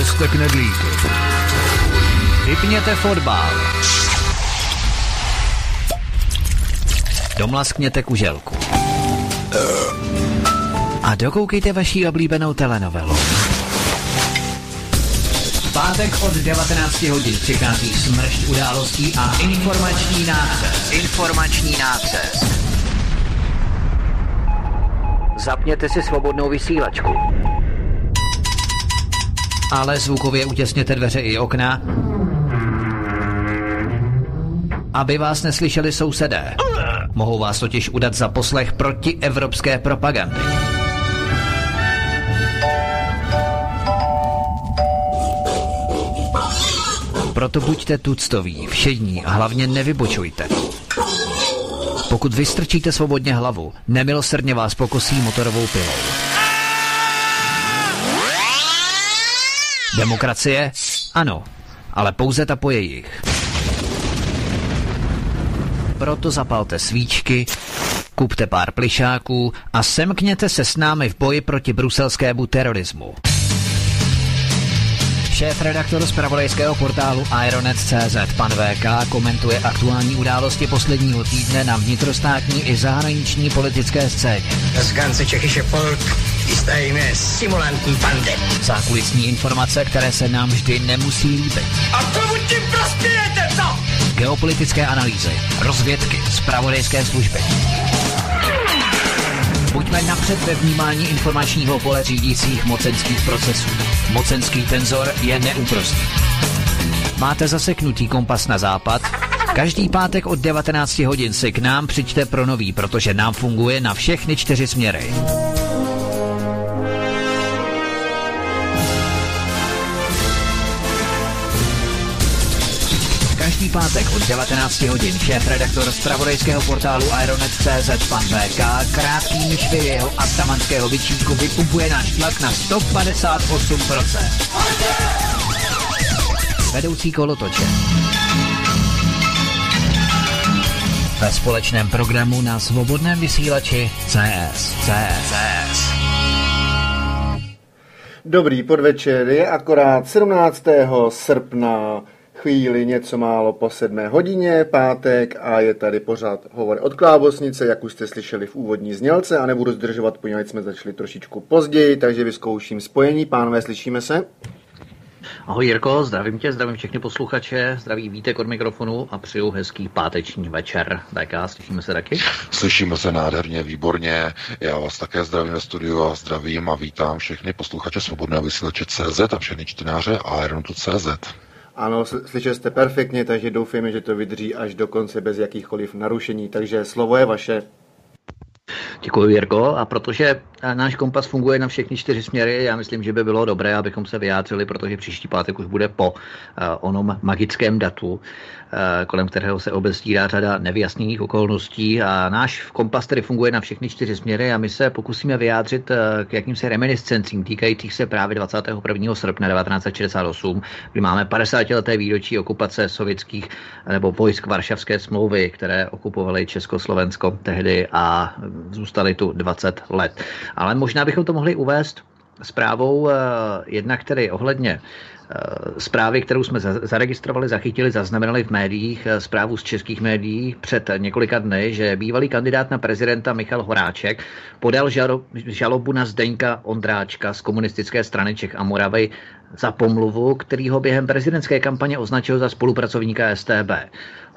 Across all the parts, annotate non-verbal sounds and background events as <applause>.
Jeste knedlíky. Vypněte fotbal. Domlaskněte kuželku. A dokoukejte vaší oblíbenou telenovelu. Pátek od 19 hodin přichází smršť událostí a informační nácest. Informační nácest. Zapněte si svobodnou vysílačku. Ale zvukově utěsněte dveře i okna, aby vás neslyšeli sousedé. Mohou vás totiž udat za poslech proti evropské propagandy. Proto buďte tuctoví, všední a hlavně nevybočujte. Pokud vystrčíte svobodně hlavu, nemilosrdně vás pokosí motorovou pilou. Demokracie? Ano, ale pouze ta po jejich. Proto zapalte svíčky, kupte pár plišáků a semkněte se s námi v boji proti bruselskému terorismu. Šéf-redaktor z pravodejského portálu Ironet.cz pan VK komentuje aktuální události posledního týdne na vnitrostátní i zahraniční politické scéně. Ganze tschechische Volk ist eine simulantní bande. Zákulisní informace, které se nám vždy nemusí líbit. A komu tím prospějete, co? Geopolitické analýzy, rozvědky, zpravodajské služby. Buďme napřed ve vnímání informačního pole řídících mocenských procesů. Mocenský tenzor je neúprostný. Máte zaseknutý kompas na západ? Každý pátek od 19 hodin si k nám přijďte pro nový, protože nám funguje na všechny čtyři směry. Pátek od 19 hodin šéf-redaktor z pravodejského portálu Aeronet.cz pan VK krátký myšvy jeho atamanského vyčínku vypumpuje náš tlak na 158%. Vedoucí kolotoče. Ve společném programu na svobodném vysílači CS. CS. CS. Dobrý podvečer, je akorát 17. srpna, chvíli něco málo po sedmé hodině, pátek a je tady pořád hovor od Klábosnice, jak už jste slyšeli v úvodní znělce a nebudu zdržovat, poněvadž jsme začali trošičku později, takže vyzkouším spojení. Pánové, slyšíme se? Ahoj Jirko, zdravím tě, zdravím všechny posluchače, zdraví Vítek od mikrofonu a přeju hezký páteční večer. Tak slyšíme se taky? Slyšíme se nádherně, výborně. Já vás také zdravím ve studiu a zdravím a vítám všechny posluchače Svobodného vysílače CZ a všechny čtenáře Aeronotu.cz. Ano, slyšeli jste perfektně, takže doufejme, že to vydrží až do konce bez jakýchkoliv narušení. Takže slovo je vaše. Děkuji, Jirko. A protože náš kompas funguje na všechny čtyři směry, já myslím, že by bylo dobré, abychom se vyjádřili, protože příští pátek už bude po onom magickém datu, kolem kterého se obestírá řada nevyjasněných okolností a náš kompas tedy funguje na všechny čtyři směry a my se pokusíme vyjádřit eh, k jakýmsi reminiscencím týkajících se právě 21. srpna 1968, kdy máme 50 leté výročí okupace sovětských nebo vojsk Varšavské smlouvy, které okupovaly Československo tehdy a zůstaly tu 20 let. Ale možná bychom to mohli uvést zprávou uh, jednak tedy ohledně Eh, zprávy, kterou jsme zaregistrovali, zachytili, zaznamenali v médiích, eh, zprávu z českých médií před několika dny, že bývalý kandidát na prezidenta Michal Horáček podal žalobu na Zdeňka Ondráčka z komunistické strany Čech a Moravy za pomluvu, který ho během prezidentské kampaně označil za spolupracovníka STB.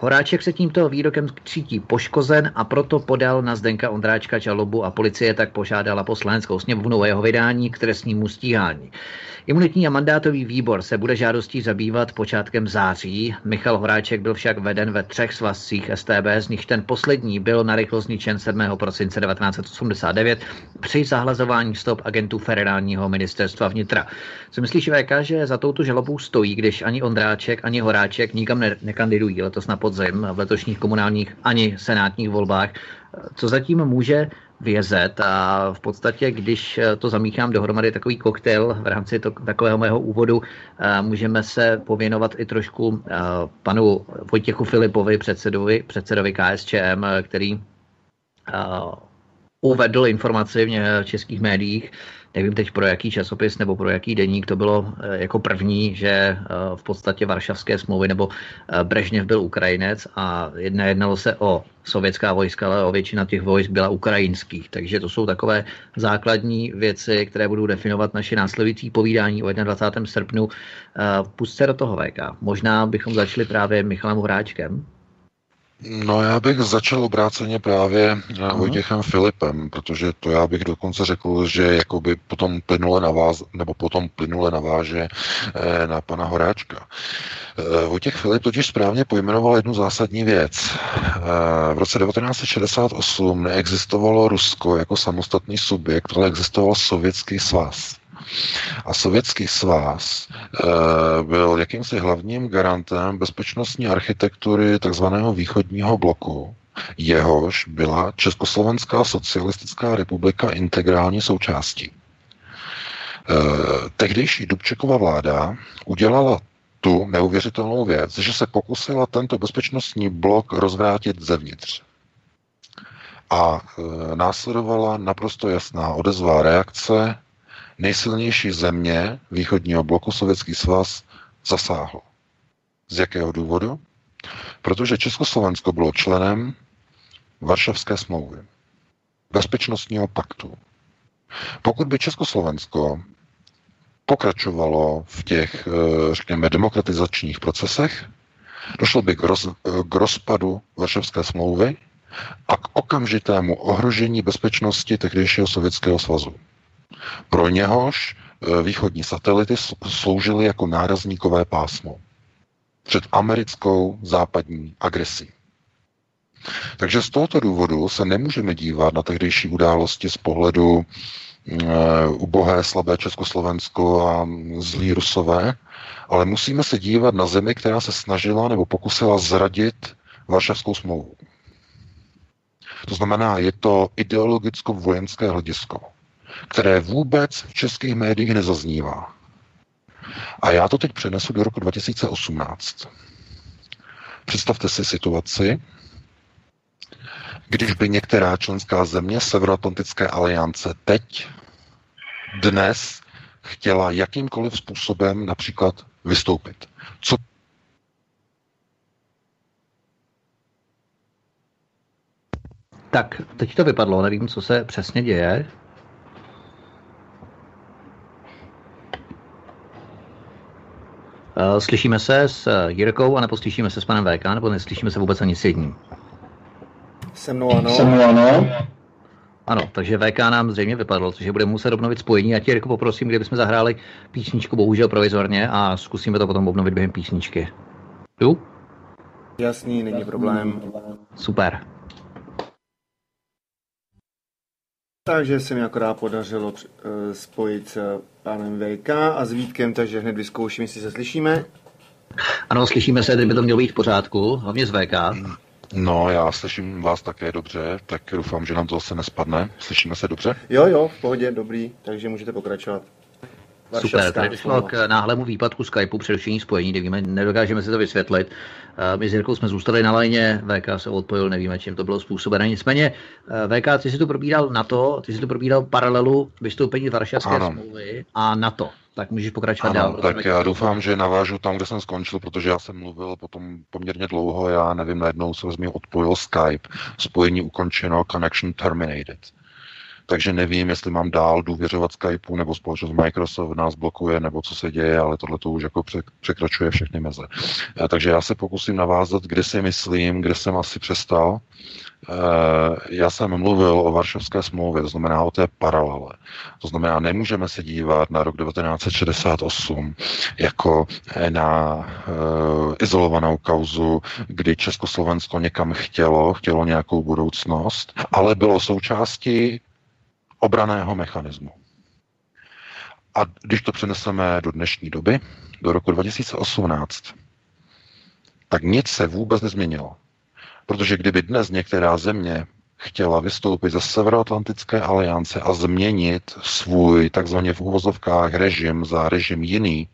Horáček se tímto výrokem cítí poškozen a proto podal na Zdenka Ondráčka žalobu a policie tak požádala poslaneckou sněmovnu o jeho vydání k trestnímu stíhání. Imunitní a mandátový výbor se bude žádostí zabývat počátkem září. Michal Horáček byl však veden ve třech svazcích STB, z nich ten poslední byl na rychlost zničen 7. prosince 1989 při zahlazování stop agentů federálního ministerstva vnitra. Co myslíš, VK, že za touto žalobou stojí, když ani Ondráček, ani Horáček nikam ne- nekandidují letos na podzim v letošních komunálních ani senátních volbách? Co zatím může vězet a v podstatě, když to zamíchám dohromady takový koktejl v rámci to, takového mého úvodu, můžeme se pověnovat i trošku panu Vojtěchu Filipovi, předsedovi, předsedovi KSČM, který uvedl informaci v českých médiích, nevím teď pro jaký časopis nebo pro jaký deník to bylo jako první, že v podstatě Varšavské smlouvy nebo Brežněv byl Ukrajinec a jednalo se o sovětská vojska, ale o většina těch vojsk byla ukrajinských. Takže to jsou takové základní věci, které budou definovat naše následující povídání o 21. srpnu. Pusťte do toho VK. Možná bychom začali právě Michalem Hráčkem. No já bych začal obráceně právě uh Vojtěchem Filipem, protože to já bych dokonce řekl, že jakoby potom plynule naváz, nebo potom plynule naváže eh, na pana Horáčka. Eh, Vojtěch Filip totiž správně pojmenoval jednu zásadní věc. Eh, v roce 1968 neexistovalo Rusko jako samostatný subjekt, ale existoval Sovětský svaz. A Sovětský svaz e, byl jakýmsi hlavním garantem bezpečnostní architektury tzv. východního bloku, jehož byla Československá socialistická republika integrální součástí. E, tehdejší Dubčekova vláda udělala tu neuvěřitelnou věc, že se pokusila tento bezpečnostní blok rozvrátit zevnitř. A e, následovala naprosto jasná odezvá reakce nejsilnější země východního bloku Sovětský svaz zasáhl. Z jakého důvodu? Protože Československo bylo členem Varšavské smlouvy, bezpečnostního paktu. Pokud by Československo pokračovalo v těch, eh, řekněme, demokratizačních procesech, došlo by k, roz, k rozpadu Varšavské smlouvy a k okamžitému ohrožení bezpečnosti tehdejšího Sovětského svazu. Pro něhož e, východní satelity sloužily jako nárazníkové pásmo před americkou západní agresí. Takže z tohoto důvodu se nemůžeme dívat na tehdejší události z pohledu uh, ubohé, slabé Československo a zlí Rusové, ale musíme se dívat na zemi, která se snažila nebo pokusila zradit Varšavskou smlouvu. To znamená, je to ideologicko-vojenské hledisko které vůbec v českých médiích nezaznívá. A já to teď přenesu do roku 2018. Představte si situaci, když by některá členská země Severoatlantické aliance teď, dnes, chtěla jakýmkoliv způsobem například vystoupit. Co Tak, teď to vypadlo, nevím, co se přesně děje. Slyšíme se s eh, Jirkou a nebo slyšíme se s panem VK, nebo neslyšíme se vůbec ani s jedním? Se mnou ano. Se mnou ano. Ano, takže VK nám zřejmě vypadlo, takže budeme muset obnovit spojení. A tě, Jirko, poprosím, kdybychom zahráli písničku, bohužel provizorně, a zkusíme to potom obnovit během písničky. Tu? Jasný, není problém. Super. Takže se mi akorát podařilo eh, spojit s pánem VK a s Vítkem, takže hned vyzkouším, jestli se slyšíme. Ano, slyšíme se, by to mělo být v pořádku, hlavně z VK. No, já slyším vás také dobře, tak doufám, že nám to zase nespadne. Slyšíme se dobře? Jo, jo, v pohodě, dobrý, takže můžete pokračovat. Super, tady došlo k náhlému výpadku Skypeu, přerušení spojení, nevíme, nedokážeme si to vysvětlit. My s Jirkou jsme zůstali na lajně, VK se odpojil, nevíme, čím to bylo způsobené. Nicméně, VK, ty si tu probíral na to, ty si tu probíral paralelu vystoupení Varšavské ano. smlouvy a NATO. Tak můžeš pokračovat ano, dál. Tak já doufám, že navážu tam, kde jsem skončil, protože já jsem mluvil potom poměrně dlouho, já nevím, najednou se z mě odpojil Skype, spojení ukončeno, connection terminated. Takže nevím, jestli mám dál důvěřovat Skypeu, nebo společnost Microsoft nás blokuje, nebo co se děje, ale tohle to už jako překračuje všechny meze. Eh, takže já se pokusím navázat, kde si myslím, kde jsem asi přestal. Eh, já jsem mluvil o Varšavské smlouvě, to znamená o té paralele. To znamená, nemůžeme se dívat na rok 1968 jako eh, na izolovanou kauzu, kdy Československo někam chtělo, chtělo nějakou budoucnost, ale bylo součástí obraného mechanismu. A když to přeneseme do dnešní doby, do roku 2018, tak nic se vůbec nezměnilo. Protože kdyby dnes některá země chtěla vystoupit ze Severoatlantické aliance a změnit svůj takzvaně v úvozovkách režim za režim jiný,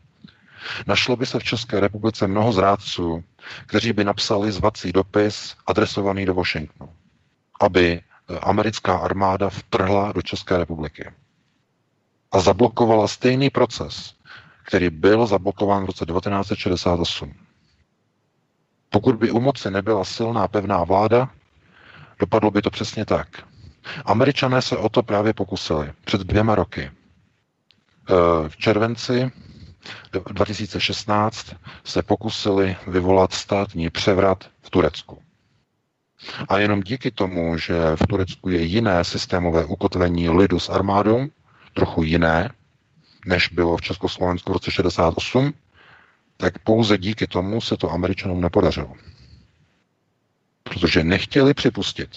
našlo by se v České republice mnoho zrádců, kteří by napsali zvací dopis adresovaný do Washingtonu, aby americká armáda vtrhla do České republiky. a zablokovala stejný proces, který byl zablokován v roce 1968. Pokud by u moci nebyla silná pevná vláda, dopadlo by to přesně tak. Američané se o to právě pokusili před dvěma roky. E, v červenci 2016 se pokusili vyvolat státní převrat v Turecku. A jenom díky tomu, že v Turecku je jiné systémové ukotvení lidu s armádou, trochu jiné, než bylo v Československu v roce 68, tak pouze díky tomu se to Američanům nepodařilo. Protože nechtěli připustit,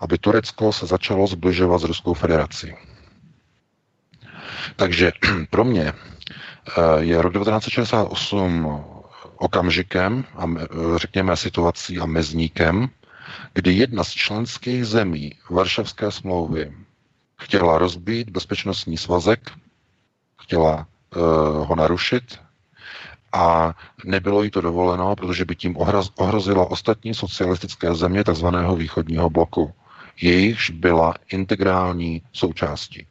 aby Turecko se začalo zbližovat s Ruskou federací. Takže <clears throat> pro mě eh, je rok 1968 okamžikem a řekněme situací a mezníkem, kdy jedna z členských zemí Varšavské smlouvy chtěla rozbít bezpečnostní svazek, chtěla uh, ho narušit a nebylo jí to dovoleno, protože by tím ohrozila ostatní socialistické země tzv. východního bloku. Jejichž byla integrální součástí.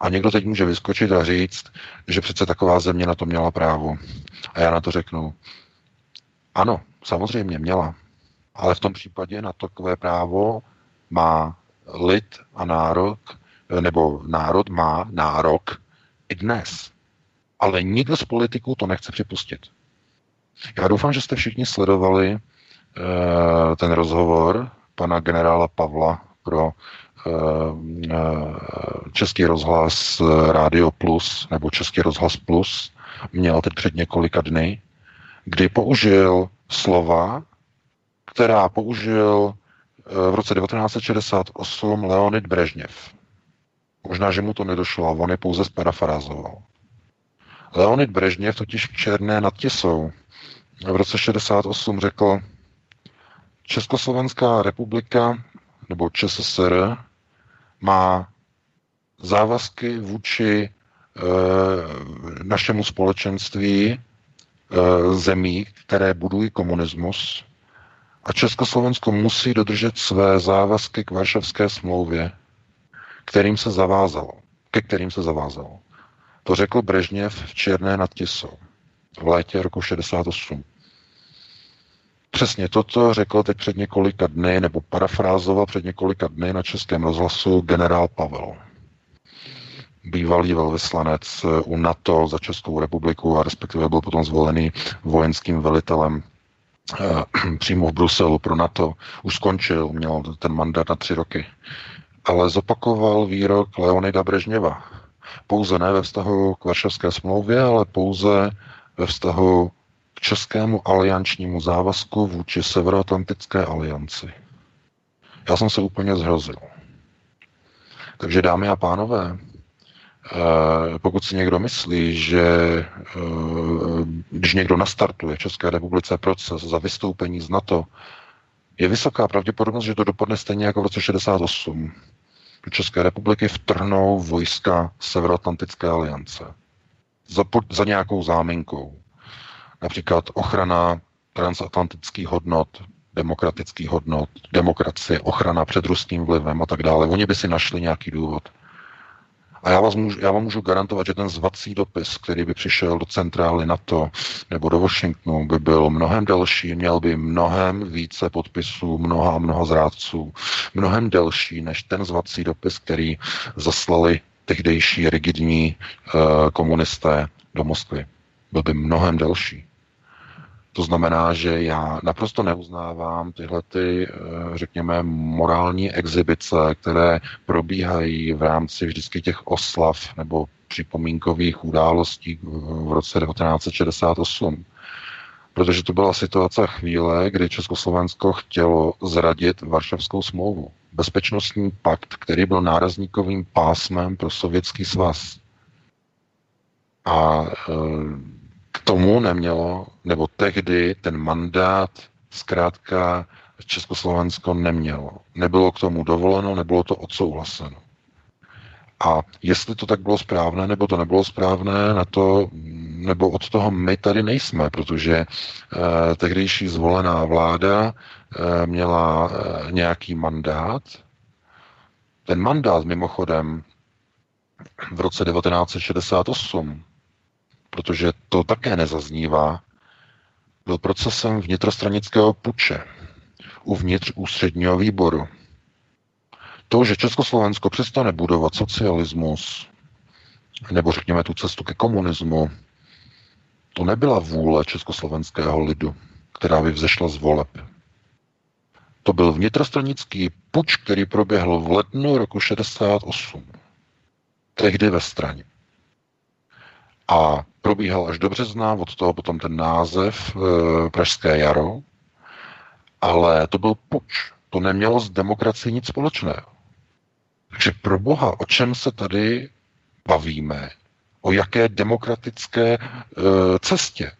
A někdo teď může vyskočit a říct, že přece taková země na to měla právo. A já na to řeknu, ano, samozřejmě měla. Ale v tom případě na takové právo má lid a národ, nebo národ má nárok i dnes. Ale nikdo z politiků to nechce připustit. Já doufám, že jste všichni sledovali uh, ten rozhovor pana generála Pavla pro uh, Český rozhlas Radio Plus nebo Český rozhlas Plus. Měl teď před několika dny, kdy použil slova, která použil v roce 1968 Leonid Brežněv. Možná, že mu to nedošlo, a on je pouze sparafrázoval. Leonid Brežněv totiž v Černé nad Tisou v roce 68 řekl, Československá republika nebo ČSSR má závazky vůči e, našemu společenství e, zemí, které budují komunismus a Československo musí dodržet své závazky k Varšavské smlouvě, kterým se zavázalo, ke kterým se zavázalo. To řekl Brežněv v Černé nad Tisou v létě roku 68. Přesně toto řekl teď před několika dny, nebo parafrázoval před několika dny na Českém rozhlasu generál Pavel. Bývalý velvyslanec u NATO za Českou republiku a respektive byl potom zvolený vojenským velitelem <clears throat> přímo v Bruselu pro NATO. Už skončil, měl ten mandát na tři roky. Ale zopakoval výrok Leonida Brežněva, pouze ne ve vztahu k Varšavské smlouvě, ale pouze ve vztahu k českému aliančnímu závazku vůči Severoatlantické alianci. Já jsem se úplně zhrozil. Takže dámy a pánové, eh, pokud si někdo myslí, že eh, když někdo nastartuje v České republice proces za vystoupení z NATO, je vysoká pravděpodobnost, že to dopadne stejně jako v roce 68 do České republiky vtrhnou vojska Severoatlantické aliance. Za, za nějakou záminkou. Například ochrana transatlantických hodnot, demokratických hodnot, demokracie, ochrana před ruským vlivem a tak dále. Oni by si našli nějaký důvod. A já, vás můžu, já vám můžu garantovat, že ten zvací dopis, který by přišel do centrály NATO nebo do Washingtonu, by byl mnohem delší, měl by mnohem více podpisů, mnoha mnoha zrádců, mnohem delší než ten zvací dopis, který zaslali tehdejší rigidní uh, komunisté do Moskvy. Byl by mnohem delší. To znamená, že já naprosto neuznávám tyhle ty, eh, řekněme, morální exibice, které probíhají v rámci vždycky těch oslav nebo připomínkových událostí v roce 1968. Protože to byla situace chvíle, kdy Československo chtělo zradit Varšavskou smlouvu. Bezpečnostní pakt, který byl nárazníkovým pásmem pro sovětský svaz. A e, tomu nemělo, nebo tehdy ten mandát zkrátka Československo nemělo. Nebylo k tomu dovoleno, nebylo to odsouhlaseno. A jestli to tak bylo správné, nebo to nebylo správné, na to, nebo od toho my tady nejsme, protože eh, tehdejší zvolená vláda eh, měla eh, nějaký mandát. Ten mandát mimochodem v roce 1968, protože to také nezaznívá, byl procesem vnitrostranického puče uvnitř ústředního výboru. To, že Československo přestane budovat socialismus, nebo řekněme tu cestu ke komunismu, to nebyla vůle československého lidu, která by vzešla z voleb. To byl vnitrostranický puč, který proběhl v lednu roku 68. Tehdy ve straně. A probíhal až do března, od toho potom ten název e, Pražské jaro, ale to byl puč. To nemělo s demokracií nic společného. Takže pro Boha, o čem se tady bavíme? O jaké demokratické e, cestě?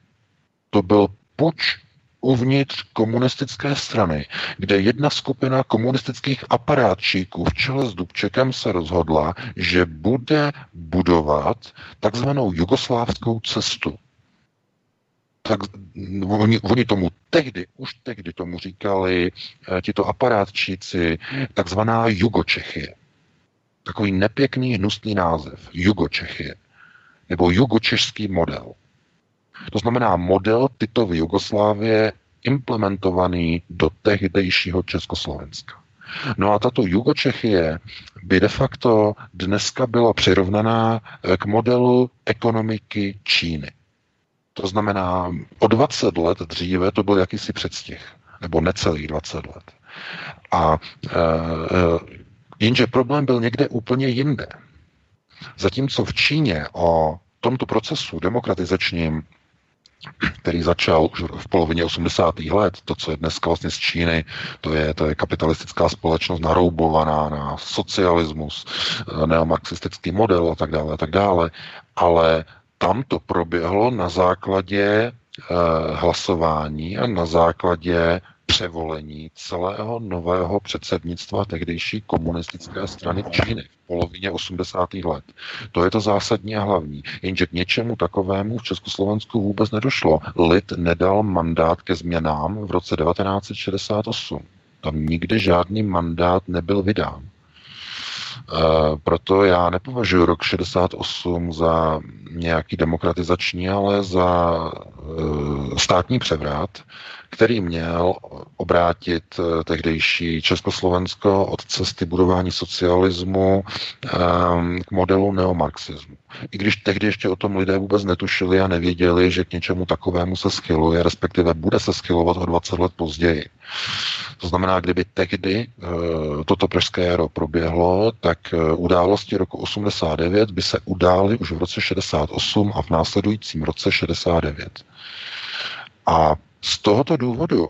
To byl puč uvnitř komunistické strany, kde jedna skupina komunistických aparátčíků v čele s Dubčekem se rozhodla, že bude budovat takzvanou jugoslávskou cestu. Tak oni, oni tomu tehdy, už tehdy tomu říkali eh, tito aparátčíci, takzvaná Jugočechie. Takový nepěkný, hnusný název. Jugočechie. Nebo jugočešský model. To znamená model Titovy Jugoslávie implementovaný do tehdejšího Československa. No a tato Jugočechie by de facto dneska byla přirovnaná k modelu ekonomiky Číny. To znamená, o 20 let dříve to byl jakýsi předstih, nebo necelých 20 let. A e, jenže problém byl někde úplně jinde. Zatímco v Číně o tomto procesu demokratizačním který začal už v polovině 80. let. To, co je dneska vlastně z Číny, to je, to je kapitalistická společnost naroubovaná na socialismus, eh, neomarxistický model a tak dále, a tak dále. Ale tam to proběhlo na základě eh, hlasování a na základě převolení celého nového předsednictva tehdejší komunistické strany Číny v polovině 80. let. To je to zásadní a hlavní. Jenže k něčemu takovému v Československu vůbec nedošlo. Lid nedal mandát ke změnám v roce 1968. Tam nikdy žádný mandát nebyl vydán. E, proto já nepovažuji rok 68 za nějaký demokratizační, ale za e, státní převrat, který měl obrátit eh, tehdejší Československo od cesty budování socialismu ehm, k modelu neomarxismu. I když tehdy ještě o tom lidé vůbec netušili a nevěděli, že k něčemu takovému se schyluje, respektive bude se schylovat o 20 let později. To znamená, kdyby tehdy eh, toto pražské jaro proběhlo, tak eh, události roku 89 by se udály už v roce 68 a v následujícím roce 69. A z tohoto důvodu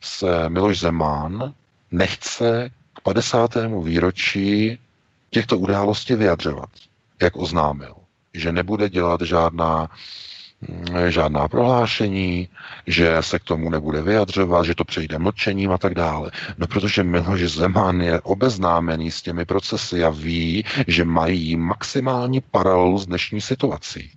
se Miloš Zeman nechce k 50. výročí těchto událostí vyjadřovat, jak oznámil, že nebude dělat žádná mm, žádná prohlášení, že se k tomu nebude vyjadřovat, že to přejde mlčením a tak dále. No protože Miloš Zeman je obeznámený s těmi procesy a ví, že mají maximální paralelu s dnešní situací.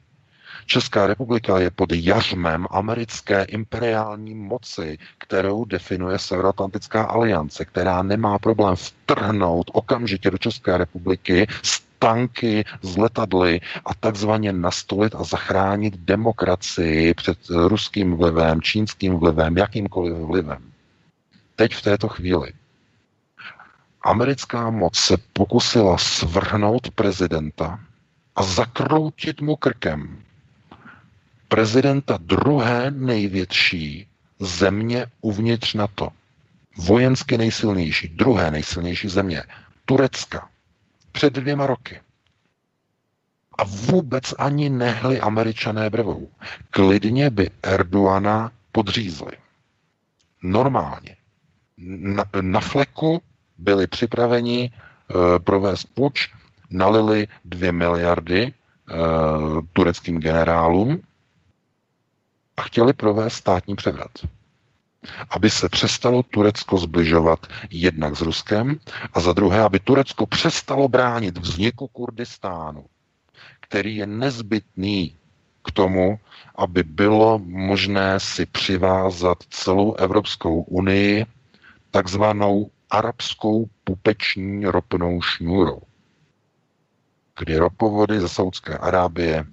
Česká republika je pod jařmem americké imperiální moci, kterou definuje Severoatlantická aliance, která nemá problém vtrhnout okamžitě do České republiky s tanky, z letadly a takzvaně nastolit a zachránit demokracii před ruským vlivem, čínským vlivem, jakýmkoliv vlivem. Teď v této chvíli americká moc se pokusila svrhnout prezidenta a zakroutit mu krkem prezidenta druhé největší země uvnitř NATO. Vojensky nejsilnější, druhé nejsilnější země, Turecka, před dvěma roky. A vůbec ani nehli američané brvou. Klidně by Erdoana podřízli. Normálně. Na, na fleku byli připraveni e, provést puč, nalili dvě miliardy e, tureckým generálům a chtěli provést státní převrat. Aby se přestalo Turecko zbližovat jednak s Ruskem a za druhé, aby Turecko přestalo bránit vzniku Kurdistánu, který je nezbytný k tomu, aby bylo možné si přivázat celou Evropskou unii takzvanou arabskou pupeční ropnou šňůrou. kdy ropovody ze Saudské Arábie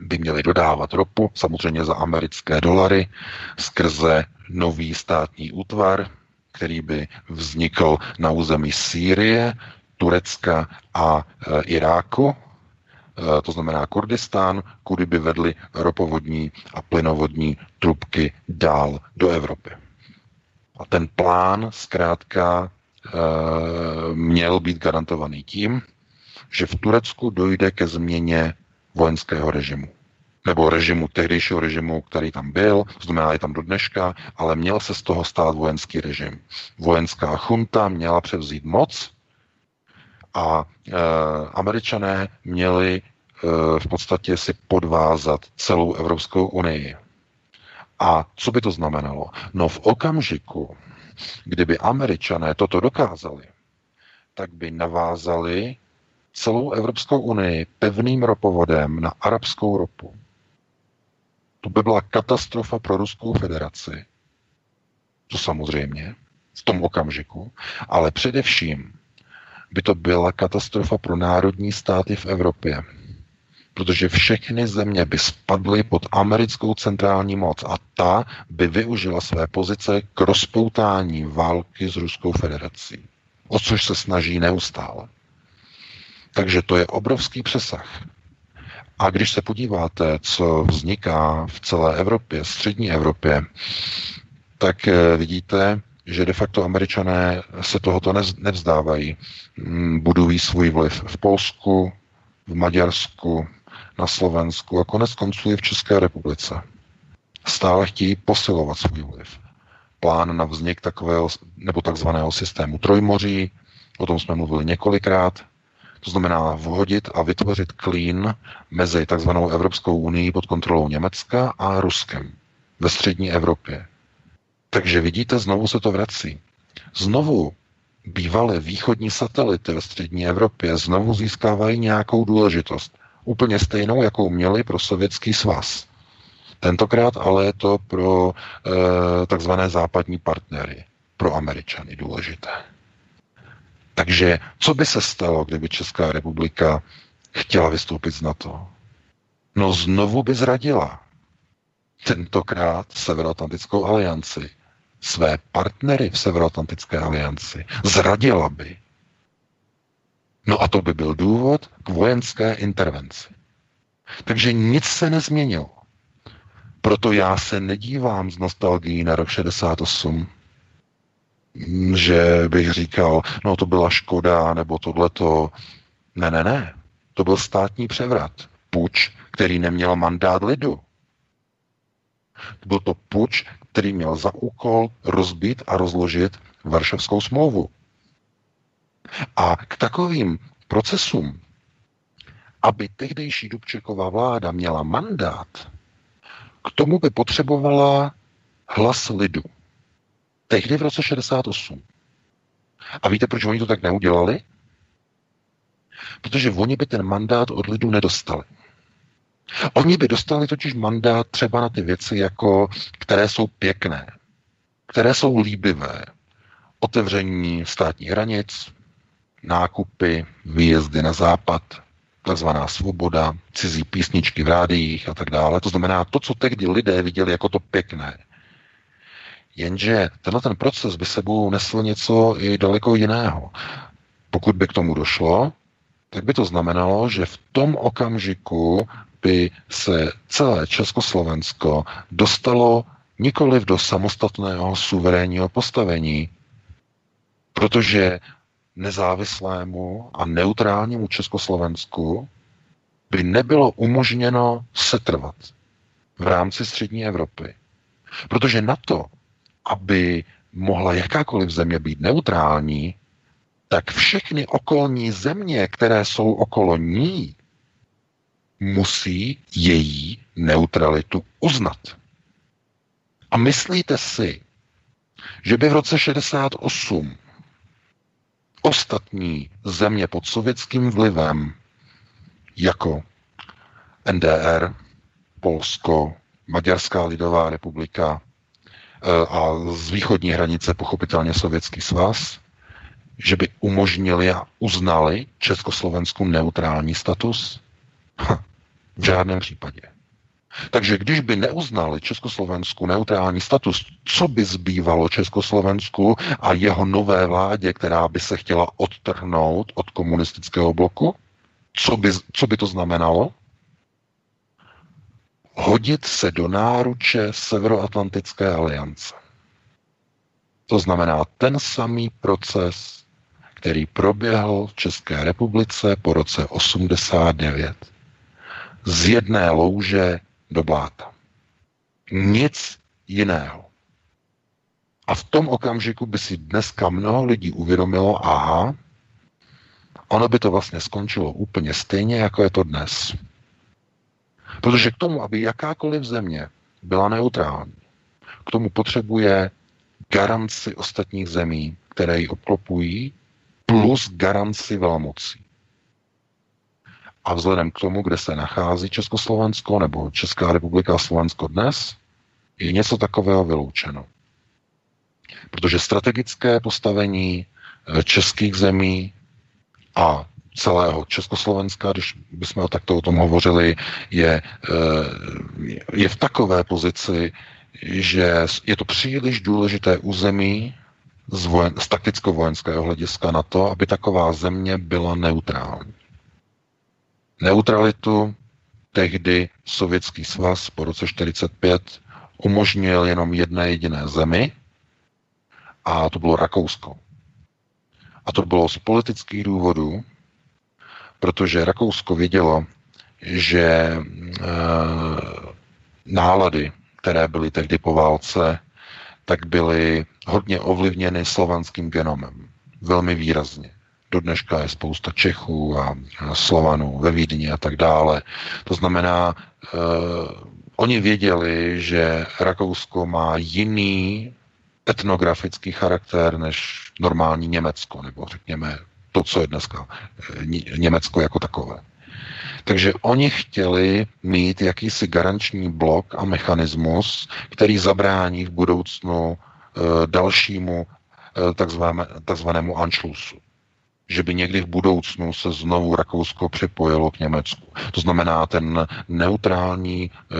by měly dodávat ropu, samozřejmě za americké dolary, skrze nový státní útvar, který by vznikl na území Sýrie, Turecka a e, Iráku, e, to znamená Kurdistán, kudy by vedly ropovodní a plynovodní trubky dál do Evropy. A ten plán zkrátka e, měl být garantovaný tím, že v Turecku dojde ke změně vojenského režimu. Nebo režimu, tehdejšího režimu, který tam byl, to znamená je tam do dneška, ale měl se z toho stát vojenský režim. Vojenská chunta měla převzít moc a e, američané měli e, v podstatě si podvázat celou Evropskou unii. A co by to znamenalo? No v okamžiku, kdyby američané toto dokázali, tak by navázali celou Evropskou unii pevným ropovodem na arabskou ropu. To by byla katastrofa pro Ruskou federaci. To samozřejmě, v tom okamžiku, ale především by to byla katastrofa pro národní státy v Evropě. Protože všechny země by spadly pod americkou centrální moc a ta by využila své pozice k rozpoutání války s Ruskou federací. O což se snaží neustále. Takže to je obrovský přesah. A když se podíváte, co vzniká v celé Evropě, střední Evropě, tak eh, vidíte, že de facto američané se tohoto nevzdávají. Mm, budují svůj vliv v Polsku, v Maďarsku, na Slovensku a konec konců i v České republice. Stále chtějí posilovat svůj vliv. Plán na vznik takového nebo takzvaného systému trojmoří, o tom jsme mluvili několikrát, to znamená vhodit a vytvořit klín mezi takzvanou Evropskou unii pod kontrolou Německa a Ruskem ve střední Evropě. Takže vidíte, znovu se to vrací. Znovu bývalé východní satelity ve střední Evropě znovu získávají nějakou důležitost. Úplně stejnou, jakou měli pro sovětský svaz. Tentokrát ale je to pro e, takzvané západní partnery, pro Američany důležité. Takže co by se stalo, kdyby Česká republika chtěla vystoupit z NATO? No znovu by zradila. Tentokrát Severoatlantickou alianci. Své partnery v Severoatlantické alianci. Zradila by. No a to by byl důvod k vojenské intervenci. Takže nic se nezměnilo. Proto já se nedívám z nostalgií na rok 68, že bych říkal, no to byla škoda, nebo tohleto. Ne, ne, ne. To byl státní převrat. Puč, který neměl mandát lidu. Byl to puč, který měl za úkol rozbít a rozložit Varšavskou smlouvu. A k takovým procesům, aby tehdejší Dubčeková vláda měla mandát, k tomu by potřebovala hlas lidu. Tehdy v roce 68. A víte, proč oni to tak neudělali? Protože oni by ten mandát od lidu nedostali. Oni by dostali totiž mandát třeba na ty věci, jako, které jsou pěkné, které jsou líbivé. Otevření státních hranic, nákupy, výjezdy na západ, takzvaná svoboda, cizí písničky v rádiích a tak dále. To znamená to, co tehdy lidé viděli jako to pěkné. Jenže tenhle ten proces by sebou nesl něco i daleko jiného. Pokud by k tomu došlo, tak by to znamenalo, že v tom okamžiku by se celé Československo dostalo nikoliv do samostatného suverénního postavení, protože nezávislému a neutrálnímu Československu by nebylo umožněno setrvat v rámci střední Evropy. Protože na to, aby mohla jakákoliv země být neutrální, tak všechny okolní země, které jsou okolo ní, musí její neutralitu uznat. A myslíte si, že by v roce 68 ostatní země pod sovětským vlivem, jako NDR, Polsko, Maďarská lidová republika, a z východní hranice pochopitelně Sovětský svaz, že by umožnili a uznali Československu neutrální status? Ha, v žádném případě. Takže když by neuznali Československu neutrální status, co by zbývalo Československu a jeho nové vládě, která by se chtěla odtrhnout od komunistického bloku? Co by, co by to znamenalo? Hodit se do náruče Severoatlantické aliance. To znamená ten samý proces, který proběhl v České republice po roce 89. Z jedné louže do bláta. Nic jiného. A v tom okamžiku by si dneska mnoho lidí uvědomilo, aha, ono by to vlastně skončilo úplně stejně, jako je to dnes. Protože k tomu, aby jakákoliv země byla neutrální, k tomu potřebuje garanci ostatních zemí, které ji obklopují, plus garanci velmocí. A vzhledem k tomu, kde se nachází Československo nebo Česká republika a Slovensko dnes, je něco takového vyloučeno. Protože strategické postavení eh, českých zemí a celého Československa, když bychom o takto o tom hovořili, je, eh, je v takové pozici, že je to příliš důležité území z, vojen, z takticko-vojenského hlediska na to, aby taková země byla neutrální. Neutralitu tehdy Sovětský svaz po roce 1945 umožnil jenom jedné jediné zemi, a to bylo Rakousko. A to bylo z politických důvodů, protože Rakousko vědělo, že e, nálady, které byly tehdy po válce, tak byly hodně ovlivněny slovanským genomem. Velmi výrazně. Do dneška je spousta Čechů a Slovanů ve Vídni a tak dále. To znamená, eh, oni věděli, že Rakousko má jiný etnografický charakter než normální Německo, nebo řekněme to, co je dneska eh, Německo jako takové. Takže oni chtěli mít jakýsi garanční blok a mechanismus, který zabrání v budoucnu e, dalšímu e, takzvanému Anschlussu že by někdy v budoucnu se znovu Rakousko připojilo k Německu. To znamená, ten neutrální eh,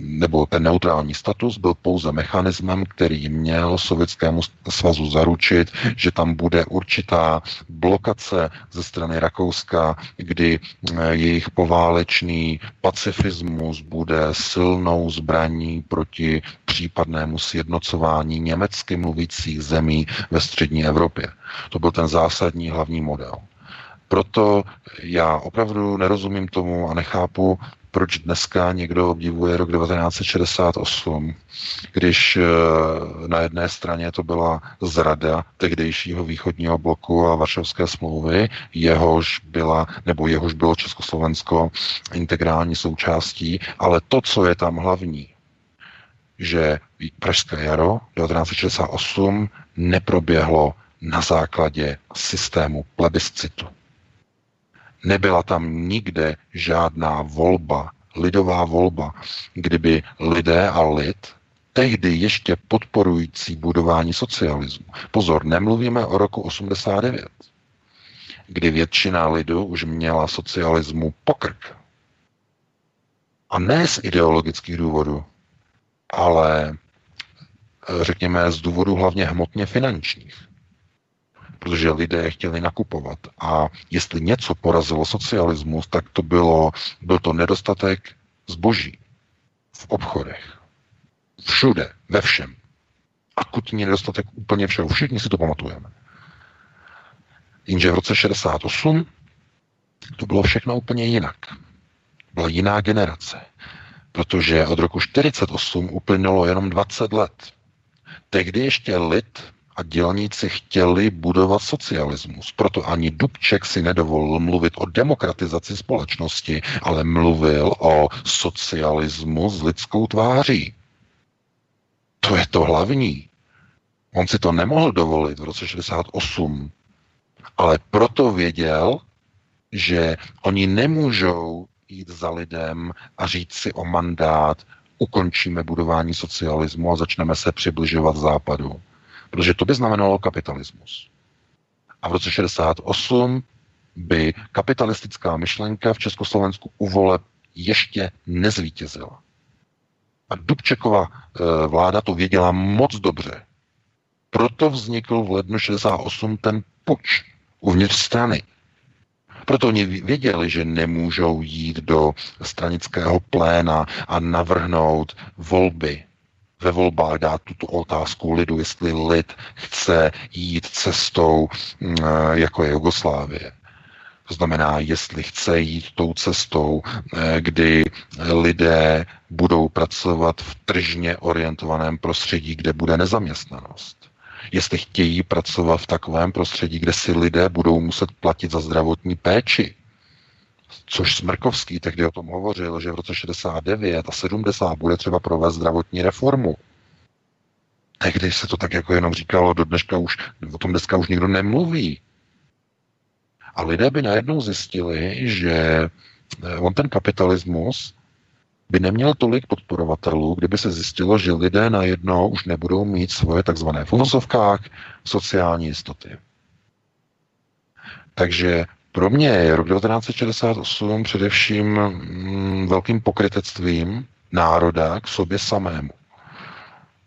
nebo ten neutrální status byl pouze mechanismem, který měl Sovětskému svazu zaručit, že tam bude určitá blokace ze strany Rakouska, kdy eh, jejich poválečný pacifismus bude silnou zbraní proti případnému sjednocování německy mluvících zemí ve střední Evropě. To byl ten zásadní hlavní model. Proto já opravdu nerozumím tomu a nechápu, proč dneska někdo obdivuje rok 1968, když eh, na jedné straně to byla zrada tehdejšího východního bloku a Varšavské smlouvy, jehož byla, nebo jehož bylo Československo integrální součástí, ale to, co je tam hlavní, že Pražské jaro 1968 neproběhlo na základě systému plebiscitu. Nebyla tam nikde žádná volba, lidová volba, kdyby lidé a lid, tehdy ještě podporující budování socialismu. Pozor, nemluvíme o roku 89, kdy většina lidu už měla socialismu pokrk. A ne z ideologických důvodů, ale řekněme z důvodu hlavně hmotně finančních protože lidé chtěli nakupovat. A jestli něco porazilo socialismus, tak to bylo, byl to nedostatek zboží v obchodech. Všude, ve všem. Akutní nedostatek úplně všeho. Všichni si to pamatujeme. Jenže v roce 68 to bylo všechno úplně jinak. Byla jiná generace. Protože od roku 48 uplynulo jenom 20 let. Tehdy ještě lid a dělníci chtěli budovat socialismus. Proto ani Dubček si nedovolil mluvit o demokratizaci společnosti, ale mluvil o socialismu s lidskou tváří. To je to hlavní. On si to nemohl dovolit v roce 68, ale proto věděl, že oni nemůžou jít za lidem a říct si o mandát, ukončíme budování socialismu a začneme se přibližovat západu. Protože to by znamenalo kapitalismus. A v roce 68 by kapitalistická myšlenka v Československu u voleb ještě nezvítězila. A Dubčekova e, vláda to věděla moc dobře. Proto vznikl v lednu 68 ten puč uvnitř strany. Proto oni věděli, že nemůžou jít do stranického pléna a navrhnout volby. Ve volbách dát tuto otázku lidu, jestli lid chce jít cestou, mm, jako je Jugoslávie. To znamená, jestli chce jít tou cestou, eh, kdy lidé budou pracovat v tržně orientovaném prostředí, kde bude nezaměstnanost. Jestli chtějí pracovat v takovém prostředí, kde si lidé budou muset platit za zdravotní péči, což Smrkovský tehdy o tom hovořil, že v roce 69 a 70 bude třeba provést zdravotní reformu. Tehdy se to tak jako jenom říkalo, do dneška už, o tom dneska už nikdo nemluví. A lidé by najednou zjistili, že eh, on ten kapitalismus by neměl tolik podporovatelů, kdyby se zjistilo, že lidé najednou už nebudou mít svoje takzvané v sociální jistoty. Takže pro mě je rok 1968 především mm, velkým pokrytectvím národa k sobě samému.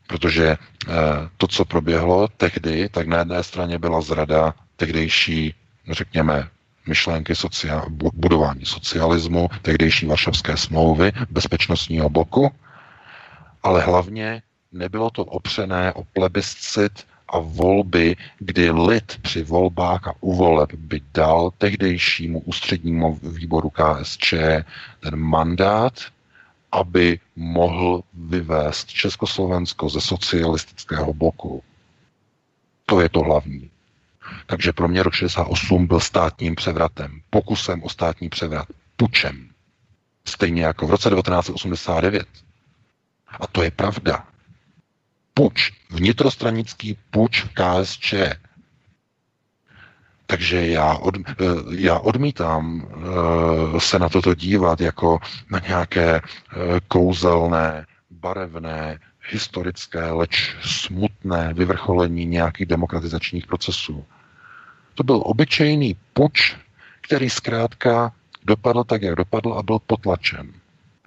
Protože e, to, co proběhlo tehdy, tak na jedné straně byla zrada tehdejší řekněme, myšlenky sociál, budování socialismu, tehdejší Varšavské smlouvy, bezpečnostního bloku, ale hlavně nebylo to opřené o plebiscit a volby, kdy lid při volbách a u voleb by dal tehdejšímu ústřednímu výboru KSČ ten mandát, aby mohl vyvést Československo ze socialistického bloku. To je to hlavní. Takže pro mě rok 68 byl státním převratem, pokusem o státní převrat, pučem. Stejně jako v roce 1989. A to je pravda. Puč, vnitrostranický puč KSČ. Takže já, od, eh, já odmítám eh, se na toto dívat jako na nějaké eh, kouzelné, barevné, historické, leč smutné vyvrcholení nějakých demokratizačních procesů. To byl obyčejný puč, který zkrátka dopadl tak, jak dopadl a byl potlačen.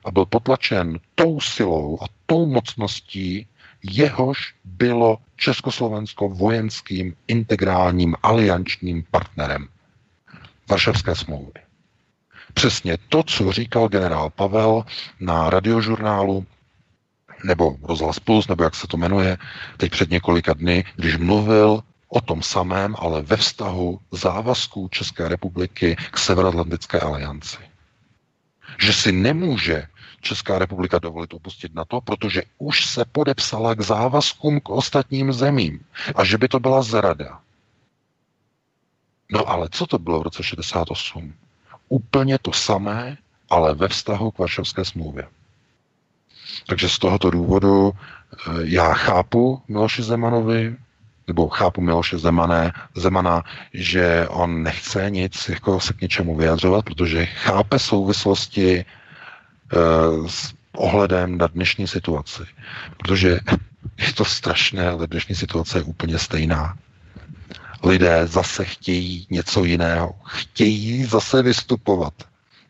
A byl potlačen tou silou a tou mocností, jehož bylo Československo vojenským integrálním aliančním partnerem Varšavské smlouvy. Přesně to, co říkal generál Pavel na radiožurnálu nebo Rozhlas Plus, nebo jak se to jmenuje, teď před několika dny, když mluvil o tom samém, ale ve vztahu závazků České republiky k Severoatlantické alianci. Že si nemůže Česká republika dovolit opustit na to, protože už se podepsala k závazkům k ostatním zemím a že by to byla zrada. No ale co to bylo v roce 68? Úplně to samé, ale ve vztahu k Varšavské smlouvě. Takže z tohoto důvodu eh, já chápu Miloši Zemanovi, nebo chápu Miloše Zemané, Zemana, že on nechce nic jako se k něčemu vyjadřovat, protože chápe souvislosti s ohledem na dnešní situaci. Protože je to strašné, ale dnešní situace je úplně stejná. Lidé zase chtějí něco jiného. Chtějí zase vystupovat.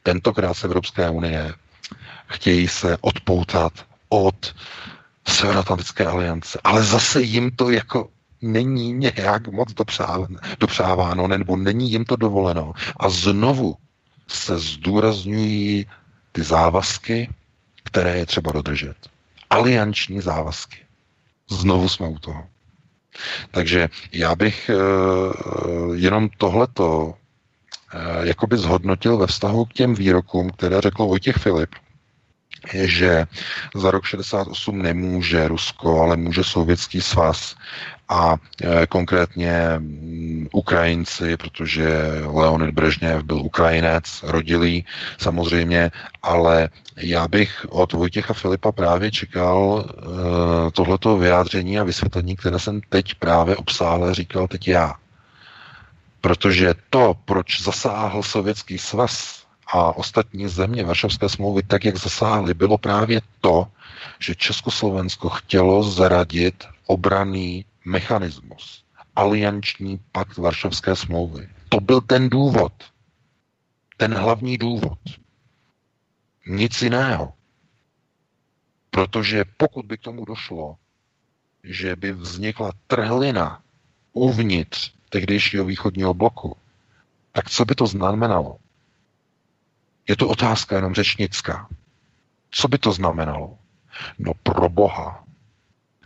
Tentokrát z Evropské unie chtějí se odpoutat od Severoatlantické aliance. Ale zase jim to jako není nějak moc dopřáváno, nebo není jim to dovoleno. A znovu se zdůrazňují ty závazky, které je třeba dodržet. Alianční závazky. Znovu jsme u toho. Takže já bych uh, jenom tohleto uh, jakoby zhodnotil ve vztahu k těm výrokům, které řekl Vojtěch Filip, že za rok 68 nemůže Rusko, ale může Sovětský svaz a e, konkrétně mm, Ukrajinci, protože Leonid Brežněv byl Ukrajinec, rodilý samozřejmě, ale já bych od Vojtěcha Filipa právě čekal e, tohleto vyjádření a vysvětlení, které jsem teď právě obsáhle říkal teď já. Protože to, proč zasáhl Sovětský svaz a ostatní země Varšavské smlouvy tak, jak zasáhly, bylo právě to, že Československo chtělo zaradit obraný mechanismus. alianční pakt Varšavské smlouvy. To byl ten důvod. Ten hlavní důvod. Nic jiného. Protože pokud by k tomu došlo, že by vznikla trhlina uvnitř tehdejšího východního bloku, tak co by to znamenalo? Je to otázka jenom řečnická. Co by to znamenalo? No pro boha.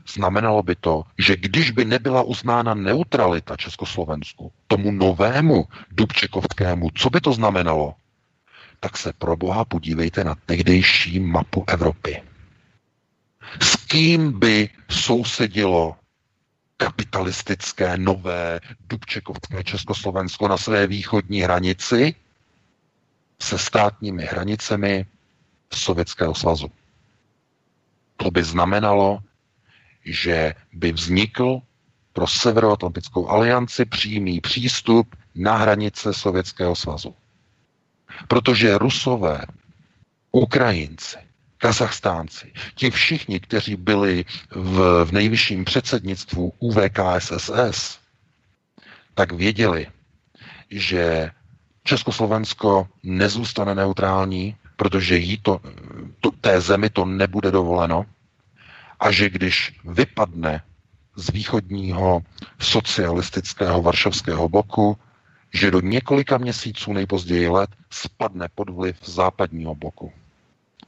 Znamenalo by to, že když by nebyla uznána neutralita Československu, tomu novému Dubčekovskému, co by to znamenalo? Tak se pro boha podívejte na tehdejší mapu Evropy. S kým by sousedilo kapitalistické, nové, Dubčekovské Československo na své východní hranici se státními hranicemi Sovětského svazu. To by znamenalo, že by vznikl pro Severoatlantickou alianci přímý přístup na hranice Sovětského svazu. Protože Rusové, Ukrajinci, Kazachstánci, ti všichni, kteří byli v, v nejvyšším předsednictvu UVKSSS, tak věděli, že Československo nezůstane neutrální, protože jí to, to, té zemi to nebude dovoleno a že když vypadne z východního socialistického varšavského bloku, že do několika měsíců, nejpozději let, spadne pod vliv západního bloku.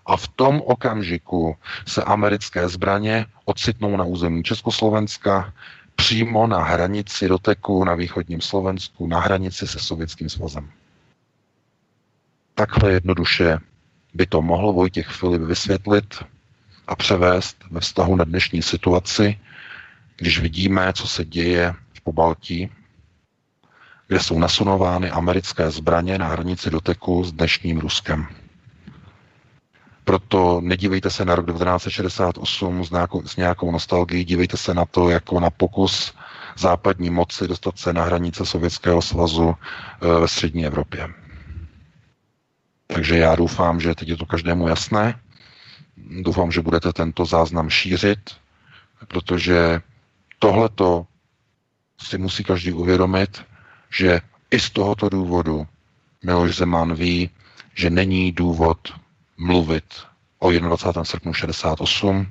A v tom okamžiku se americké zbraně ocitnou na území Československa, přímo na hranici doteku na východním Slovensku, na hranici se Sovětským svazem. Takhle jednoduše by to mohl Vojtěch Filip vysvětlit a převést ve vztahu na dnešní situaci, když vidíme, co se děje v Pobaltí, kde jsou nasunovány americké zbraně na hranici doteku s dnešním Ruskem. Proto nedívejte se na rok 1968 s nějakou, s nějakou nostalgií, dívejte se na to jako na pokus západní moci dostat se na hranice Sovětského svazu e, ve střední Evropě. Takže já doufám, že teď je to každému jasné. Doufám, že budete tento záznam šířit, protože tohleto si musí každý uvědomit, že i z tohoto důvodu Miloš Zeman ví, že není důvod mluvit o 21. srpnu 68,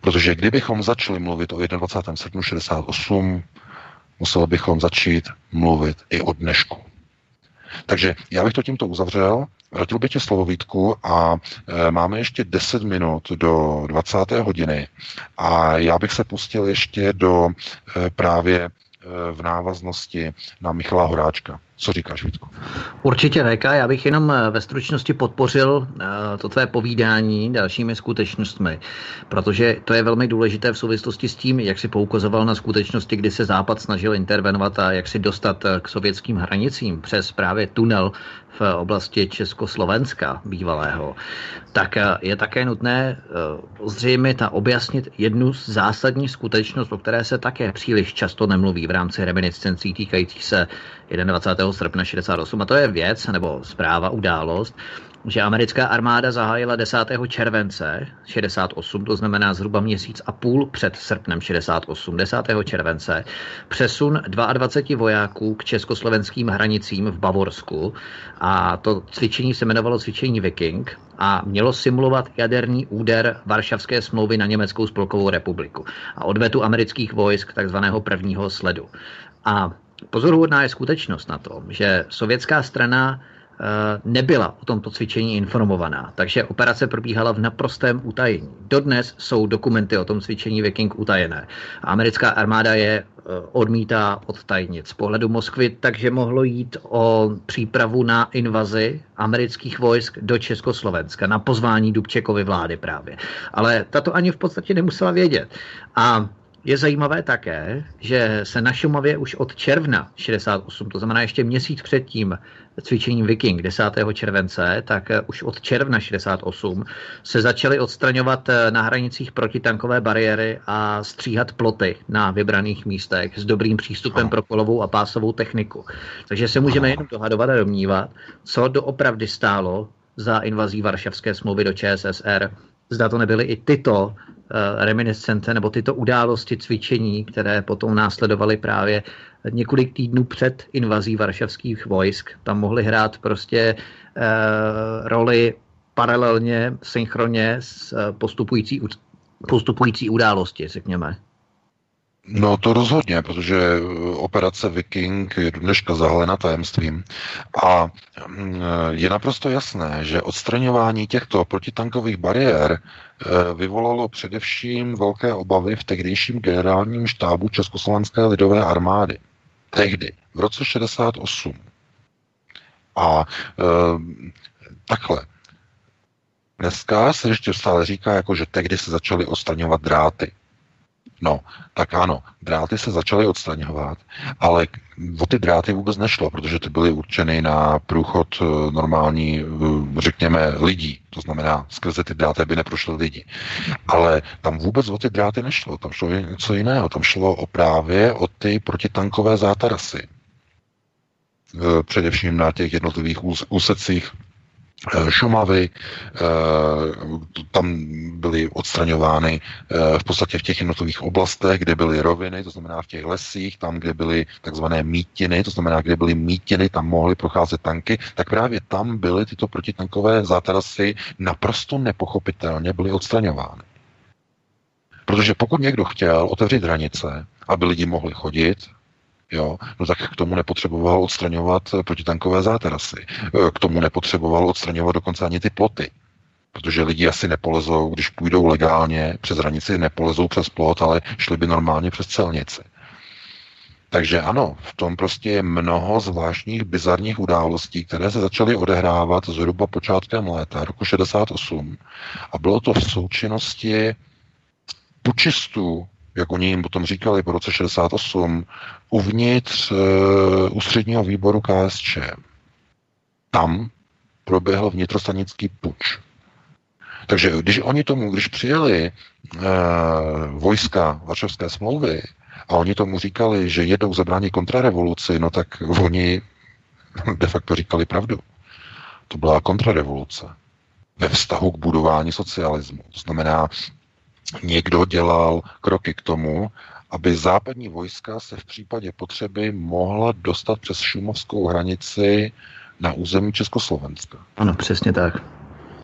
protože kdybychom začali mluvit o 21. srpnu 68, museli bychom začít mluvit i o dnešku. Takže já bych to tímto uzavřel, vrátil bych tě slovo Vítku a e, máme ještě 10 minut do 20. hodiny a já bych se pustil ještě do e, právě e, v návaznosti na Michala Horáčka. Co říkáš, Vítku? Určitě, VK. Já bych jenom eh, ve stručnosti podpořil eh, to tvé povídání dalšími skutečnostmi, protože to je velmi důležité v souvislosti s tím, jak si poukazoval na skutečnosti, kdy se Západ snažil intervenovat a jak si dostat eh, k sovětským hranicím přes právě tunel v oblasti Československa bývalého, tak je také nutné zřejmě a objasnit jednu zásadní skutečnost, o které se také příliš často nemluví v rámci reminiscencí týkajících se 21. srpna 68. A to je věc, nebo zpráva, událost, že americká armáda zahájila 10. července 68, to znamená zhruba měsíc a půl před srpnem 68, 10. července, přesun 22 vojáků k československým hranicím v Bavorsku a to cvičení se jmenovalo cvičení Viking a mělo simulovat jaderný úder Varšavské smlouvy na Německou spolkovou republiku a odvetu amerických vojsk takzvaného prvního sledu. A Pozoruhodná je skutečnost na tom, že sovětská strana nebyla o tomto cvičení informovaná, takže operace probíhala v naprostém utajení. Dodnes jsou dokumenty o tom cvičení Viking utajené. Americká armáda je eh, odmítá odtajnit z pohledu Moskvy, takže mohlo jít o přípravu na invazi amerických vojsk do Československa, na pozvání Dubčekovy vlády právě. Ale tato ani v podstatě nemusela vědět. A je zajímavé také, že se na Šumavě už od června 68, to znamená ještě měsíc před tím cvičením Viking 10. července, tak už od června 68 se začaly odstraňovat na hranicích protitankové bariéry a stříhat ploty na vybraných místech s dobrým přístupem pro kolovou a pásovou techniku. Takže se můžeme jenom dohadovat a domnívat, co doopravdy stálo za invazí Varšavské smlouvy do ČSSR. Zda to nebyly i tyto reminiscence nebo tyto události cvičení, které potom následovaly právě několik týdnů před invazí varšavských vojsk. Tam mohly hrát prostě roli paralelně, synchronně s postupující, postupující události, řekněme. No to rozhodně, protože eh, operace Viking je dneška zahalena tajemstvím a mm, je naprosto jasné, že odstraňování těchto protitankových bariér eh, vyvolalo především velké obavy v tehdejším generálním štábu Československé lidové armády. Tehdy, v roce 68. A e, takhle. Dneska se ještě stále říká, jako, že tehdy se začaly odstraňovat dráty. No, tak ano, dráty se začaly odstraňovat, ale o ty dráty vůbec nešlo, protože ty byly určeny na průchod eh, normální, eh, řekněme, lidí. To znamená, skrze ty dráty by neprošly lidi. Ale tam vůbec o ty dráty nešlo, tam šlo něco jiného. Tam šlo o právě o ty protitankové zátarasy. Eh, především na těch jednotlivých úsecích Šumavy, eh, tam byly odstraňovány eh, v podstatě v těch jednotlivých oblastech, kde byly roviny, to znamená v těch lesích, tam, kde byly takzvané mítiny, to znamená, kde byly mítiny, tam mohly procházet tanky, tak právě tam byly tyto protitankové zátarasy naprosto nepochopitelně byly odstraňovány. Protože pokud někdo chtěl otevřít hranice, aby lidi mohli chodit, jo, no tak k tomu nepotřeboval odstraňovat protitankové záterasy. E, k tomu nepotřeboval odstraňovat dokonce ani ty ploty. Protože lidi asi nepolezou, když půjdou legálně přes hranici, nepolezou přes plot, ale šli by normálně přes celnici. Takže ano, v tom prostě je mnoho zvláštních bizarních událostí, které se začaly odehrávat zhruba počátkem léta, roku 68. A bylo to v součinnosti pučistů jak oni jim potom říkali po roce 68, uvnitř uh, ústředního výboru KSČ. Tam proběhl vnitrostanický puč. Takže když oni tomu, když přijeli uh, vojska Varšavské smlouvy a oni tomu říkali, že jedou zabránit kontrarevoluci, no tak oni <laughs> de facto říkali pravdu. To byla kontrarevoluce ve vztahu k budování socialismu. To znamená, někdo dělal kroky k tomu, aby západní vojska se v případě potřeby mohla dostat přes šumovskou hranici na území Československa. Ano, přesně tak.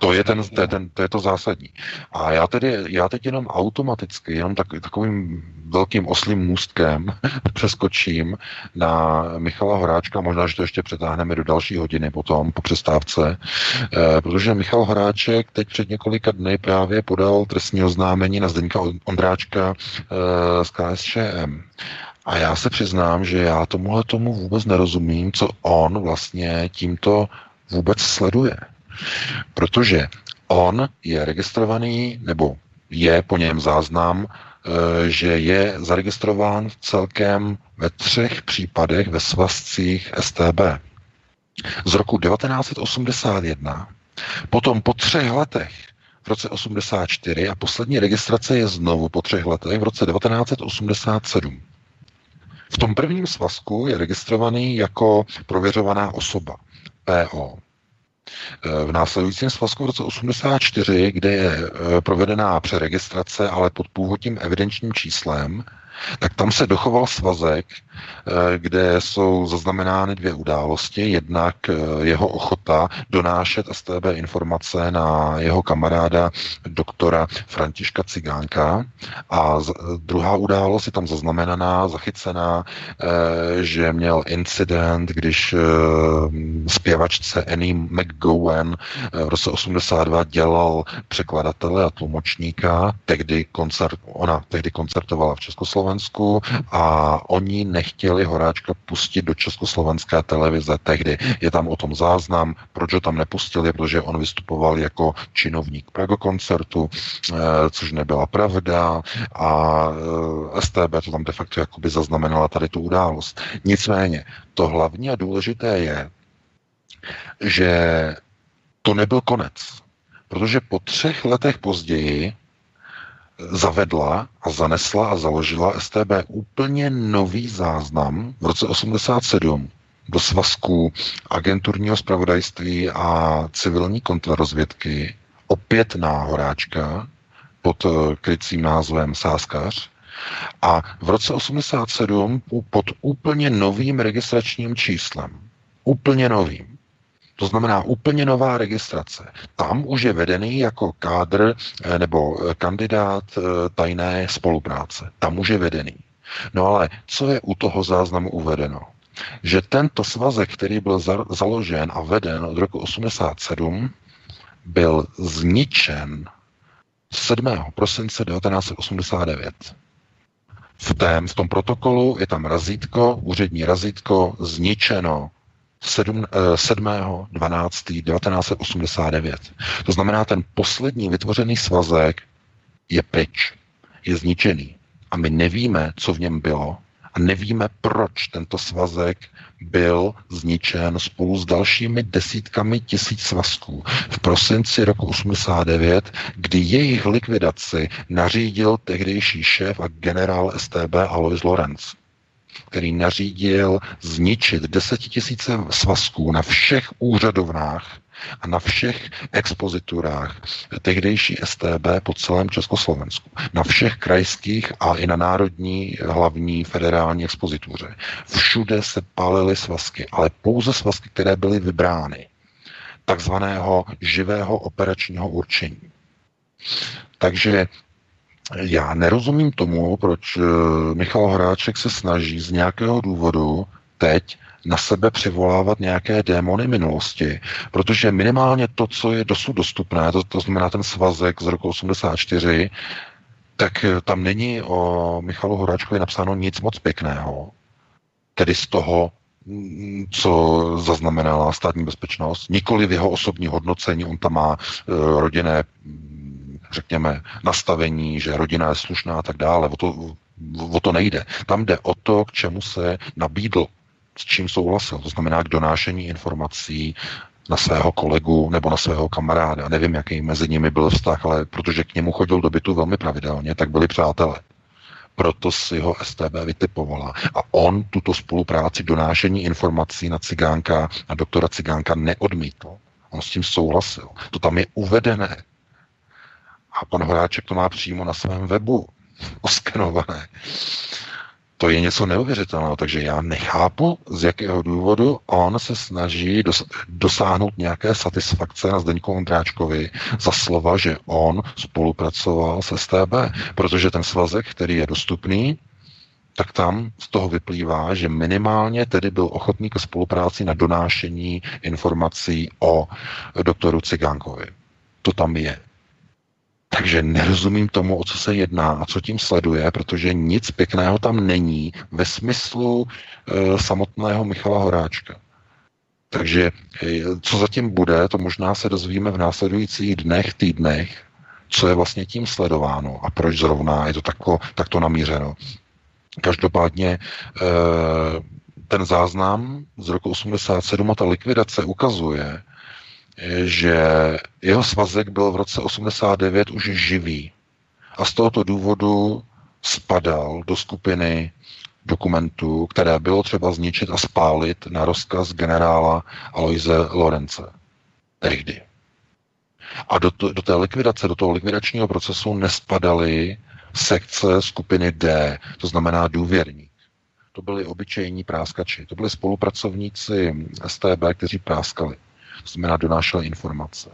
To je, ten, to, je ten, to je to zásadní. A já, tedy, já teď jenom automaticky, jenom tak, takovým velkým oslým můstkem <laughs> přeskočím na Michala Horáčka, možná, že to ještě přetáhneme do další hodiny potom, po přestávce, eh, protože Michal Horáček teď před několika dny právě podal trestní oznámení na Zdeňka Ondráčka eh, z KSČM. A já se přiznám, že já tomuhle tomu vůbec nerozumím, co on vlastně tímto vůbec sleduje. Protože on je registrovaný, nebo je po něm záznam, e, že je zaregistrován celkem ve třech případech ve svazcích STB. Z roku 1981, potom po třech letech v roce 84 a poslední registrace je znovu po třech letech v roce 1987. V tom prvním svazku je registrovaný jako prověřovaná osoba, PO. V následujícím svazku v roce 84, kde je eh, provedená přeregistrace, ale pod původním evidenčním číslem, tak tam se dochoval svazek, eh, kde jsou zaznamenány dvě události. Jednak eh, jeho ochota donášet STB informace na jeho kamaráda doktora Františka Cigánka. A druhá událost je tam zaznamenaná, zachycená, eh, že měl incident, když zpěvačce Annie McGowan v roce 82 dělal překladatele a tlumočníka, tehdy koncert, ona tehdy koncertovala v Československu Československu a oni nechtěli Horáčka pustit do československé televize tehdy. Je tam o tom záznam, proč ho tam nepustili, protože on vystupoval jako činovník Prago koncertu, eh, což nebyla pravda a eh, STB to tam de facto jakoby zaznamenala tady tu událost. Nicméně, to hlavní a důležité je, že to nebyl konec. Protože po třech letech později zavedla a zanesla a založila STB úplně nový záznam v roce 87 do svazku agenturního zpravodajství a civilní kontrarozvědky, opět na Horáčka, pod krycím názvem Sáskař. A v roce 87 pod úplně novým registračním číslem. Úplně novým. To znamená úplně nová registrace. Tam už je vedený jako kádr eh, nebo eh, kandidát eh, tajné spolupráce. Tam už je vedený. No ale co je u toho záznamu uvedeno? Že tento svazek, který byl za- založen a veden od roku 87, byl zničen 7. prosince 1989. V, tém, v tom protokolu je tam razítko, úřední razítko, zničeno 7. 12. 1989. To znamená, ten poslední vytvořený svazek je pryč, je zničený. A my nevíme, co v něm bylo, a nevíme, proč tento svazek byl zničen spolu s dalšími desítkami tisíc svazků v prosinci roku 89, kdy jejich likvidaci nařídil tehdejší šéf a generál STB Alois Lorenz který nařídil zničit desetitisíce svazků na všech úřadovnách a na všech expoziturách tehdejší STB po celém Československu, na všech krajských a i na národní hlavní federální expozituře. Všude se palily svazky, ale pouze svazky, které byly vybrány takzvaného živého operačního určení. Takže já nerozumím tomu, proč eh, Michal Horáček se snaží z nějakého důvodu teď na sebe přivolávat nějaké démony minulosti, protože minimálně to, co je dosud dostupné, to, to znamená ten svazek z roku 84, tak eh, tam není o Michalu Horáčkovi napsáno nic moc pěkného. Tedy z toho, mm, co zaznamenala státní bezpečnost, nikoli v jeho osobní hodnocení, on tam má uh, rodinné řekněme, nastavení, že rodina je slušná a tak dále. O to, o to nejde. Tam jde o to, k čemu se nabídl, s čím souhlasil. To znamená k donášení informací na svého kolegu nebo na svého kamaráda. Nevím, jaký mezi nimi byl vztah, ale protože k němu chodil do bytu velmi pravidelně, tak byli přátelé. Proto si ho STB vytipovala. A on tuto spolupráci donášení informací na Cigánka, na doktora Cigánka neodmítl. On s tím souhlasil. To tam je uvedené. A pan Horáček to má přímo na svém webu <laughs> oskenované. To je něco neuvěřitelného, takže já nechápu, z jakého důvodu on se snaží dos- dosáhnout nějaké satisfakce na Zdeňku Ondráčkovi za slova, že on spolupracoval s STB, protože ten svazek, který je dostupný, tak tam z toho vyplývá, že minimálně tedy byl ochotný ke spolupráci na donášení informací o doktoru Cigánkovi. To tam je. Takže nerozumím tomu, o co se jedná a co tím sleduje, protože nic pěkného tam není ve smyslu e, samotného Michala Horáčka. Takže e, co zatím bude, to možná se dozvíme v následujících dnech, týdnech, co je vlastně tím sledováno a proč zrovna je to takto, takto namířeno. Každopádně e, ten záznam z roku 87 a ta likvidace ukazuje, že jeho svazek byl v roce 89 už živý a z tohoto důvodu spadal do skupiny dokumentů, které bylo třeba zničit a spálit na rozkaz generála Aloise Lorence. Tehdy. A do, to, do té likvidace, do toho likvidačního procesu nespadaly sekce skupiny D, to znamená důvěrník. To byli obyčejní práskači, to byli spolupracovníci STB, kteří práskali znamená donášel informace.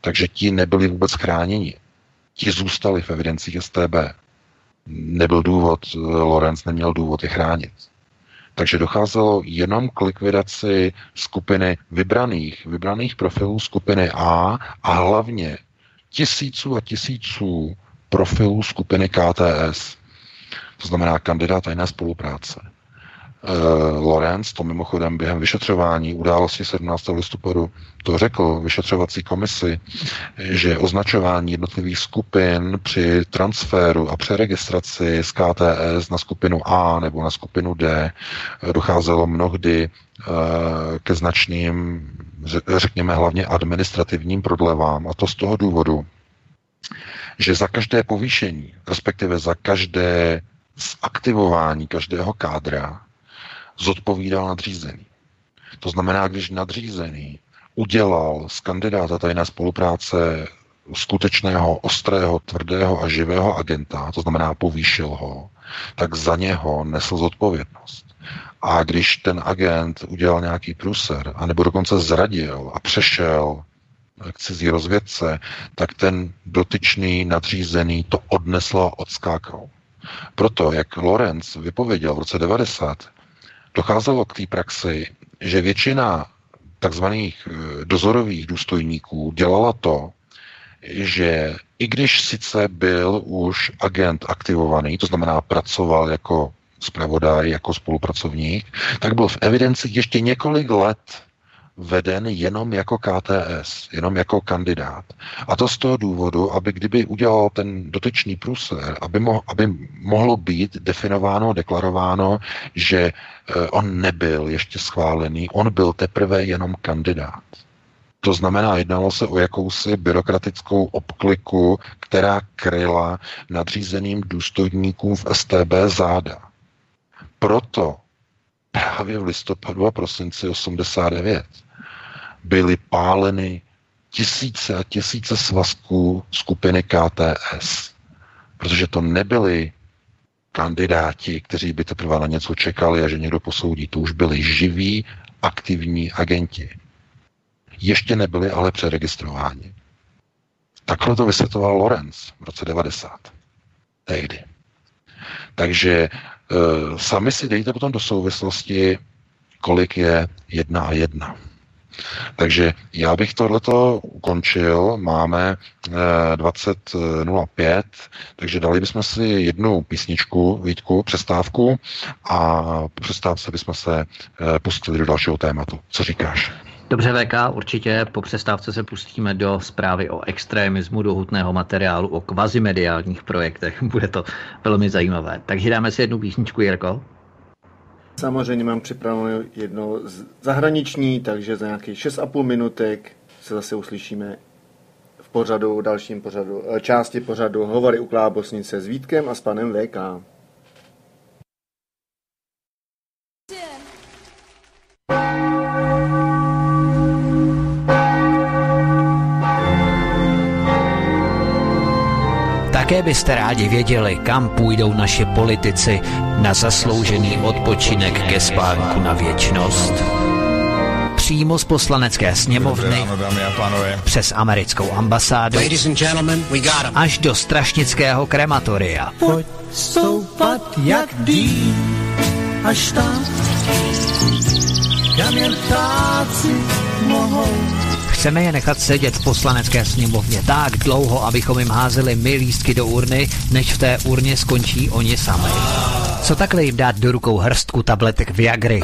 Takže ti nebyli vůbec chráněni. Ti zůstali v evidencích STB. Nebyl důvod, Lorenz neměl důvod je chránit. Takže docházelo jenom k likvidaci skupiny vybraných, vybraných profilů skupiny A a hlavně tisíců a tisíců profilů skupiny KTS. To znamená kandidát tajné spolupráce. Uh, Lorenz to mimochodem během vyšetřování události 17. listopadu to řekl vyšetřovací komisi, že označování jednotlivých skupin při transferu a přeregistraci z KTS na skupinu A nebo na skupinu D docházelo mnohdy uh, ke značným, řekněme hlavně administrativním prodlevám. A to z toho důvodu, že za každé povýšení, respektive za každé zaktivování každého kádra, zodpovídal nadřízený. To znamená, když nadřízený udělal z kandidáta tajné spolupráce skutečného, ostrého, tvrdého a živého agenta, to znamená povýšil ho, tak za něho nesl zodpovědnost. A když ten agent udělal nějaký pruser, anebo dokonce zradil a přešel k cizí rozvědce, tak ten dotyčný nadřízený to odnesl a odskákal. Proto, jak Lorenz vypověděl v roce 90, docházelo k té praxi, že většina takzvaných eh, dozorových důstojníků dělala to, že i když sice byl už agent aktivovaný, to znamená pracoval jako zpravodaj, jako spolupracovník, tak byl v evidenci ještě několik let veden jenom jako KTS, jenom jako kandidát. A to z toho důvodu, aby kdyby udělal ten dotyčný průser, aby, mo- aby mohlo být definováno, deklarováno, že eh, on nebyl ještě schválený, on byl teprve jenom kandidát. To znamená, jednalo se o jakousi byrokratickou obkliku, která kryla nadřízeným důstojníkům v STB záda. Proto právě v listopadu a prosinci 89 byly páleny tisíce a tisíce svazků skupiny KTS. Protože to nebyli kandidáti, kteří by teprve na něco čekali a že někdo posoudí. To už byli živí, aktivní agenti. Ještě nebyli ale přeregistrováni. Takhle to vysvětloval Lorenz v roce 90. Tehdy. Takže sami si dejte potom do souvislosti, kolik je jedna a jedna. Takže já bych tohleto ukončil. Máme 20.05, eh, takže dali bychom si jednu písničku, Vítku, přestávku a po přestávce bychom se eh, pustili do dalšího tématu. Co říkáš? Dobře, VK, určitě po přestávce se pustíme do zprávy o extremismu, do hutného materiálu, o kvazimediálních projektech. <laughs> Bude to velmi zajímavé. Takže dáme si jednu písničku, Jirko. Samozřejmě mám připravenou jedno zahraniční, takže za nějakých 6,5 minutek se zase uslyšíme v pořadu, dalším pořadu, eh, části pořadu Hovory u Klábosnice s Vítkem a s panem VK. Také byste rádi věděli, kam půjdou naši politici na zasloužený odpočinek ke spánku na věčnost? Přímo z poslanecké sněmovny přes americkou ambasádu až do strašnického krematoria. Pojď stoupat jak dým až tam, kam jen ptáci mohou Chceme je nechat sedět v poslanecké sněmovně tak dlouho, abychom jim házeli my lístky do urny, než v té urně skončí oni sami. Co takhle jim dát do rukou hrstku tabletek Viagry?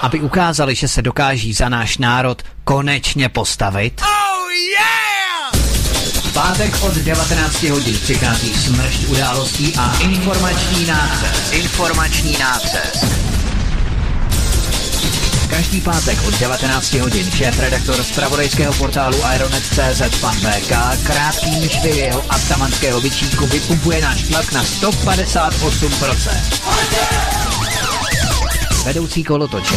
Aby ukázali, že se dokáží za náš národ konečně postavit? Oh yeah! pátek od 19 hodin přichází smršť událostí a informační nácest. Informační nácest. Každý pátek od 19 hodin šéf redaktor z pravodejského portálu Ironet.cz pan VK krátký myšvy jeho atamanského vyčínku vypumpuje náš tlak na 158%. Vedoucí kolotoče.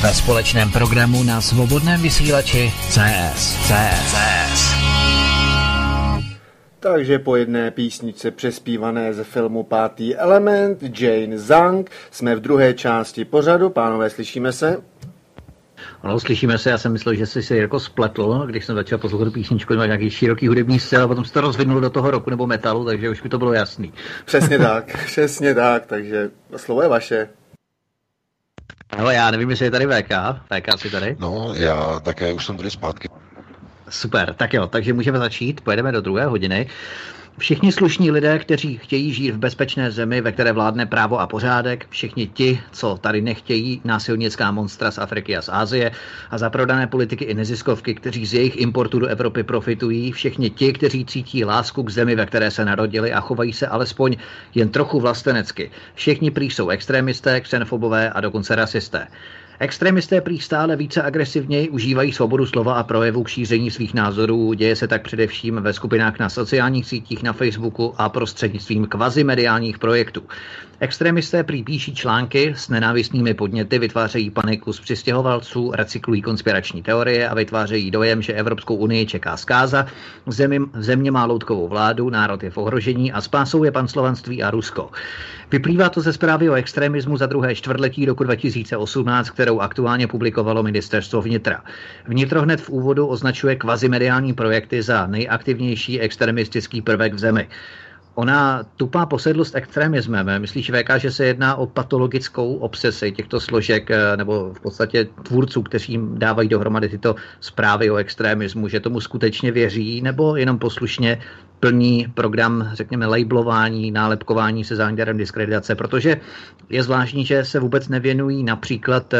Ve společném programu na svobodném vysílači CS. CS. CS. Takže po jedné písničce přespívané ze filmu Pátý element, Jane Zang, jsme v druhé části pořadu. Pánové, slyšíme se? Ano, slyšíme se, já jsem myslel, že jsi si jako spletl, když jsem začal poslouchat písničku, má nějaký široký hudební styl a potom se to rozvinul do toho roku nebo metalu, takže už mi to bylo jasný. Přesně <laughs> tak, přesně tak, takže slovo je vaše. Ale já nevím, jestli je tady VK. VK si tady? No, já také už jsem tady zpátky. Super, tak jo, takže můžeme začít, pojedeme do druhé hodiny. Všichni slušní lidé, kteří chtějí žít v bezpečné zemi, ve které vládne právo a pořádek, všichni ti, co tady nechtějí násilnická monstra z Afriky a z Ázie a zaprodané politiky i neziskovky, kteří z jejich importu do Evropy profitují, všichni ti, kteří cítí lásku k zemi, ve které se narodili a chovají se alespoň jen trochu vlastenecky. Všichni prý jsou extrémisté, xenofobové a dokonce rasisté. Extremisté prý stále více agresivněji užívají svobodu slova a projevu k šíření svých názorů. Děje se tak především ve skupinách na sociálních sítích, na Facebooku a prostřednictvím kvazimediálních projektů. Extremisté prý píší články s nenávistnými podněty, vytvářejí paniku z přistěhovalců, recyklují konspirační teorie a vytvářejí dojem, že Evropskou unii čeká zkáza, zemi, země má loutkovou vládu, národ je v ohrožení a spásou je panslovanství a Rusko. Vyplývá to ze zprávy o extremismu za druhé čtvrtletí roku 2018, kterou aktuálně publikovalo ministerstvo vnitra. Vnitro hned v úvodu označuje kvazimediální projekty za nejaktivnější extremistický prvek v zemi. Ona tupá posedlost extremismem. Myslíš, VK, že se jedná o patologickou obsesi těchto složek eh, nebo v podstatě tvůrců, kteří dávají dohromady tyto zprávy o extremismu, že tomu skutečně věří nebo jenom poslušně plní program, řekněme, labelování, nálepkování se záměrem diskreditace, protože je zvláštní, že se vůbec nevěnují například eh,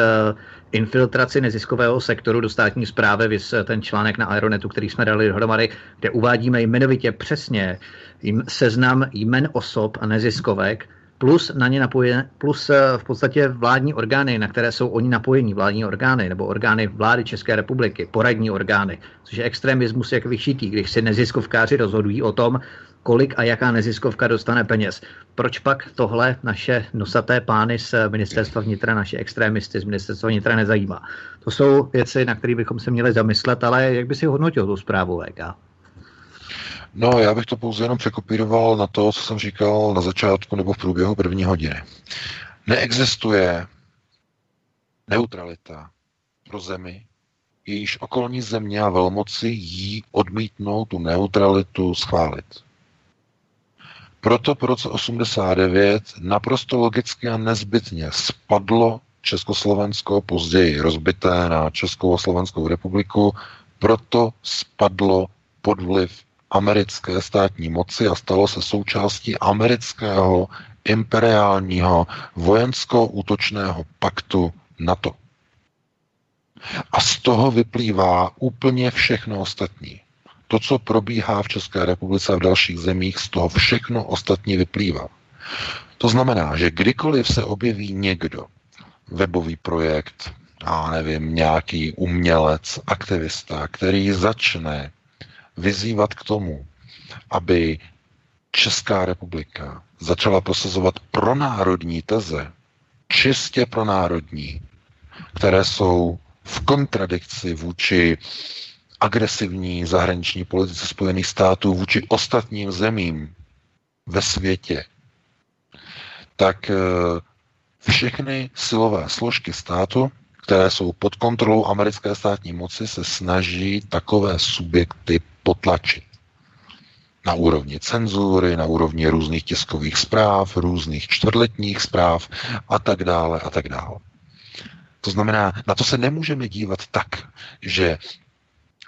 infiltraci neziskového sektoru do státní zprávy, vys ten článek na Aeronetu, který jsme dali dohromady, kde uvádíme jmenovitě přesně seznam jmen osob a neziskovek, plus na ně napojené, plus eh, v podstatě vládní orgány, na které jsou oni napojení, vládní orgány nebo orgány vlády České republiky, poradní orgány, což je extremismus jak vyšitý, když si neziskovkáři rozhodují o tom, kolik a jaká neziskovka dostane peněz. Proč pak tohle naše nosaté pány z ministerstva vnitra, naše extrémisty z ministerstva vnitra nezajímá? To jsou věci, na které bychom se měli zamyslet, ale jak by si hodnotil tu zprávu VK? No, já bych to pouze jenom překopíroval na to, co jsem říkal na začátku nebo v průběhu první hodiny. Neexistuje neutralita pro zemi, jejíž okolní země a velmoci jí odmítnou tu neutralitu schválit. Proto po roce 89 naprosto logicky a nezbytně spadlo Československo, později rozbité na Českou a Slovenskou republiku, proto spadlo pod vliv americké státní moci a stalo se součástí amerického imperiálního vojensko-útočného paktu NATO. A z toho vyplývá úplně všechno ostatní. To, co probíhá v České republice a v dalších zemích, z toho všechno ostatní vyplývá. To znamená, že kdykoliv se objeví někdo, webový projekt, a nevím, nějaký umělec, aktivista, který začne vyzývat k tomu, aby Česká republika začala prosazovat pronárodní teze, čistě pronárodní, které jsou v kontradikci vůči agresivní zahraniční politice Spojených států vůči ostatním zemím ve světě, tak eh, všechny silové složky státu, které jsou pod kontrolou americké státní moci, se snaží takové subjekty potlačit. Na úrovni cenzury, na úrovni různých tiskových zpráv, různých čtvrtletních zpráv a tak dále a tak dále. To znamená, na to se nemůžeme dívat tak, že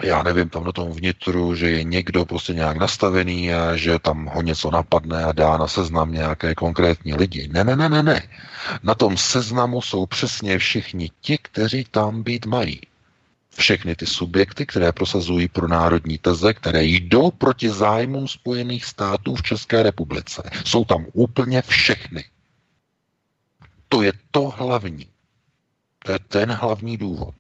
já nevím, tam na tom vnitru, že je někdo prostě nějak nastavený a že tam ho něco napadne a dá na seznam nějaké konkrétní lidi. Ne, ne, ne, ne, ne. Na tom seznamu jsou přesně všichni ti, kteří tam být mají všechny ty subjekty, které prosazují pro národní teze, které jdou proti zájmům Spojených států v České republice. Jsou tam úplně všechny. To je to hlavní. To je ten hlavní důvod.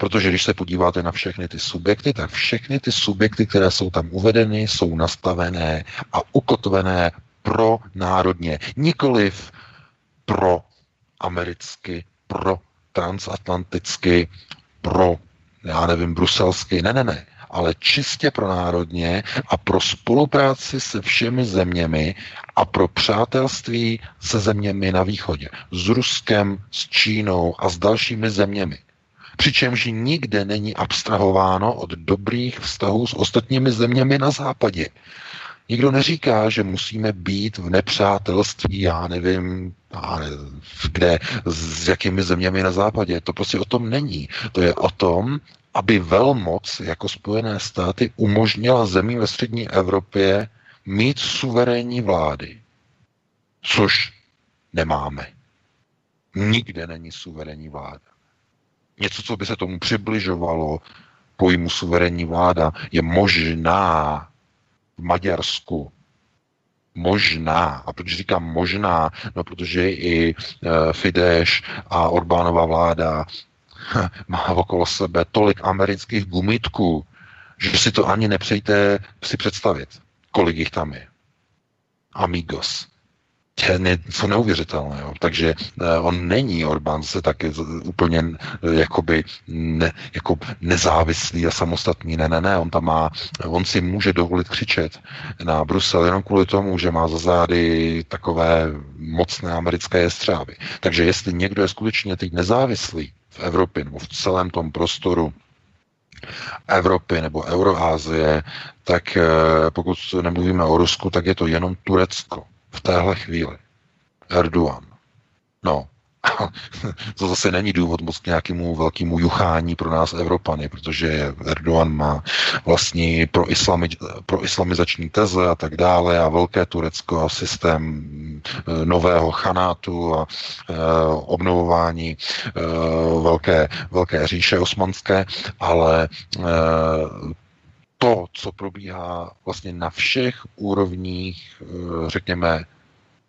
Protože když se podíváte na všechny ty subjekty, tak všechny ty subjekty, které jsou tam uvedeny, jsou nastavené a ukotvené pro národně. Nikoliv pro americky, pro transatlanticky, pro, já nevím, bruselsky, ne, ne, ne, ale čistě pro národně a pro spolupráci se všemi zeměmi a pro přátelství se zeměmi na východě. S Ruskem, s Čínou a s dalšími zeměmi. Přičemž nikde není abstrahováno od dobrých vztahů s ostatními zeměmi na západě. Nikdo neříká, že musíme být v nepřátelství, já nevím, já nevím, kde, s jakými zeměmi na západě. To prostě o tom není. To je o tom, aby velmoc jako Spojené státy umožnila zemí ve střední Evropě mít suverénní vlády. Což nemáme. Nikde není suverénní vláda. Něco, co by se tomu přibližovalo pojmu suverénní vláda, je možná v Maďarsku, Možná. A proč říkám možná? No, protože i e, Fidesz a Orbánova vláda má okolo sebe tolik amerických gumitků, že si to ani nepřejte si představit, kolik jich tam je. Amigos je něco neuvěřitelného. Takže eh, on není Orbán se taky úplně eh, jakoby ne, jako nezávislý a samostatný. Ne, ne, ne, on tam má, on si může dovolit křičet na Brusel jenom kvůli tomu, že má za zády takové mocné americké jestřáby. Takže jestli někdo je skutečně teď nezávislý v Evropě nebo v celém tom prostoru Evropy nebo Euroázie, tak eh, pokud nemluvíme o Rusku, tak je to jenom Turecko v téhle chvíli. Erdogan. No, <laughs> to zase není důvod moc k nějakému velkému juchání pro nás Evropany, protože Erdogan má vlastní pro, islami, pro islamizační teze a tak dále a velké Turecko a systém e, nového chanátu a e, obnovování e, velké, velké říše osmanské, ale e, to, co probíhá vlastně na všech úrovních, eh, řekněme,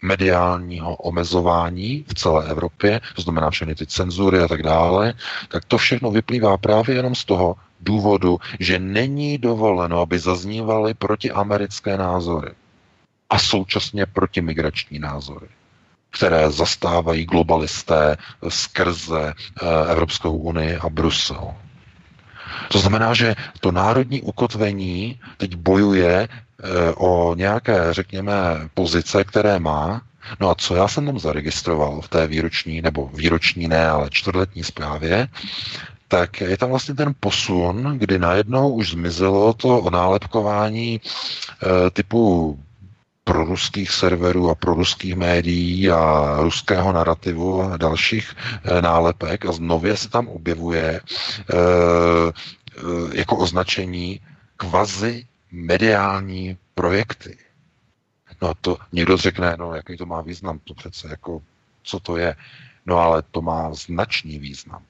mediálního omezování v celé Evropě, to znamená všechny ty cenzury a tak dále, tak to všechno vyplývá právě jenom z toho důvodu, že není dovoleno, aby zaznívaly protiamerické názory a současně protimigrační názory které zastávají globalisté skrze eh, Evropskou unii a Brusel. To znamená, že to národní ukotvení teď bojuje eh, o nějaké, řekněme, pozice, které má. No a co já jsem tam zaregistroval v té výroční, nebo výroční ne, ale čtvrtletní zprávě, tak je tam vlastně ten posun, kdy najednou už zmizelo to nálepkování e, typu pro ruských serverů a pro ruských médií a ruského narrativu a dalších e, nálepek a znově se tam objevuje e, e, jako označení kvazi mediální projekty. No a to někdo řekne, no jaký to má význam, to přece jako, co to je. No ale to má značný význam.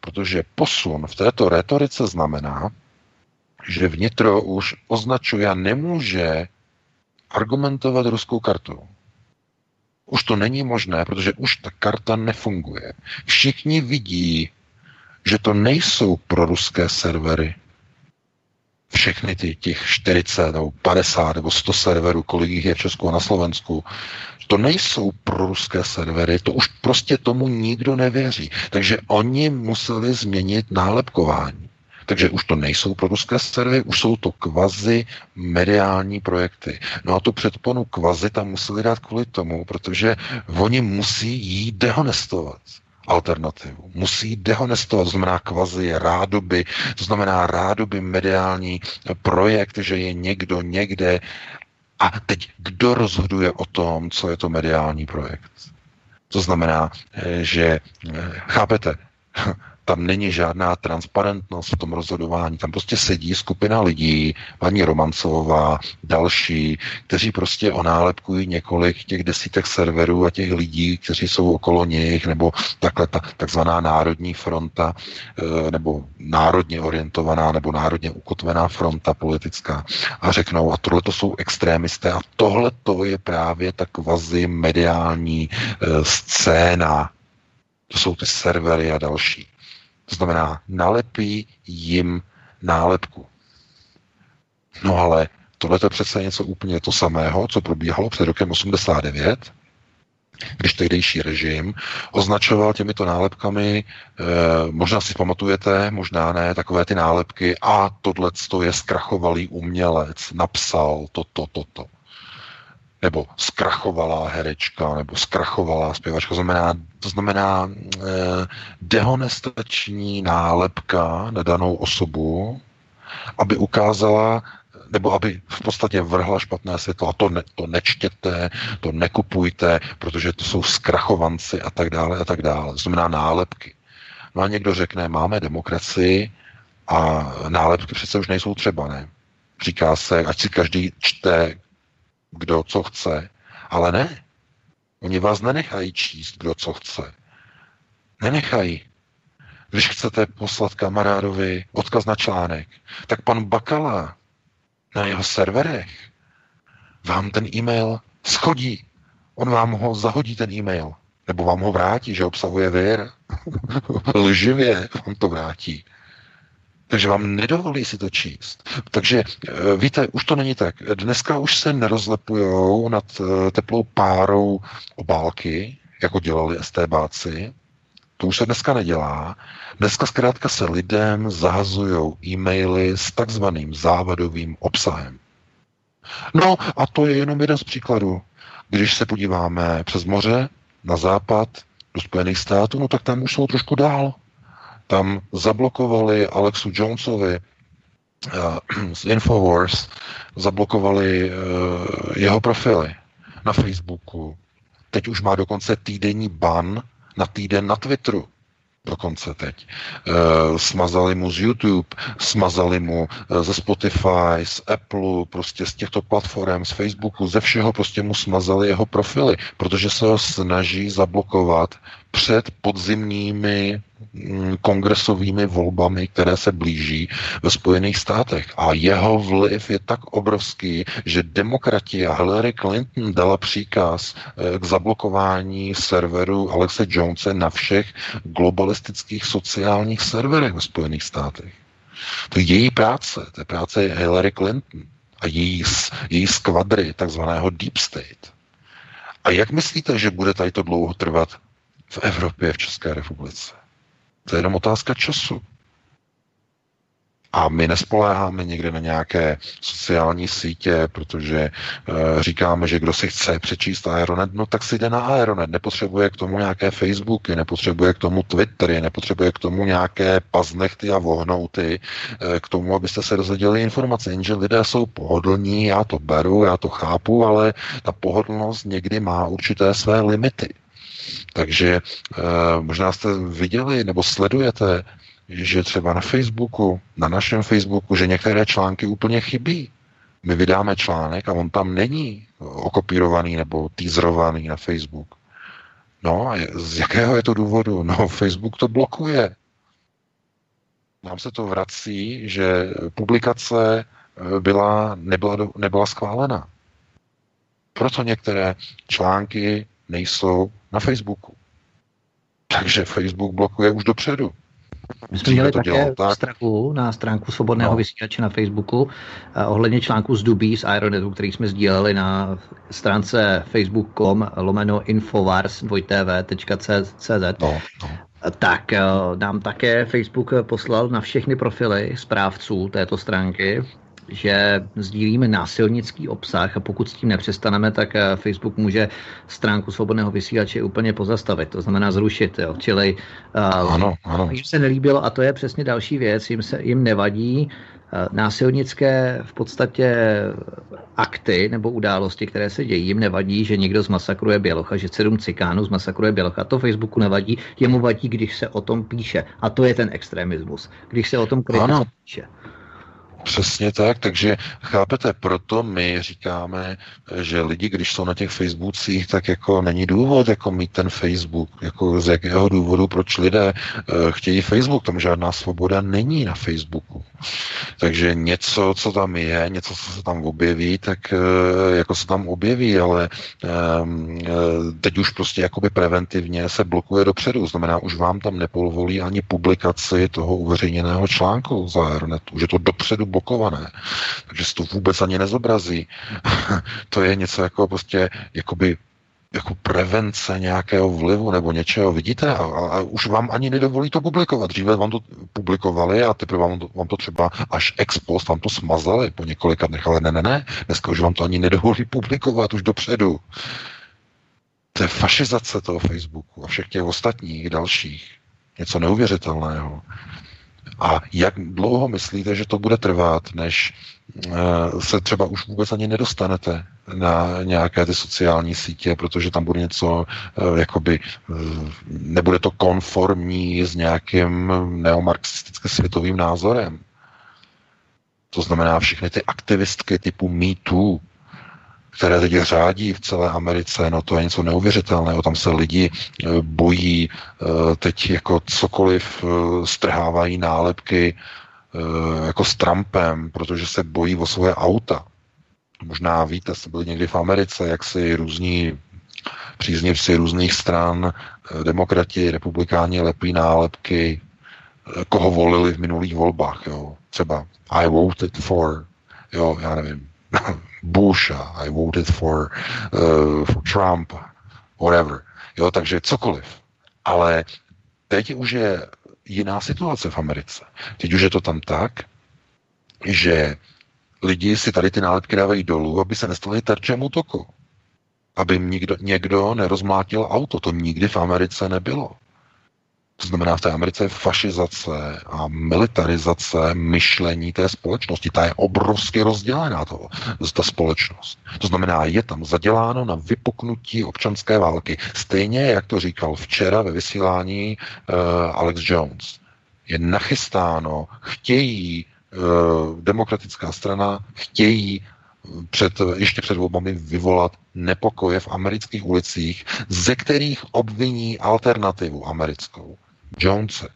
Protože posun v této retorice znamená, že vnitro už označuje a nemůže argumentovat ruskou kartou. Už to není možné, protože už ta karta nefunguje. Všichni vidí, že to nejsou pro ruské servery. Všechny ty těch 40 nebo 50 nebo 100 serverů, kolik jich je v Česku a na Slovensku, to nejsou pro ruské servery, to už prostě tomu nikdo nevěří. Takže oni museli změnit nálepkování. Takže už to nejsou pro ruské servery, už jsou to kvazi mediální projekty. No a tu předponu kvazi tam museli dát kvůli tomu, protože oni musí jí dehonestovat alternativu. Musí dehonestovat, to znamená kvazi rádoby, to znamená rádoby mediální projekt, že je někdo někde. A teď kdo rozhoduje o tom, co je to mediální projekt? To znamená, eh, že eh, chápete, tam není žádná transparentnost v tom rozhodování. Tam prostě sedí skupina lidí, paní Romancová, další, kteří prostě onálepkují několik těch desítek serverů a těch lidí, kteří jsou okolo nich, nebo takhle ta takzvaná národní fronta, eh, nebo národně orientovaná, nebo národně ukotvená fronta politická. A řeknou, a tohle to jsou extrémisté a tohle to je právě ta kvazi mediální eh, scéna to jsou ty servery a další. To znamená, nalepí jim nálepku. No ale tohle je přece něco úplně to samého, co probíhalo před rokem 89, když tehdejší režim označoval těmito nálepkami, eh, možná si pamatujete, možná ne, takové ty nálepky a tohle je zkrachovalý umělec, napsal toto, toto. To, nebo zkrachovalá herečka, nebo zkrachovalá zpěvačka, znamená, to znamená eh, dehonestační nálepka na danou osobu, aby ukázala, nebo aby v podstatě vrhla špatné světlo. A to, ne, to nečtěte, to nekupujte, protože to jsou zkrachovanci a tak dále a tak dále. To znamená nálepky. No a někdo řekne, máme demokracii a nálepky přece už nejsou třeba, ne? Říká se, ať si každý čte kdo co chce. Ale ne. Oni vás nenechají číst, kdo co chce. Nenechají. Když chcete poslat kamarádovi odkaz na článek, tak pan Bakala na jeho serverech vám ten e-mail Schodí. On vám ho zahodí ten e-mail. Nebo vám ho vrátí, že obsahuje vir. <laughs> Lživě vám to vrátí. Takže vám nedovolí si to číst. Takže eh, víte, už to není tak. Dneska už se nerozlepujou nad eh, teplou párou obálky, jako dělali STBáci. To už se dneska nedělá. Dneska zkrátka se lidem zahazují e-maily s takzvaným závadovým obsahem. No a to je jenom jeden z příkladů. Když se podíváme přes moře na západ do Spojených států, no tak tam už jsou trošku dál. Tam zablokovali Alexu Jonesovi uh, <clears throat> z Infowars, zablokovali uh, jeho profily na Facebooku. Teď už má dokonce týdenní ban na týden na Twitteru dokonce teď. E, smazali mu z YouTube, smazali mu ze Spotify, z Apple, prostě z těchto platform, z Facebooku, ze všeho prostě mu smazali jeho profily, protože se ho snaží zablokovat před podzimními mm, kongresovými volbami, které se blíží ve Spojených státech. A jeho vliv je tak obrovský, že demokrati a Hillary Clinton dala příkaz eh, k zablokování serveru Alexe Jonese na všech globalistických sociálních serverech ve Spojených státech. To je její práce, to je práce Hillary Clinton a její, její skvadry, takzvaného Deep State. A jak myslíte, že bude tady to dlouho trvat v Evropě, v České republice. To je jenom otázka času. A my nespoléháme někde na nějaké sociální sítě, protože e, říkáme, že kdo si chce přečíst Aeronet, no tak si jde na Aeronet. Nepotřebuje k tomu nějaké Facebooky, nepotřebuje k tomu Twittery, nepotřebuje k tomu nějaké paznechty a vohnouty, e, k tomu, abyste se dozvěděli informace. Jenže lidé jsou pohodlní, já to beru, já to chápu, ale ta pohodlnost někdy má určité své limity. Takže e, možná jste viděli nebo sledujete, že třeba na Facebooku, na našem Facebooku, že některé články úplně chybí. My vydáme článek a on tam není okopírovaný nebo teaserovaný na Facebook. No a z jakého je to důvodu? No Facebook to blokuje. Nám se to vrací, že publikace eh, byla, nebyla, nebyla schválena. Proto některé články nejsou na Facebooku. Takže Facebook blokuje už dopředu. My jsme měli také tak. strachu na stránku Svobodného no. vysílače na Facebooku eh, ohledně článku z Dubí z Ironetu, který jsme sdíleli na stránce facebook.com lomeno infovars. No, no. Tak eh, nám také Facebook poslal na všechny profily správců této stránky že sdílíme násilnický obsah a pokud s tím nepřestaneme, tak eh, Facebook může stránku svobodného vysílače úplně pozastavit, to znamená zrušit. Jo. Čili uh, ano, ano. jim se nelíbilo a to je přesně další věc, jim, se, jim nevadí uh, násilnické v podstatě akty nebo události, které se dějí, jim nevadí, že někdo zmasakruje Bělocha, že sedm cikánů zmasakruje Bělocha. To Facebooku nevadí, jemu vadí, když se o tom píše. A to je ten extremismus. Když se o tom kriticky píše. Přesně tak, takže chápete, proto my říkáme, že lidi, když jsou na těch Facebookcích, tak jako není důvod jako mít ten Facebook, jako z jakého důvodu, proč lidé uh, chtějí Facebook, tam žádná svoboda není na Facebooku. Takže něco, co tam je, něco, co se tam objeví, tak uh, jako se tam objeví, ale um, teď už prostě jakoby preventivně se blokuje dopředu, znamená, už vám tam nepolvolí ani publikaci toho uveřejněného článku za Aeronet, už je to dopředu blokované. Takže se to vůbec ani nezobrazí. <laughs> to je něco jako prostě, jakoby jako prevence nějakého vlivu nebo něčeho, vidíte? A, a, už vám ani nedovolí to publikovat. Dříve vám to publikovali a teprve vám to, vám to třeba až ex post vám to smazali po několika dnech, ale ne, ne, ne, dneska už vám to ani nedovolí publikovat už dopředu. To je fašizace toho Facebooku a všech těch ostatních dalších. Něco neuvěřitelného. A jak dlouho myslíte, že to bude trvat, než eh, se třeba už vůbec ani nedostanete na nějaké ty sociální sítě, protože tam bude něco, eh, jakoby, eh, nebude to konformní s nějakým neomarxistickým světovým názorem. To znamená všechny ty aktivistky typu MeToo, které teď řádí v celé Americe, no to je něco neuvěřitelného. Tam se lidi eh, bojí, eh, teď jako cokoliv eh, strhávají nálepky jako s Trumpem, protože se bojí o svoje auta. Možná víte, jste byli někdy v Americe, jak si různí příznivci různých stran, demokrati, republikáni lepí nálepky, koho volili v minulých volbách. Jo. Třeba I voted for, jo, já nevím, <laughs> Bush, I voted for, uh, for Trump, whatever. Jo, takže cokoliv. Ale teď už je jiná situace v Americe. Teď už je to tam tak, že lidi si tady ty nálepky dávají dolů, aby se nestali terčem útoku. Aby někdo, někdo nerozmlátil auto. To nikdy v Americe nebylo. To znamená, v té Americe je fašizace a militarizace myšlení té společnosti. Ta je obrovsky rozdělená, to, ta společnost. To znamená, je tam zaděláno na vypuknutí občanské války. Stejně, jak to říkal včera ve vysílání uh, Alex Jones. Je nachystáno, chtějí uh, demokratická strana, chtějí před, ještě před volbami vyvolat nepokoje v amerických ulicích, ze kterých obviní alternativu americkou. Jonese.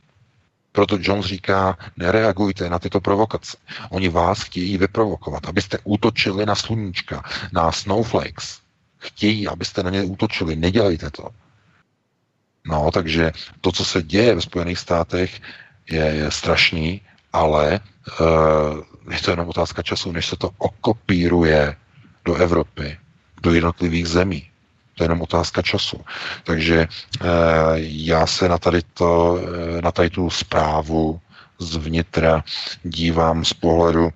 Proto Jones říká, nereagujte na tyto provokace. Oni vás chtějí vyprovokovat, abyste útočili na sluníčka, na snowflakes. Chtějí, abyste na ně útočili. Nedělejte to. No, takže to, co se děje ve Spojených státech, je, je strašný, ale uh, je to jenom otázka času, než se to okopíruje do Evropy, do jednotlivých zemí. To je jenom otázka času. Takže eh, já se na tady, to, eh, na tady tu zprávu zvnitra dívám z pohledu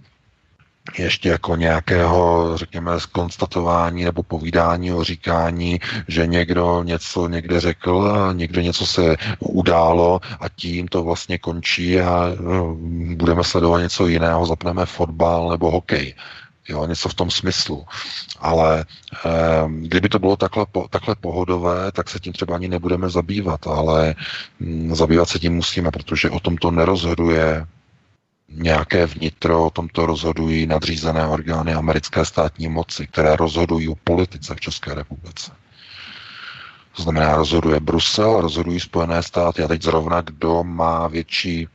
ještě jako nějakého, řekněme, konstatování nebo povídání o říkání, že někdo něco někde řekl a někdo něco se událo a tím to vlastně končí a no, budeme sledovat něco jiného, zapneme fotbal nebo hokej. Jo, něco v tom smyslu. Ale eh, kdyby to bylo takhle, po, takhle pohodové, tak se tím třeba ani nebudeme zabývat, ale hm, zabývat se tím musíme, protože o tom to nerozhoduje nějaké vnitro, o tomto rozhodují nadřízené orgány americké státní moci, které rozhodují o politice v České republice. To znamená, rozhoduje Brusel, rozhodují Spojené státy a teď zrovna kdo má větší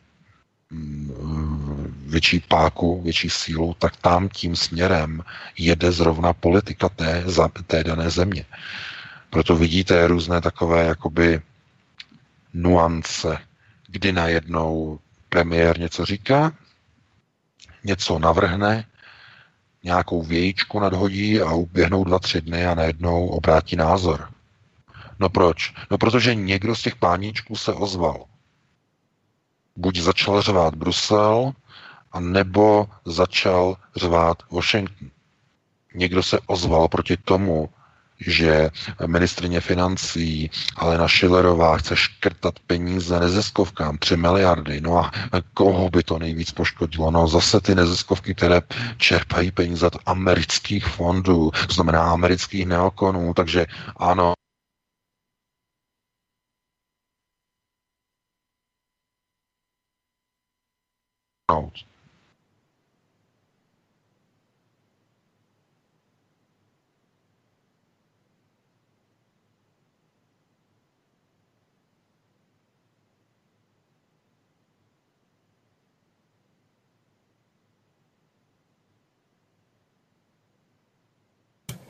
větší páku, větší sílu, tak tam tím směrem jede zrovna politika té, té dané země. Proto vidíte různé takové jakoby nuance, kdy najednou premiér něco říká, něco navrhne, nějakou vějíčku nadhodí a uběhnou dva, tři dny a najednou obrátí názor. No proč? No protože někdo z těch páníčků se ozval. Buď začal řvát Brusel, a nebo začal řvát Washington. Někdo se ozval proti tomu, že ministrině financí Alena Schillerová chce škrtat peníze neziskovkám, 3 miliardy. No a koho by to nejvíc poškodilo? No zase ty neziskovky, které čerpají peníze od amerických fondů, to znamená amerických neokonů, takže ano,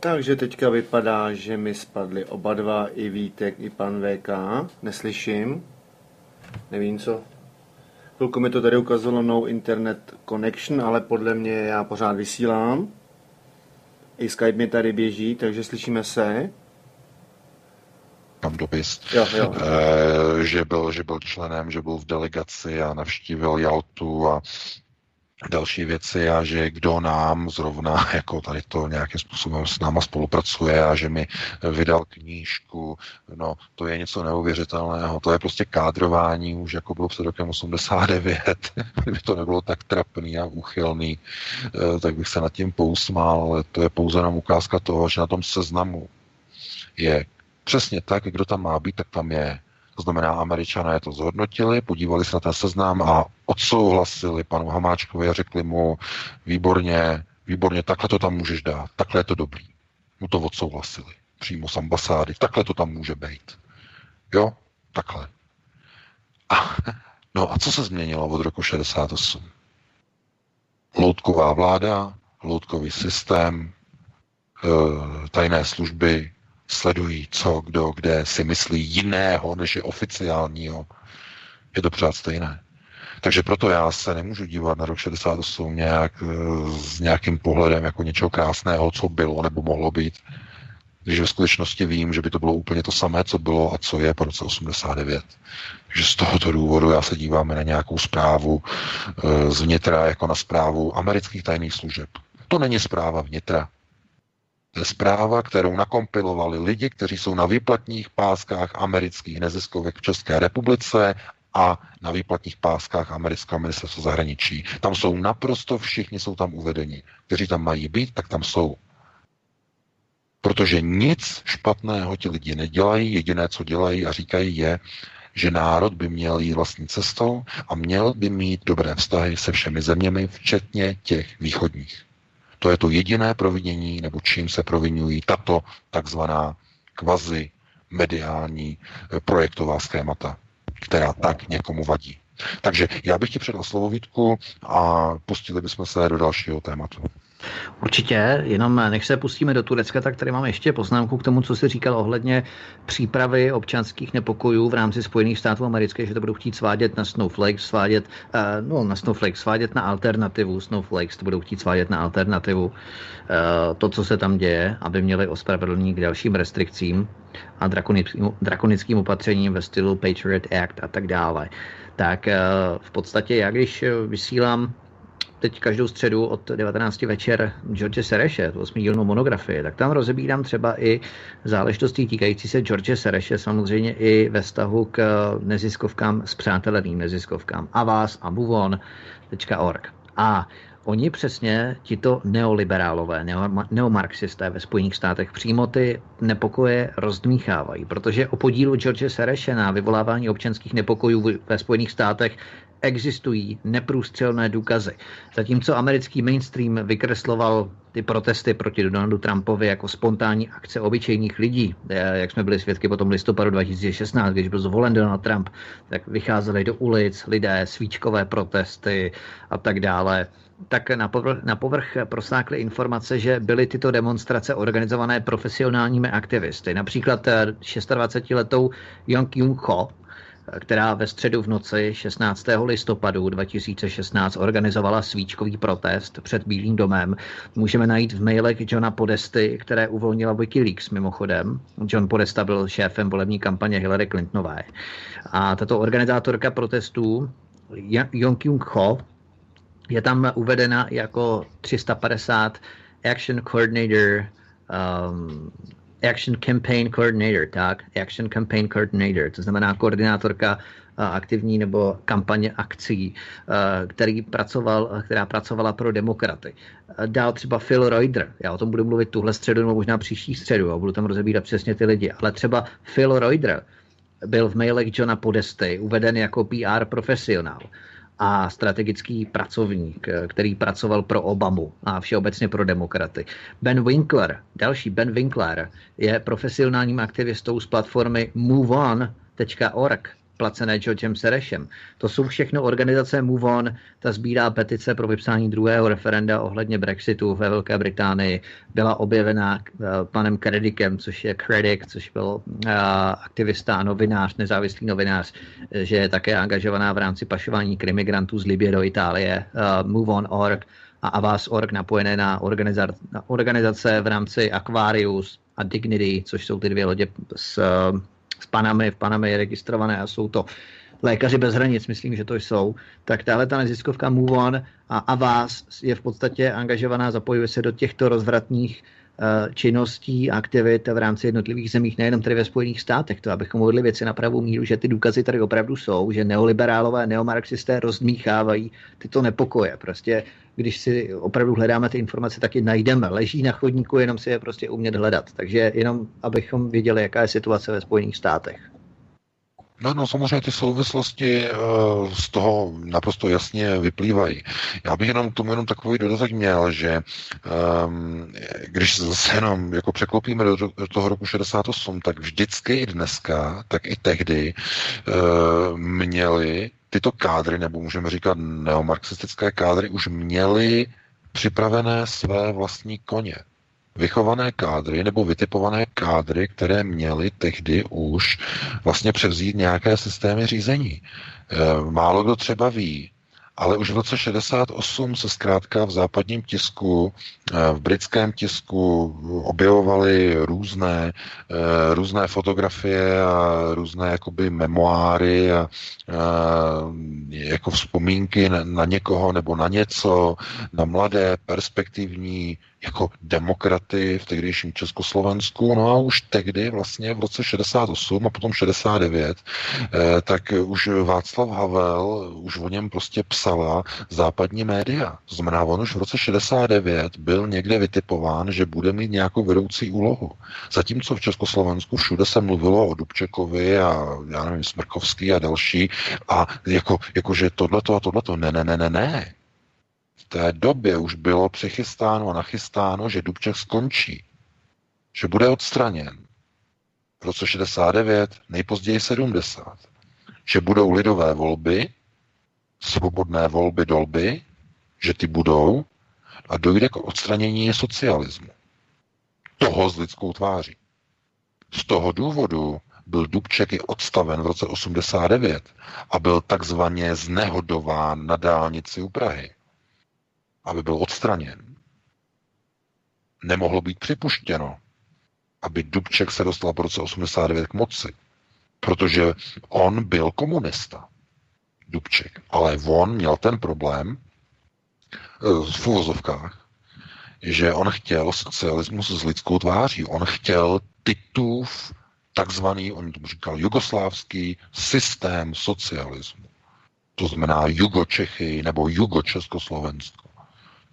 Takže teďka vypadá, že mi spadli oba dva, i Vítek, i pan VK. Neslyším. Nevím co. Chvilku mi to tady ukazovalo no internet connection, ale podle mě já pořád vysílám. I Skype mi tady běží, takže slyšíme se. Tam dopis, jo, jo. E, že, byl, že byl členem, že byl v delegaci a navštívil Jaltu a další věci a že kdo nám zrovna <laughs> jako tady to nějakým způsobem s náma spolupracuje a že mi vydal knížku, no to je něco neuvěřitelného, to je prostě kádrování už jako bylo před rokem 89, <laughs> kdyby to nebylo tak trapný a úchylný, eh, tak bych se nad tím pousmál, ale to je pouze jenom ukázka toho, že na tom seznamu je přesně tak, kdo tam má být, tak tam je. To znamená, američané to zhodnotili, podívali se na ten seznam a odsouhlasili panu Hamáčkovi a řekli mu, výborně, výborně, takhle to tam můžeš dát, takhle je to dobrý. Mu to odsouhlasili přímo z ambasády, takhle to tam může být. Jo, takhle. A, no a co se změnilo od roku 68? Loutková vláda, loutkový systém, tajné služby sledují, co, kdo, kde si myslí jiného, než je oficiálního. Je to pořád stejné. Takže proto já se nemůžu dívat na rok 68 nějak, s nějakým pohledem jako něčeho krásného, co bylo nebo mohlo být když ve skutečnosti vím, že by to bylo úplně to samé, co bylo a co je po roce 89. Takže z tohoto důvodu já se díváme na nějakou zprávu e, z vnitra jako na zprávu amerických tajných služeb. To není zpráva vnitra. Zpráva, kterou nakompilovali lidi, kteří jsou na výplatních páskách amerických neziskovek v České republice a na výplatních páskách amerického ministerstva zahraničí. Tam jsou naprosto všichni, jsou tam uvedeni. Kteří tam mají být, tak tam jsou. Protože nic špatného ti lidi nedělají, jediné, co dělají a říkají je, že národ by měl jít vlastní cestou a měl by mít dobré vztahy se všemi zeměmi, včetně těch východních. To je to jediné provinění, nebo čím se provinují tato takzvaná kvazi mediální eh, projektová schémata, která tak někomu vadí. Takže já bych ti předal slovo Vítku a pustili bychom se do dalšího tématu. Určitě, jenom než se pustíme do Turecka, tak tady mám ještě poznámku k tomu, co jsi říkal ohledně přípravy občanských nepokojů v rámci Spojených států amerických, že to budou chtít svádět na Snowflake, svádět, uh, no na Snowflake, svádět na alternativu, Snowflakes to budou chtít svádět na alternativu, uh, to, co se tam děje, aby měli ospravedlnění k dalším restrikcím a drakonickým, drakonickým opatřením ve stylu Patriot Act a tak dále. Tak uh, v podstatě já, když vysílám teď každou středu od 19 večer George Sereše, tu osmidílnou monografii, tak tam rozebírám třeba i záležitosti týkající se George Sereše, samozřejmě i ve vztahu k neziskovkám, zpřáteleným neziskovkám. Avas a MoveOn.org. A Oni přesně, tito neoliberálové, neomarxisté ve Spojených státech přímo ty nepokoje rozdmíchávají, protože o podílu George Sereše na vyvolávání občanských nepokojů ve Spojených státech existují neprůstřelné důkazy. Zatímco americký mainstream vykresloval ty protesty proti Donaldu Trumpovi jako spontánní akce obyčejných lidí, eh, jak jsme byli svědky potom listopadu 2016, když byl zvolen Donald Trump, tak vycházeli do ulic lidé, svíčkové protesty a tak dále tak na povrch, na povrch prosákly informace, že byly tyto demonstrace organizované profesionálními aktivisty. Například 26-letou Young Kyung Ho, která ve středu v noci 16. listopadu 2016 organizovala svíčkový protest před Bílým domem. Můžeme najít v mailech Johna Podesty, které uvolnila Wikileaks mimochodem. John Podesta byl šéfem volební kampaně Hillary Clintonové. A tato organizátorka protestů Yong Kyung Ho je tam uvedena jako 350 Action Coordinator um, Action Campaign Coordinator, tak, Action Campaign Coordinator, to znamená koordinátorka aktivní nebo kampaně akcí, který pracoval, která pracovala pro demokraty. Dál třeba Phil Reuter, já o tom budu mluvit tuhle středu nebo možná příští středu a budu tam rozebírat přesně ty lidi, ale třeba Phil Reuter byl v mailech Johna Podesty uveden jako PR profesionál a strategický pracovník, který pracoval pro Obamu a všeobecně pro demokraty. Ben Winkler, další Ben Winkler, je profesionálním aktivistou z platformy MoveOn.org, placené Georgem Serešem. To jsou všechno organizace Move On, ta sbírá petice pro vypsání druhého referenda ohledně Brexitu ve Velké Británii. Byla objevena uh, panem Kredikem, což je Kredic, což byl uh, aktivista a novinář, nezávislý novinář, že je také angažovaná v rámci pašování krimigrantů z Libie do Itálie. Move On.org a Avas.org napojené na, na organizace v rámci Aquarius a Dignity, což jsou ty dvě lodě s s Panamy, v Panamy je registrované a jsou to lékaři bez hranic, myslím, že to jsou, tak tahle ta neziskovka Move On a, a vás je v podstatě angažovaná, zapojuje se do těchto rozvratných činností, aktivit v rámci jednotlivých zemích, nejenom tady ve Spojených státech, to abychom mohli věci na pravou míru, že ty důkazy tady opravdu jsou, že neoliberálové, neomarxisté rozmíchávají tyto nepokoje. Prostě když si opravdu hledáme ty informace, tak je najdeme. Leží na chodníku, jenom si je prostě umět hledat. Takže jenom, abychom věděli, jaká je situace ve Spojených státech. No, no, samozřejmě ty souvislosti uh, z toho naprosto jasně vyplývají. Já bych jenom tomu jenom takový dodatek měl, že um, když se jenom jako překlopíme do, do toho roku 68, tak vždycky i dneska, tak i tehdy uh, měli tyto kádry, nebo můžeme říkat neomarxistické kádry, už měly připravené své vlastní koně. Vychované kádry nebo vytipované kádry, které měly tehdy už vlastně převzít nějaké systémy řízení. E, málo kdo třeba ví, ale už v roce 68 se zkrátka v západním tisku, eh, v britském tisku objevovaly různé, eh, různé fotografie a různé jakoby memoáry a, a jako vzpomínky na někoho nebo na něco, na mladé, perspektivní, jako demokraty v tehdejším Československu. No a už tehdy, vlastně v roce 68 a potom 69, eh, tak už Václav Havel už o něm prostě psala západní média. To znamená, on už v roce 69 byl někde vytipován, že bude mít nějakou vedoucí úlohu. Zatímco v Československu všude se mluvilo o Dubčekovi a já nevím, Smrkovský a další a jako, jako že tohleto a tohleto. Ne, ne, ne, ne, ne té době už bylo přichystáno a nachystáno, že Dubček skončí, že bude odstraněn v roce 69, nejpozději 70, že budou lidové volby, svobodné volby dolby, že ty budou a dojde k odstranění socialismu. Toho s lidskou tváří. Z toho důvodu byl Dubček i odstaven v roce 89 a byl takzvaně znehodován na dálnici u Prahy aby byl odstraněn. Nemohlo být připuštěno, aby Dubček se dostal v roce 89 k moci, protože on byl komunista. Dubček. Ale on měl ten problém eh, v uvozovkách, že on chtěl socialismus s lidskou tváří. On chtěl Titův takzvaný, on tomu říkal, jugoslávský systém socialismu. To znamená Jugočechy nebo Jugočeskoslovensko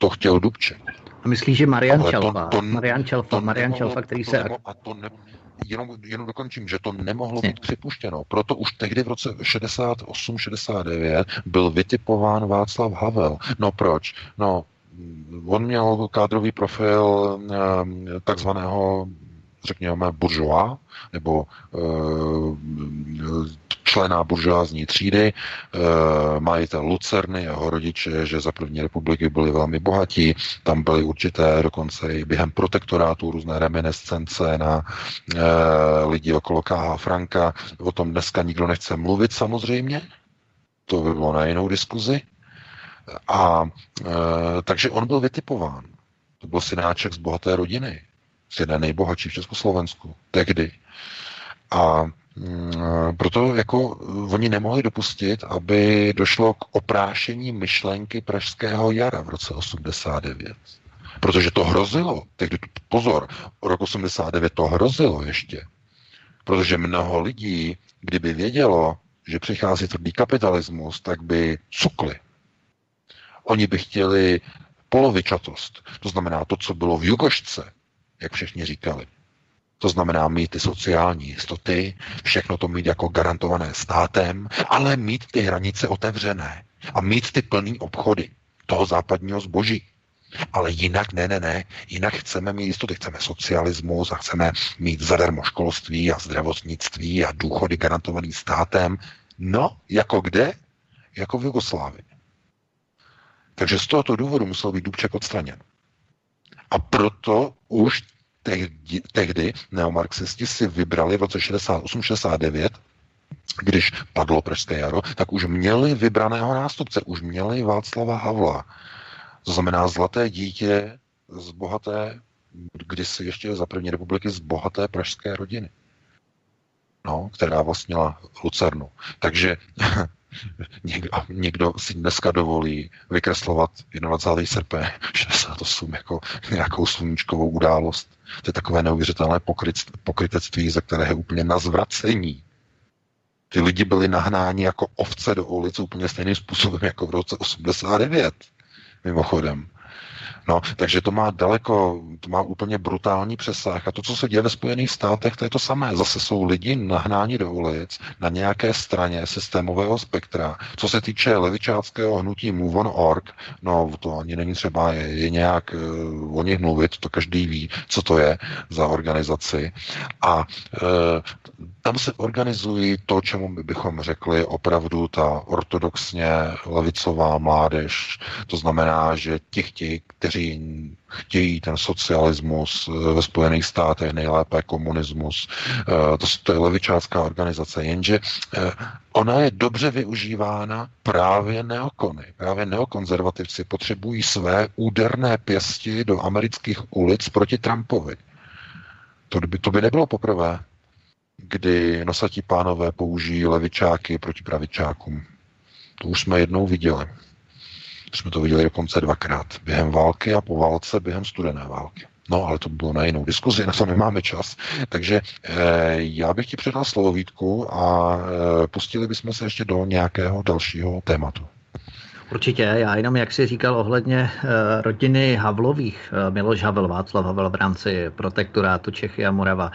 to chtěl Dubček. A myslíš, že Marian Čalfa, to, to, Marian Čalfa, to Marian nemohlo, Čalfa, který to se... Nemohlo, a to ne, jenom, jenom dokončím, že to nemohlo být připuštěno. Proto už tehdy v roce 68-69 byl vytipován Václav Havel. No proč? No, on měl kádrový profil eh, takzvaného řekněme, buržoa, nebo e, člena buržoázní třídy, e, majitel Lucerny, jeho rodiče, že za první republiky byli velmi bohatí, tam byly určité dokonce i během protektorátu různé reminiscence na e, lidi okolo K.H. Franka. O tom dneska nikdo nechce mluvit samozřejmě, to by bylo na jinou diskuzi. A e, takže on byl vytipován. To byl synáček z bohaté rodiny jeden nejbohatší v Československu tehdy. A proto jako oni nemohli dopustit, aby došlo k oprášení myšlenky Pražského jara v roce 89. Protože to hrozilo. Tehdy, pozor, rok 89 to hrozilo ještě. Protože mnoho lidí, kdyby vědělo, že přichází tvrdý kapitalismus, tak by cukli. Oni by chtěli polovičatost. To znamená to, co bylo v Jugošce, jak všichni říkali. To znamená mít ty sociální jistoty, všechno to mít jako garantované státem, ale mít ty hranice otevřené a mít ty plný obchody toho západního zboží. Ale jinak ne, ne, ne. Jinak chceme mít jistoty, chceme socialismus a chceme mít zadarmo školství a zdravotnictví a důchody garantovaný státem. No, jako kde? Jako v Jugoslávii. Takže z tohoto důvodu musel být Dubček odstraněn. A proto už tehdy, tehdy neomarxisti si vybrali v roce 68-69 když padlo Pražské jaro, tak už měli vybraného nástupce, už měli Václava Havla. To znamená zlaté dítě z bohaté, kdysi ještě za první republiky z bohaté pražské rodiny. No, která vlastnila Lucernu. Takže <laughs> někdo, někdo si dneska dovolí vykreslovat 21. srpen 68 jako nějakou sluníčkovou událost. To je takové neuvěřitelné pokrytectví, za které je úplně na zvracení. Ty lidi byli nahnáni jako ovce do ulic úplně stejným způsobem jako v roce 89. Mimochodem. No, takže to má daleko, to má úplně brutální přesah. A to, co se děje ve Spojených státech, to je to samé. Zase jsou lidi nahnáni do ulic na nějaké straně systémového spektra. Co se týče levičáckého hnutí Move on Org, no to ani není třeba je, je nějak uh, o nich mluvit, to každý ví, co to je za organizaci. A uh, tam se organizují to, čemu my bychom řekli opravdu ta ortodoxně levicová mládež. To znamená, že těch, těch kteří chtějí ten socialismus eh, ve Spojených státech, nejlépe komunismus. Eh, to, to je levičácká organizace, jenže ona je dobře využívána právě neokony. Právě neokonzervativci potřebují své úderné pěsti do amerických ulic proti Trumpovi. To by, to by nebylo poprvé, kdy nosatí pánové použijí levičáky proti pravičákům. To už jsme jednou viděli. Jsme to viděli dokonce dvakrát. Během války a po válce během studené války. No, ale to bylo na jinou diskuzi, na to nemáme čas. Takže e, já bych ti předal slovo Vítku a e, pustili bychom se ještě do nějakého dalšího tématu. Určitě, já jenom, jak si říkal ohledně e, rodiny Havlových, Miloš Havel, Václav Havel v rámci protektorátu Čechy a Morava,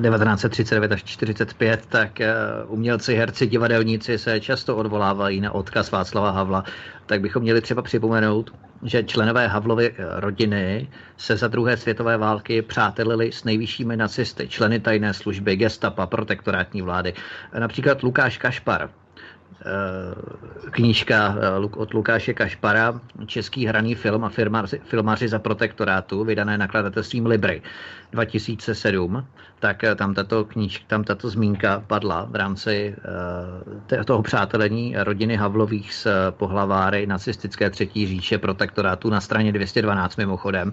1939 až 45, tak eh, umělci, herci, divadelníci se často odvolávají na odkaz Václava Havla, tak bychom měli třeba připomenout, že členové Havlovy eh, rodiny se za druhé světové války přátelili s nejvyššími nacisty, členy tajné služby, gestapa, protektorátní vlády. Například Lukáš Kašpar, knížka eh, od Lukáše Kašpara, český hraný film a filmaři, filmaři za protektorátu, vydané nakladatelstvím Libry 2007, tak eh, tam tato knížka, tam tato zmínka padla v rámci toho přátelení rodiny Havlových s pohlaváry nacistické třetí říše protektorátu na straně 212 mimochodem.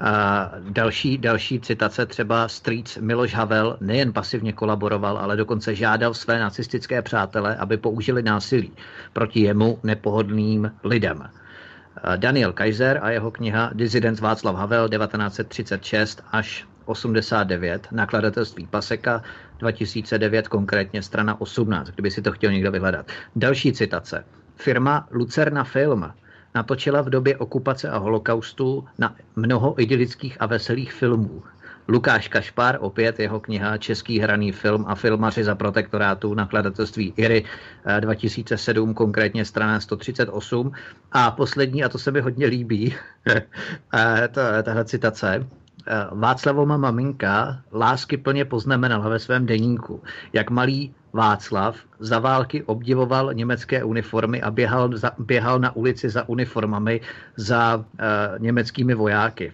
A další, další citace třeba Streets Miloš Havel nejen pasivně kolaboroval, ale dokonce žádal své nacistické přátele, aby použili násilí proti jemu nepohodlným lidem. Daniel Kaiser a jeho kniha Disident Václav Havel 1936 až 89, nakladatelství Paseka 2009, konkrétně strana 18, kdyby si to chtěl někdo vyhledat. Další citace. Firma Lucerna Film natočila v době okupace a holokaustu na mnoho idylických a veselých filmů. Lukáš Kašpar, opět jeho kniha Český hraný film a filmaři za protektorátu nakladatelství IRY 2007, konkrétně strana 138. A poslední, a to se mi hodně líbí, <laughs> tahle citace, Václavova maminka lásky plně poznamenala ve svém deníku, jak malý Václav za války obdivoval německé uniformy a běhal, za, běhal na ulici za uniformami za uh, německými vojáky.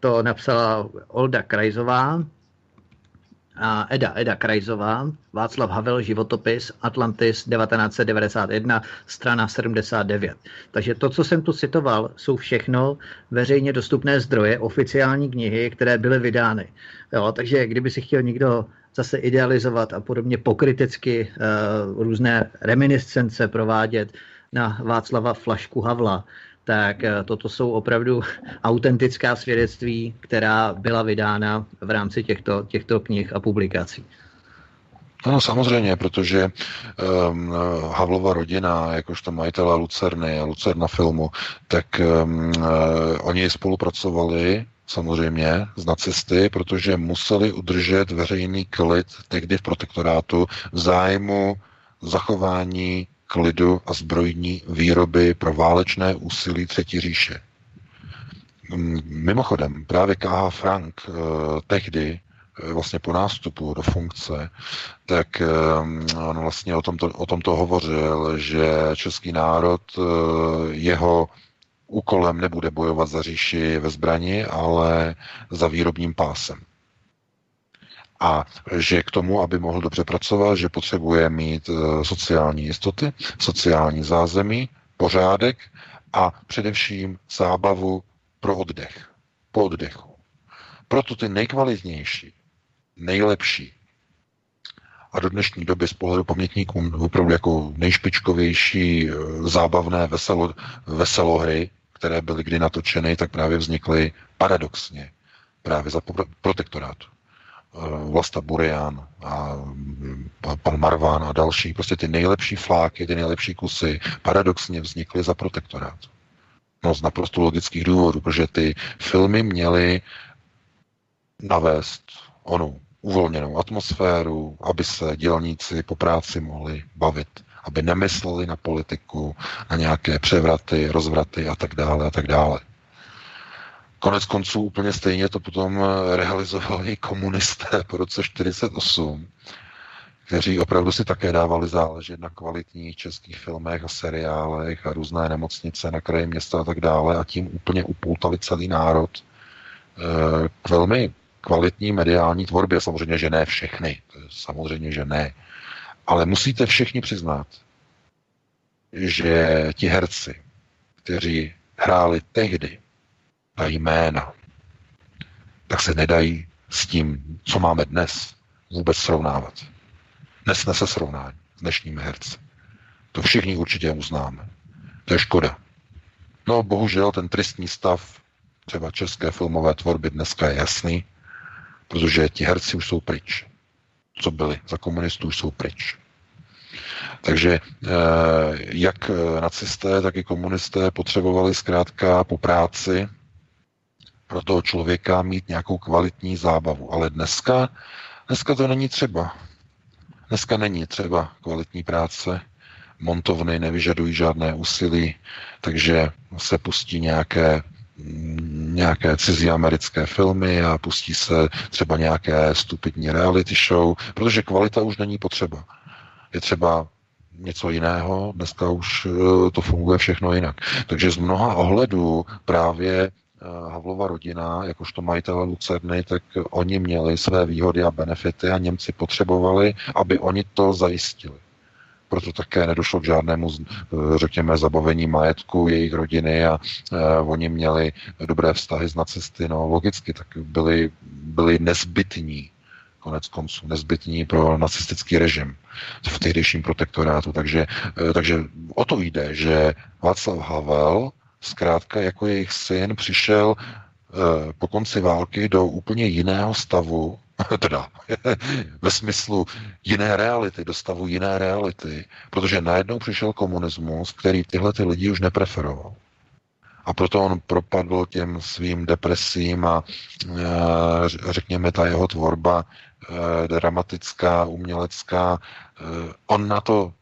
To napsala Olda Krajzová, a Eda, Eda Krajzová, Václav Havel, životopis, Atlantis 1991, strana 79. Takže to, co jsem tu citoval, jsou všechno veřejně dostupné zdroje, oficiální knihy, které byly vydány. Jo, takže kdyby si chtěl někdo zase idealizovat a podobně pokrytecky uh, různé reminiscence provádět na Václava Flašku Havla, tak uh, toto jsou opravdu <laughs> autentická svědectví, která byla vydána v rámci těchto, těchto knih a publikací. No samozřejmě, protože um, Havlova rodina, jakožto majitele Lucerny a Lucerna filmu, tak um, uh, oni spolupracovali samozřejmě z nacisty, protože museli udržet veřejný klid tehdy v protektorátu v zájmu zachování klidu a zbrojní výroby pro válečné úsilí Třetí říše. Mm, mimochodem, právě K.H. Frank eh, tehdy eh, vlastně po nástupu do funkce, tak eh, on vlastně o tomto, o tomto hovořil, že český národ, jeho úkolem nebude bojovat za říši ve zbrani, ale za výrobním pásem. A že k tomu, aby mohl dobře pracovat, že potřebuje mít eh, sociální jistoty, sociální zázemí, pořádek a především zábavu pro oddech, po oddechu. Proto ty nejkvalitnější, nejlepší a do dnešní doby z pohledu pamětníků opravdu jako nejšpičkovější eh, zábavné veselo, veselohry, které byly kdy natočeny, tak právě vznikly paradoxně právě za protektorátu. Eh, Vlasta Burian a mm, pan Marván a další, prostě ty nejlepší fláky, ty nejlepší kusy paradoxně vznikly za protektorát. No z naprosto logických důvodů, protože ty filmy měly navést onu uvolněnou atmosféru, aby se dělníci po práci mohli bavit, aby nemysleli na politiku, na nějaké převraty, rozvraty a tak dále a tak dále. Konec konců úplně stejně to potom realizovali komunisté <laughs> po roce 1948, kteří opravdu si také dávali záležet na kvalitních českých filmech a seriálech a různé nemocnice na kraji města a tak dále a tím úplně upoutali celý národ eh, k velmi kvalitní mediální tvorbě. Samozřejmě, že ne všechny. Samozřejmě, že ne. Ale musíte všichni přiznat, že ti herci, kteří hráli tehdy ta jména, tak se nedají s tím, co máme dnes, vůbec srovnávat. Nesnese srovnání s dnešními herci. To všichni určitě uznáme. To je škoda. No, bohužel ten tristní stav třeba české filmové tvorby dneska je jasný, protože ti herci už jsou pryč. Co byli za komunistů, už jsou pryč. Takže eh, jak nacisté, tak i komunisté potřebovali zkrátka po práci pro toho člověka mít nějakou kvalitní zábavu. Ale dneska, dneska to není třeba. Dneska není třeba kvalitní práce, montovny nevyžadují žádné úsilí, takže se pustí nějaké nějaké cizí americké filmy a pustí se třeba nějaké stupidní reality show, protože kvalita už není potřeba. Je třeba něco jiného, dneska už eh, to funguje všechno jinak. Takže z mnoha ohledů právě Havlova rodina, jakožto majitele Lucerny, tak oni měli své výhody a benefity a Němci potřebovali, aby oni to zajistili proto také nedošlo k žádnému, eh, řekněme, zabavení majetku jejich rodiny a uh, oni měli dobré vztahy s nacisty, no logicky, tak byli, byli nezbytní konec konců nezbytní pro nacistický režim v tehdejším protektorátu. Takže, takže o to jde, že Václav Havel zkrátka jako jejich syn přišel po konci války do úplně jiného stavu, <laughs> teda <laughs> ve smyslu jiné reality, do stavu jiné reality, protože najednou přišel komunismus, který tyhle ty lidi už nepreferoval. A proto on propadl těm svým depresím a e, řekněme ta jeho tvorba e, dramatická, umělecká, on na to,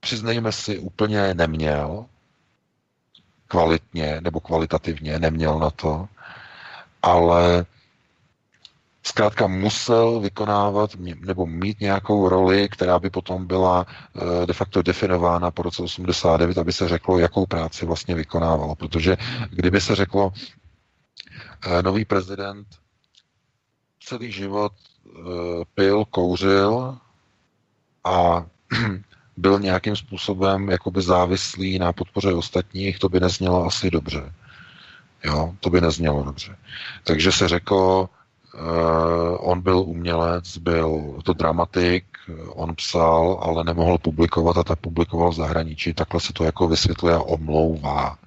přiznejme si, úplně neměl, kvalitně nebo kvalitativně neměl na to, ale zkrátka musel vykonávat nebo mít nějakou roli, která by potom byla eh, de facto definována po roce 89, aby se řeklo, jakou práci vlastně vykonávalo. Protože kdyby se řeklo, eh, nový prezident celý život eh, pil, kouřil a <clears throat> byl nějakým způsobem jakoby závislý na podpoře ostatních, to by neznělo asi dobře. Jo, to by neznělo dobře. Takže se řeklo, Uh, on byl umělec, byl to dramatik, on psal, ale nemohl publikovat a tak publikoval v zahraničí. Takhle se to jako vysvětluje a omlouvá.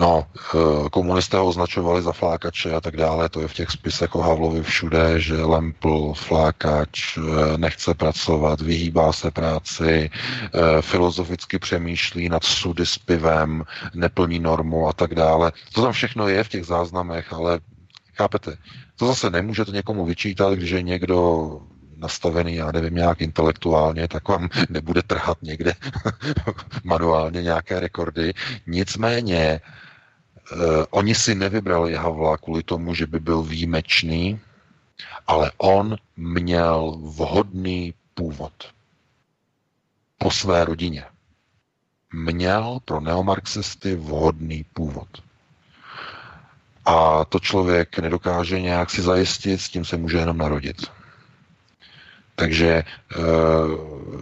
No, uh, komunisté ho označovali za flákače a tak dále, to je v těch spisech o Havlovi všude, že lempl, flákač, uh, nechce pracovat, vyhýbá se práci, filozoficky přemýšlí nad sudy s pivem, neplní normu a tak dále. To tam všechno je v těch záznamech, ale chápete, to zase nemůžete někomu vyčítat, když je někdo nastavený, já nevím, nějak intelektuálně, tak vám <laughs> nebude trhat někde <laughs> manuálně nějaké rekordy. Nicméně, oni si nevybrali Havla kvůli tomu, že by byl výjimečný, ale on měl vhodný původ po své rodině. Měl pro neomarxisty vhodný původ a to člověk nedokáže nějak si zajistit, s tím se může jenom narodit. Takže e,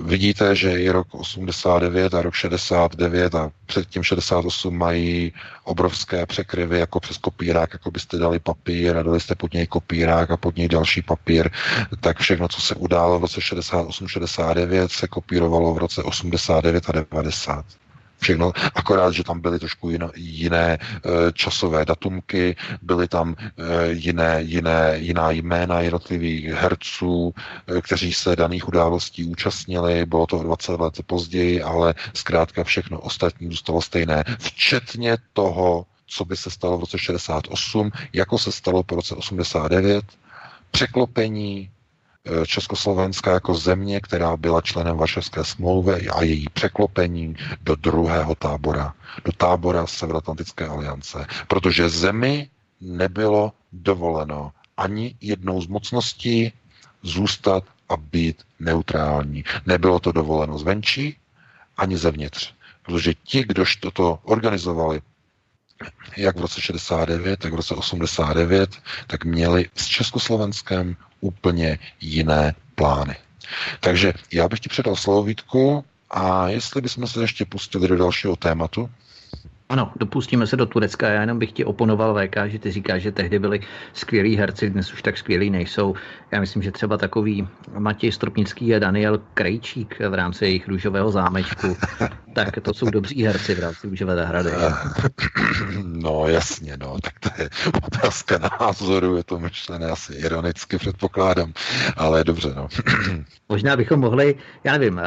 vidíte, že i rok 89 a rok 69 a předtím 68 mají obrovské překryvy jako přes kopírák, jako byste dali papír a dali jste pod něj kopírák a pod něj další papír, tak všechno, co se událo v roce 68-69, se kopírovalo v roce 89 a 90 všechno, akorát, že tam byly trošku jiné, jiné časové datumky, byly tam e, jiné, jiné, jiná jména jednotlivých herců, e, kteří se daných událostí účastnili, bylo to 20 let později, ale zkrátka všechno ostatní zůstalo stejné, včetně toho, co by se stalo v roce 68, jako se stalo po roce 89, překlopení Eh, Československa jako země, která byla členem Varšavské smlouvy a její překlopení do druhého tábora, do tábora Severoatlantické aliance, protože zemi nebylo dovoleno ani jednou z mocností zůstat a být neutrální. Nebylo to dovoleno zvenčí ani zevnitř. Protože ti, kdož toto organizovali, jak v roce 69, tak v roce 89, tak měli s Československem úplně jiné plány. Takže já bych ti předal slovo Vítku a jestli bychom se ještě pustili do dalšího tématu, ano, dopustíme se do Turecka. Já jenom bych ti oponoval VK, že ty říkáš, že tehdy byli skvělí herci, dnes už tak skvělí nejsou. Já myslím, že třeba takový Matěj Stropnický a Daniel Krejčík v rámci jejich růžového zámečku, <laughs> tak to jsou dobří herci v rámci růžové zahrady. <laughs> No jasně, no, tak to je otázka názoru, je to myšlené asi ironicky předpokládám, ale dobře, no. <clears throat> Možná bychom mohli, já nevím,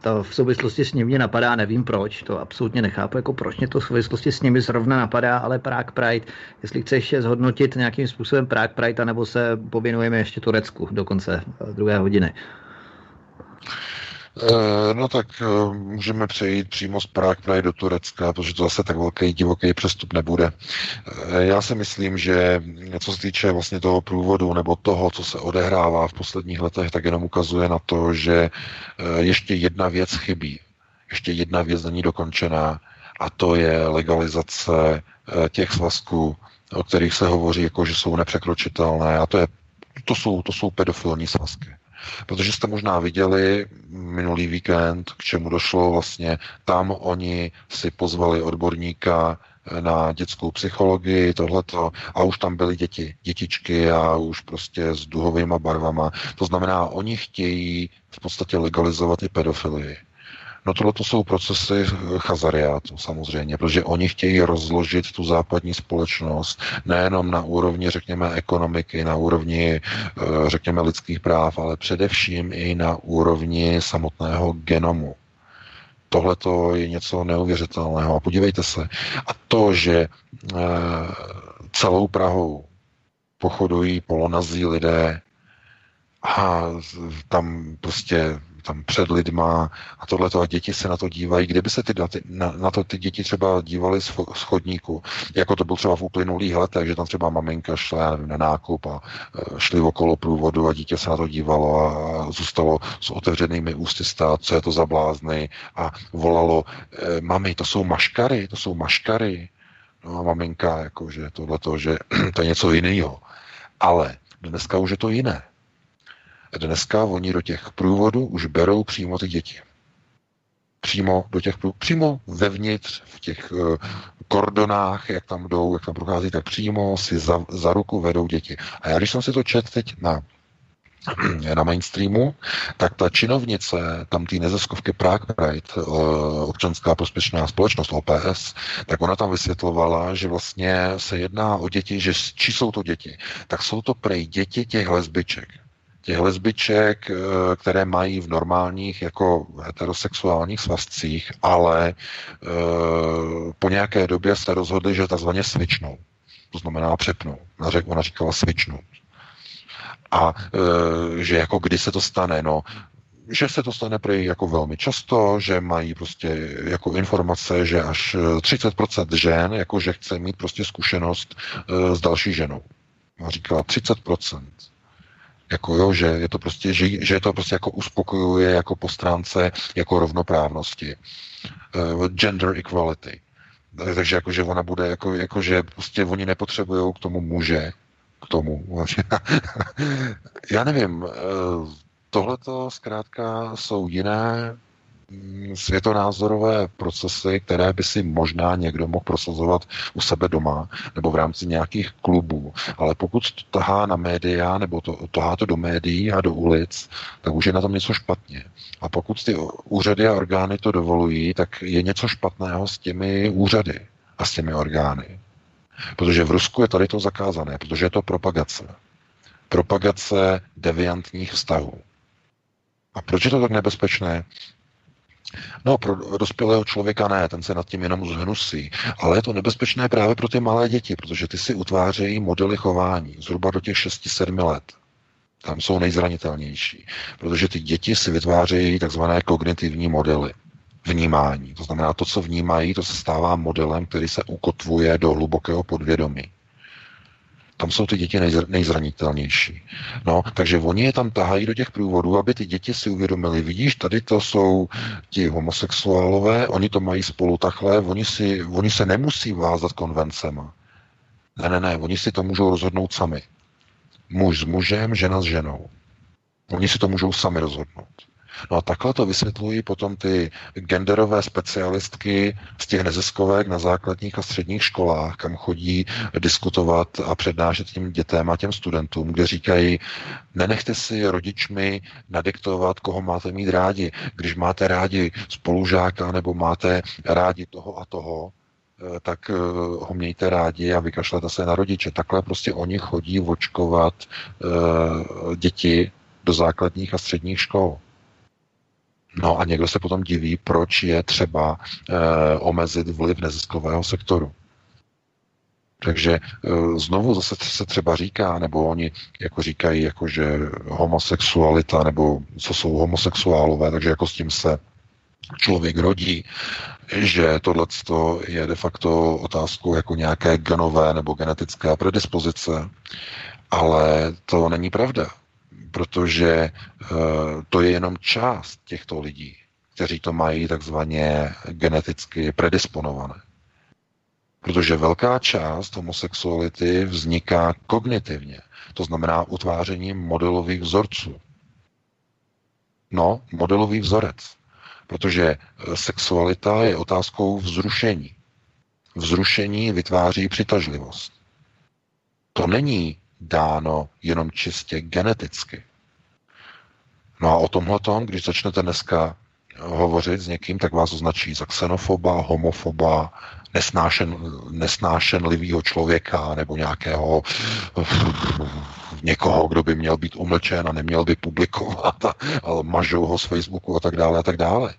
to v souvislosti s ním mě napadá, nevím proč, to absolutně nechápu, jako proč mě to v souvislosti s nimi zrovna napadá, ale Prague Pride, jestli chceš zhodnotit nějakým způsobem Prague Pride, anebo se pověnujeme ještě Turecku do konce druhé hodiny. Eh, no tak eh, můžeme přejít přímo z Prague do Turecka, protože to zase tak velký divoký přestup nebude. Eh, já si myslím, že co se týče vlastně toho průvodu nebo toho, co se odehrává v posledních letech, tak jenom ukazuje na to, že ještě jedna věc chybí. Ještě jedna věc není dokončená a to je legalizace těch svazků, o kterých se hovoří, jako že jsou nepřekročitelné a to, je, to, jsou, to jsou pedofilní svazky. Protože jste možná viděli minulý víkend, k čemu došlo vlastně. Tam oni si pozvali odborníka na dětskou psychologii, tohleto, a už tam byly děti, dětičky a už prostě s duhovými barvama. To znamená, oni chtějí v podstatě legalizovat i pedofilii. No tohle to jsou procesy chazariátu samozřejmě, protože oni chtějí rozložit tu západní společnost nejenom na úrovni, řekněme, ekonomiky, na úrovni, eh, řekněme, lidských práv, ale především i na úrovni samotného genomu. Tohle to je něco neuvěřitelného. A podívejte se. A to, že eh, celou Prahou pochodují polonazí lidé a tam prostě tam před lidma a tohleto a děti se na to dívají. Kdyby se ty, na, na to ty děti třeba dívaly z, z chodníku, jako to bylo třeba v uplynulých letech, že tam třeba maminka šla já nevím, na nákup a e, šli okolo průvodu a dítě se na to dívalo a zůstalo s otevřenými ústy stát, co je to za blázny a volalo, e, mami, to jsou maškary, to jsou maškary. No a maminka, jako, že tohleto, že <clears throat> to je něco jiného. Ale dneska už je to jiné. Dneska oni do těch průvodů už berou přímo ty děti. Přímo do těch průvodů, přímo vevnitř, v těch uh, kordonách, jak tam jdou, jak tam prochází, tak přímo si za, za ruku vedou děti. A já když jsem si to čet teď na <clears throat> na mainstreamu, tak ta činovnice, tam ty neziskovky Prague Pride, eh, občanská prospěšná společnost OPS, tak ona tam vysvětlovala, že vlastně se jedná o děti, že či jsou to děti, tak jsou to prej děti těch lesbiček těch lesbiček, eh, které mají v normálních jako heterosexuálních svazcích, ale e, po nějaké době se rozhodli, že takzvaně svičnou. To znamená přepnou. Ona říkala svičnout. A e, že jako kdy se to stane, no, že se to stane prý jako velmi často, že mají prostě jako informace, že až 30% žen, jako že chce mít prostě zkušenost s další ženou. A říkala 30%. Jako jo, že je to prostě, že, že to prostě jako uspokojuje jako po stránce jako rovnoprávnosti. Uh, gender equality. Takže jako, že ona bude, jako, jako že prostě oni nepotřebují k tomu muže, k tomu. <laughs> Já nevím, eh, tohle to zkrátka jsou jiné světonázorové procesy, které by si možná někdo mohl prosazovat u sebe doma nebo v rámci nějakých klubů. Ale pokud to tahá na média nebo to, tahá to do médií a do ulic, tak už je na tom něco špatně. A pokud ty úřady a orgány to dovolují, tak je něco špatného s těmi úřady a s těmi orgány. Protože v Rusku je tady to zakázané, protože je to propagace. Propagace deviantních vztahů. A proč je to tak nebezpečné? No, pro dospělého člověka ne, ten se nad tím jenom zhnusí. Ale je to nebezpečné právě pro ty malé děti, protože ty si utvářejí modely chování zhruba do těch 6-7 let. Tam jsou nejzranitelnější, protože ty děti si vytvářejí takzvané kognitivní modely vnímání. To znamená, to, co vnímají, to se stává modelem, který se ukotvuje do hlubokého podvědomí. Tam jsou ty děti nejzranitelnější. No, takže oni je tam tahají do těch průvodů, aby ty děti si uvědomili, vidíš, tady to jsou ti homosexuálové, oni to mají spolu takhle, oni, si, oni se nemusí vázat konvencema. Ne, ne, ne, oni si to můžou rozhodnout sami. Muž s mužem, žena s ženou. Oni si to můžou sami rozhodnout. No a takhle to vysvětlují potom ty genderové specialistky z těch neziskovek na základních a středních školách, kam chodí diskutovat a přednášet těm dětem a těm studentům, kde říkají, nenechte si rodičmi nadiktovat, koho máte mít rádi. Když máte rádi spolužáka nebo máte rádi toho a toho, eh, tak eh, ho mějte rádi a vykašlete se na rodiče. Takhle prostě oni chodí očkovat uh, děti do základních a středních škol. No a někdo se potom diví, proč je třeba e, omezit vliv neziskového sektoru. Takže e, znovu zase se třeba říká, nebo oni jako říkají, jako že homosexualita, nebo co jsou homosexuálové, takže jako s tím se člověk rodí, že tohle je de facto otázkou jako nějaké genové nebo genetické predispozice, ale to není pravda protože eh, to je jenom část těchto lidí, kteří to mají takzvaně geneticky predisponované. Protože velká část homosexuality vzniká kognitivně, to znamená utvářením modelových vzorců. No, modelový vzorec. Protože eh, sexualita je otázkou vzrušení. Vzrušení vytváří přitažlivost. To není dáno jenom čistě geneticky. No a o tomhle tom, když začnete dneska hovořit s někým, tak vás označí za xenofoba, homofoba, nesnášen, nesnášenlivého člověka nebo nějakého někoho, kdo by měl být umlčen a neměl by publikovat a, a mažou ho z Facebooku a tak dále a tak dále.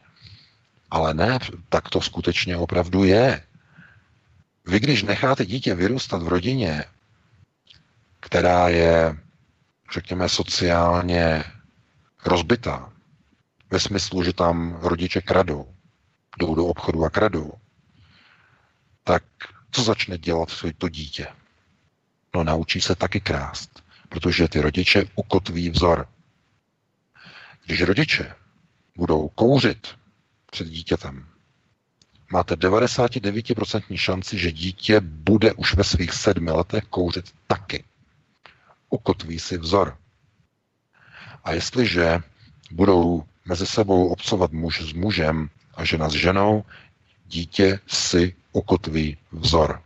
Ale ne, tak to skutečně opravdu je. Vy, když necháte dítě vyrůstat v rodině, která je, řekněme, sociálně rozbitá, ve smyslu, že tam rodiče kradou, jdou do obchodu a kradou, tak co začne dělat to dítě? No naučí se taky krást, protože ty rodiče ukotví vzor. Když rodiče budou kouřit před dítětem, máte 99% šanci, že dítě bude už ve svých sedmi letech kouřit taky ukotví si vzor. A jestliže budou mezi sebou obcovat muž s mužem a žena s ženou, dítě si ukotví vzor.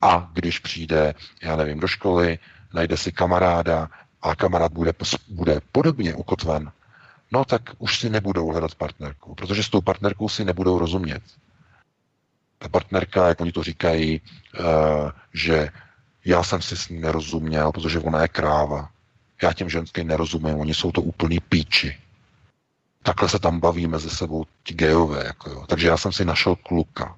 A když přijde, já nevím, do školy, najde si kamaráda a kamarád bude, bude podobně ukotven, no tak už si nebudou hledat partnerku, protože s tou partnerkou si nebudou rozumět. Ta partnerka, jak oni to říkají, uh, že já jsem si s ní nerozuměl, protože ona je kráva. Já těm ženským nerozumím, oni jsou to úplný píči. Takhle se tam baví mezi sebou ti gejové. Jako jo. Takže já jsem si našel kluka.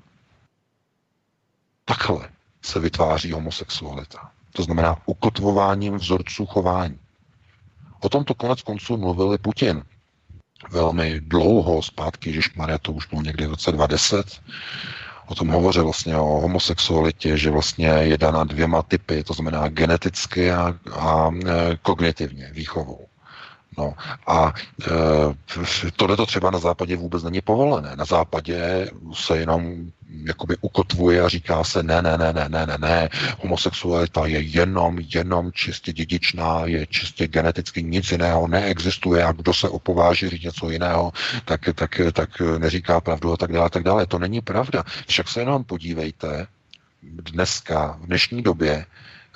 Takhle se vytváří homosexualita. To znamená ukotvováním vzorců chování. O tomto konec konců mluvili Putin velmi dlouho zpátky, že Maria to už bylo někdy v roce 2010, o tom hovořil vlastně o homosexualitě, že vlastně je daná dvěma typy, to znamená geneticky a, a e, kognitivně, výchovou. No a e, tohle to třeba na západě vůbec není povolené. Na západě se jenom jakoby ukotvuje a říká se ne, ne, ne, ne, ne, ne, ne, homosexualita je jenom, jenom čistě dědičná, je čistě geneticky nic jiného neexistuje a kdo se opováží říct něco jiného, tak, tak, tak neříká pravdu a tak dále, tak dále. To není pravda. Však se jenom podívejte, dneska, v dnešní době,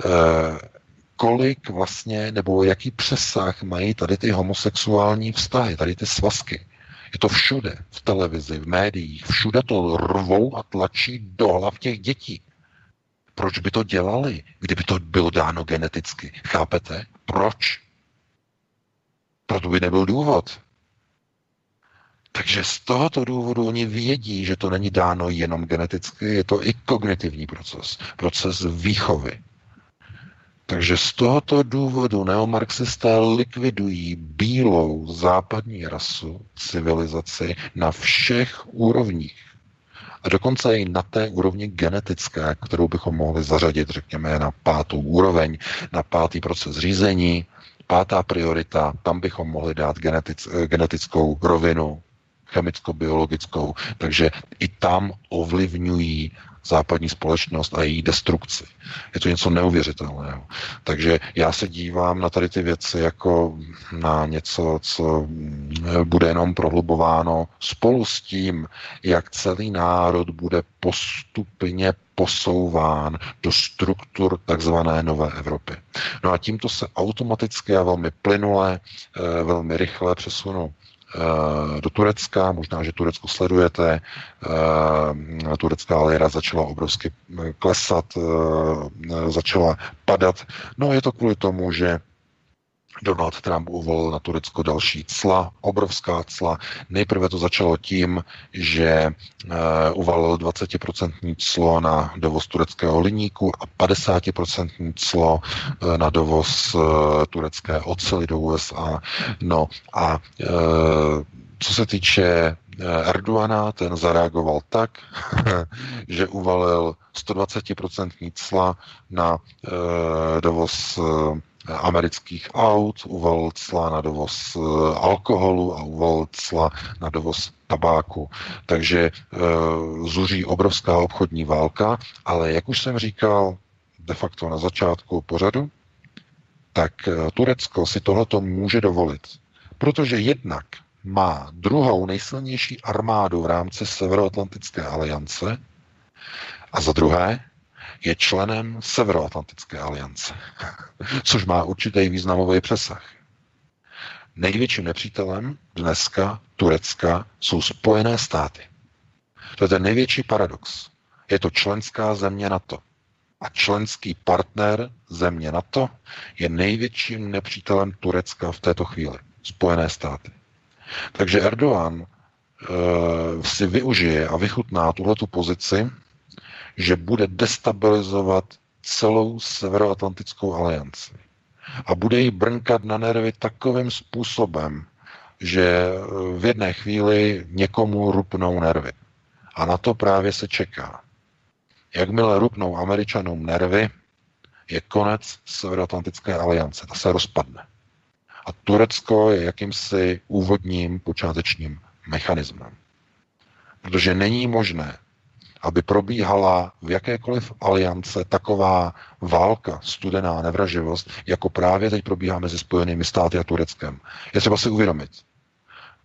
eh, kolik vlastně, nebo jaký přesah mají tady ty homosexuální vztahy, tady ty svazky. Je to všude, v televizi, v médiích, všude to rvou a tlačí do hlav těch dětí. Proč by to dělali, kdyby to bylo dáno geneticky? Chápete? Proč? Proto by nebyl důvod. Takže z tohoto důvodu oni vědí, že to není dáno jenom geneticky, je to i kognitivní proces, proces výchovy. Takže z tohoto důvodu neomarxisté likvidují bílou západní rasu, civilizaci na všech úrovních. A dokonce i na té úrovni genetické, kterou bychom mohli zařadit, řekněme, na pátou úroveň, na pátý proces řízení, pátá priorita, tam bychom mohli dát genetic, genetickou rovinu, chemicko-biologickou, takže i tam ovlivňují západní společnost a její destrukci. Je to něco neuvěřitelného. Takže já se dívám na tady ty věci jako na něco, co bude jenom prohlubováno spolu s tím, jak celý národ bude postupně posouván do struktur takzvané nové Evropy. No a tímto se automaticky a velmi plynule, eh, velmi rychle přesunu Eh, do Turecka, možná, že Turecko sledujete, eh, turecká lira začala obrovsky eh, klesat, začala padat. No je to kvůli tomu, že Donald Trump uvolil na Turecko další cla, obrovská cla. Nejprve to začalo tím, že uh, uvalil 20% clo na dovoz tureckého liníku a 50% clo uh, na dovoz uh, turecké ocely do USA. No a co se týče Erdoana, ten zareagoval tak, <laughs> že uvalil 120% cla na dovoz amerických aut, uvalil cla na dovoz eh, alkoholu a uvalil cla na dovoz tabáku. Takže e, zuří obrovská obchodní válka, ale jak už jsem říkal de facto na začátku pořadu, tak eh, Turecko si tohleto může dovolit, protože jednak má druhou nejsilnější armádu v rámci Severoatlantické aliance a za druhé je členem Severoatlantické aliance, <laughs> což má určitý významový přesah. Největším nepřítelem dneska Turecka jsou Spojené státy. To je ten největší paradox. Je to členská země NATO. A členský partner země NATO je největším nepřítelem Turecka v této chvíli. Spojené státy. Takže Erdogan e, si využije a vychutná tuhletu pozici že bude destabilizovat celou Severoatlantickou alianci. A bude jí brnkat na nervy takovým způsobem, že v jedné chvíli někomu rupnou nervy. A na to právě se čeká. Jakmile rupnou američanům nervy, je konec Severoatlantické aliance. Ta se rozpadne. A Turecko je jakýmsi úvodním počátečním mechanismem. Protože není možné, aby probíhala v jakékoliv aliance taková válka, studená nevraživost, jako právě teď probíhá mezi Spojenými státy a Tureckem. Je třeba si uvědomit.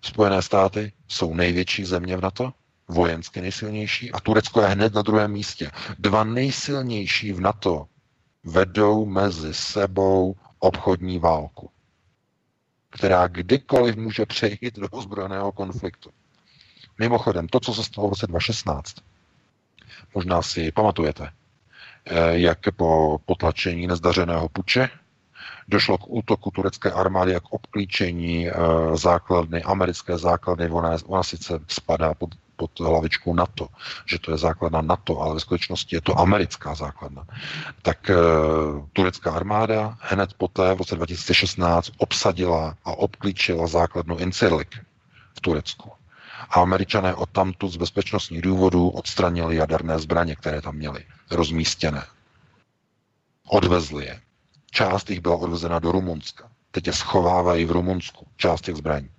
Spojené státy jsou největší země v NATO, vojensky nejsilnější, a Turecko je hned na druhém místě. Dva nejsilnější v NATO vedou mezi sebou obchodní válku, která kdykoliv může přejít do ozbrojeného konfliktu. Mimochodem, to, co se stalo v roce 2016, Možná si pamatujete, eh, jak po potlačení nezdařeného puče došlo k útoku turecké armády a k obklíčení eh, základny, americké základny. Ona, ona sice spadá pod, pod hlavičkou NATO, že to je základna NATO, ale ve skutečnosti je to americká základna. Tak e, turecká armáda hned poté v roce 2016 obsadila a obklíčila základnu Incirlik v Turecku a američané odtamtud z bezpečnostních důvodů odstranili jaderné zbraně, které tam měli rozmístěné. Odvezli je. Část jich byla odvezena do Rumunska. Teď je schovávají v Rumunsku, část těch zbraní.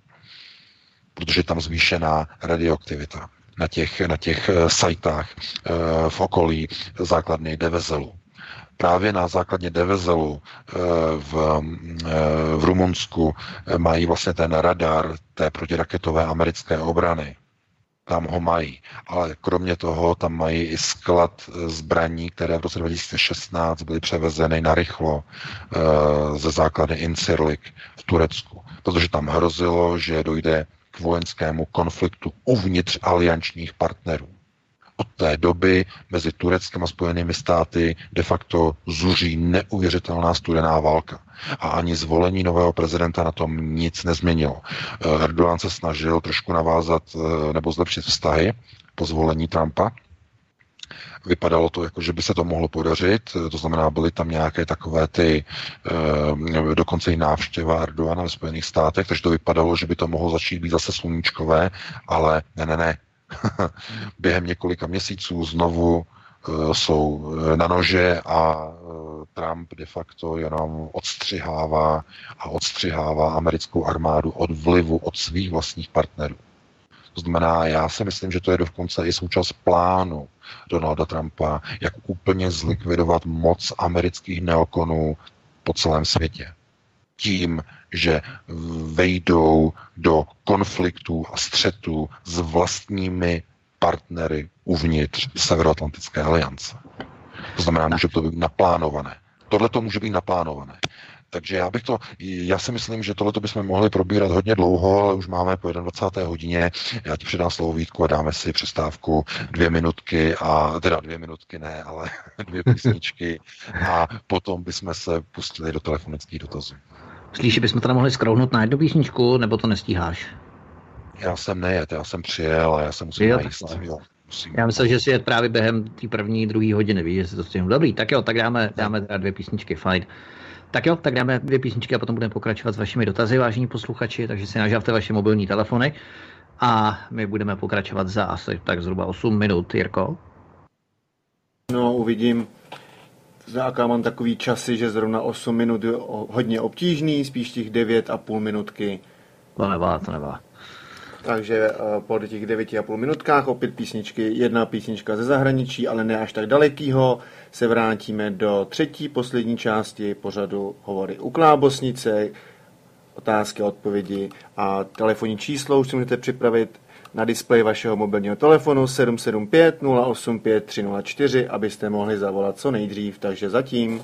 Protože je tam zvýšená radioaktivita na těch, na těch eh, sajtách eh, v okolí základny Devezelu právě na základně Devezelu eh, v, eh, v Rumunsku eh, mají vlastně ten radar té protiraketové americké obrany. Tam ho mají. Ale kromě toho tam mají i sklad zbraní, které v roce 2016 byly převezeny na rychlo ze základy Incirlik v Turecku. Protože tam hrozilo, že dojde k vojenskému konfliktu uvnitř aliančních partnerů. Od té doby mezi Tureckem a Spojenými státy de facto zuří neuvěřitelná studená válka. A ani zvolení nového prezidenta na tom nic nezměnilo. Eh, Erdogan se snažil trošku navázat eh, nebo zlepšit vztahy po zvolení Trumpa, Vypadalo to jako, že by se to mohlo podařit, to znamená, byly tam nějaké takové ty, dokonce i návštěva Erdogana ve Spojených státech, takže to vypadalo, že by to mohlo začít být zase sluníčkové, ale ne, ne, ne, <laughs> během několika měsíců znovu Eh, jsou eh, na nože a eh, Trump de facto jenom odstřihává a odstřihává americkou armádu od vlivu od svých vlastních partnerů. To znamená, já si myslím, že to je dokonce i součást plánu Donalda Trumpa, jak úplně zlikvidovat moc amerických neokonů po celém světě. Tím, že vejdou do konfliktů a střetů s vlastními partnery uvnitř Severoatlantické aliance. To znamená, může to být naplánované. Tohle to může být naplánované. Takže já bych to, já si myslím, že tohle bychom mohli probírat hodně dlouho, ale už máme po 21. hodině. Já ti předám slovo Vítku a dáme si přestávku dvě minutky a teda dvě minutky ne, ale <laughs> dvě písničky a potom bychom se pustili do telefonických dotazů. Že bychom teda mohli skrouhnout na jednu písničku, nebo to nestíháš? Já jsem nejet, já jsem přijel a já jsem musel najíst. Musím. Já myslím, že si je právě během té první, druhé hodiny, víš, že si to stihnu. Dobrý, tak jo, tak dáme, dáme teda dvě písničky, fajn. Tak jo, tak dáme dvě písničky a potom budeme pokračovat s vašimi dotazy, vážení posluchači, takže si nažávte vaše mobilní telefony a my budeme pokračovat za asi tak zhruba 8 minut, Jirko. No, uvidím. Záka mám takový časy, že zrovna 8 minut je hodně obtížný, spíš těch 9 a půl minutky. To nevá, to nevá. Takže eh, po těch 9,5 minutkách opět písničky, jedna písnička ze zahraničí, ale ne až tak dalekýho, se vrátíme do třetí, poslední části pořadu Hovory u Klábosnice, otázky a odpovědi a telefonní číslo už si můžete připravit na displeji vašeho mobilního telefonu 775 085 304, abyste mohli zavolat co nejdřív, takže zatím.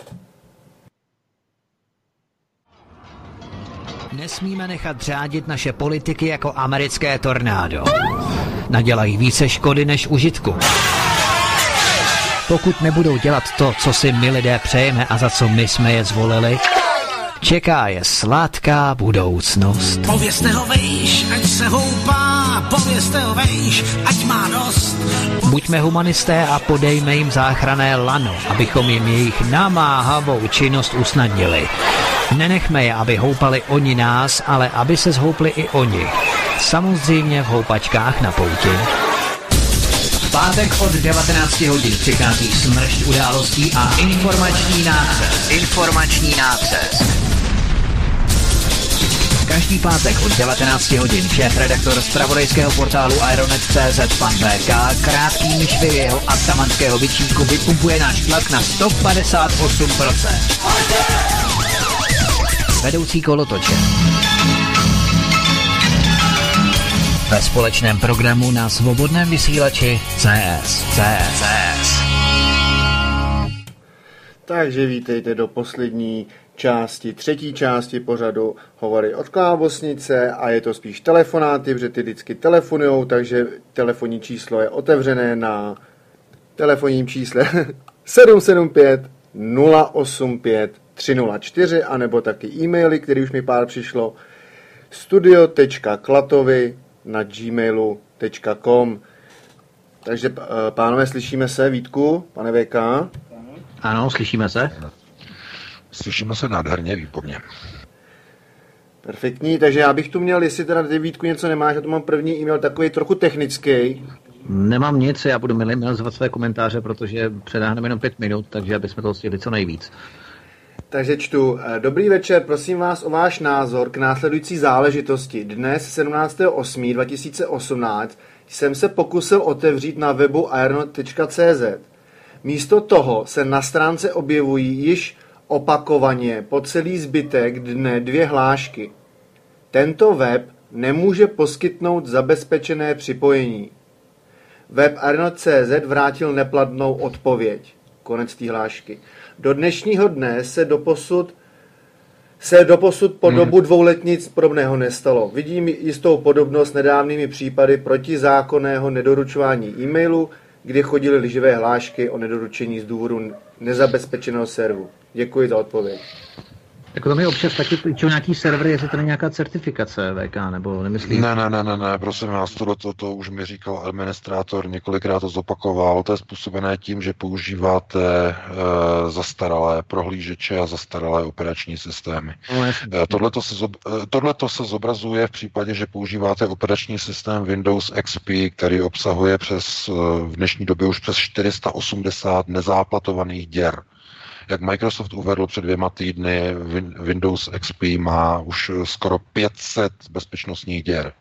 Nesmíme nechat řádit naše politiky jako americké tornádo. Nadělají více škody než užitku. Pokud nebudou dělat to, co si my lidé přejeme a za co my jsme je zvolili, čeká je sladká budoucnost. Povězte ho vejš, ať se houpá, povězte ho vejš, ať má dost. Buďme humanisté a podejme jim záchrané lano, abychom jim jejich namáhavou činnost usnadnili. Nenechme je, aby houpali oni nás, ale aby se zhoupli i oni. Samozřejmě v houpačkách na pouti. V pátek od 19 hodin přichází smršť událostí a informační nácest. Informační nácest. Každý pátek od 19 hodin šéf-redaktor z pravodejského portálu Ironet.cz pan VK krátkým švy jeho atamanského vyčínku vypumpuje náš tlak na 158% vedoucí kolotoče. Ve společném programu na svobodném vysílači CS. CS. CS. Takže vítejte do poslední části, třetí části pořadu Hovory od Klábosnice a je to spíš telefonáty, protože ty vždycky telefonujou, takže telefonní číslo je otevřené na telefonním čísle 775 085 304, anebo taky e-maily, který už mi pár přišlo, studio.klatovy na gmailu.com. Takže eh, pánové, slyšíme se, Vítku, pane VK? Ano, slyšíme se. Slyšíme se nádherně, výborně. Perfektní, takže já bych tu měl, jestli teda ty Vítku něco nemáš, já tu mám první e-mail takový trochu technický. Nemám nic, já budu minimalizovat své komentáře, protože předáhneme jenom pět minut, takže aby jsme to stihli co nejvíc. Takže čtu. Eh, dobrý večer, prosím vás o váš názor k následující záležitosti. Dnes 17.8.2018 jsem se pokusil otevřít na webu aeronaut.cz. Místo toho se na stránce objevují již opakovaně po celý zbytek dne dvě hlášky. Tento web nemůže poskytnout zabezpečené připojení. Web Aeronaut.cz vrátil nepladnou odpověď. Konec té hlášky. Do dnešního dne se doposud se doposud po hmm. dobu dvouletnic nic podobného nestalo. Vidím jistou podobnost s nedávnými případy protizákonného nedoručování e-mailu, kdy chodily liživé hlášky o nedoručení z důvodu nezabezpečeného servu. Děkuji za odpověď. Jako to mi občas taky píčou nějaký server, jestli to není nějaká certifikace VK, nebo nemyslíš? Ne, ne, ne, ne, ne, prosím vás, tohle to, to už mi říkal administrátor, několikrát to zopakoval, to je způsobené tím, že používáte e, zastaralé prohlížeče a zastaralé operační systémy. No, e, tohle to se, zob, e, se zobrazuje v případě, že používáte operační systém Windows XP, který obsahuje přes v dnešní době už přes 480 nezáplatovaných děr. Jak Microsoft uvedl před dvěma týdny, Windows XP má už skoro 500 bezpečnostních děr.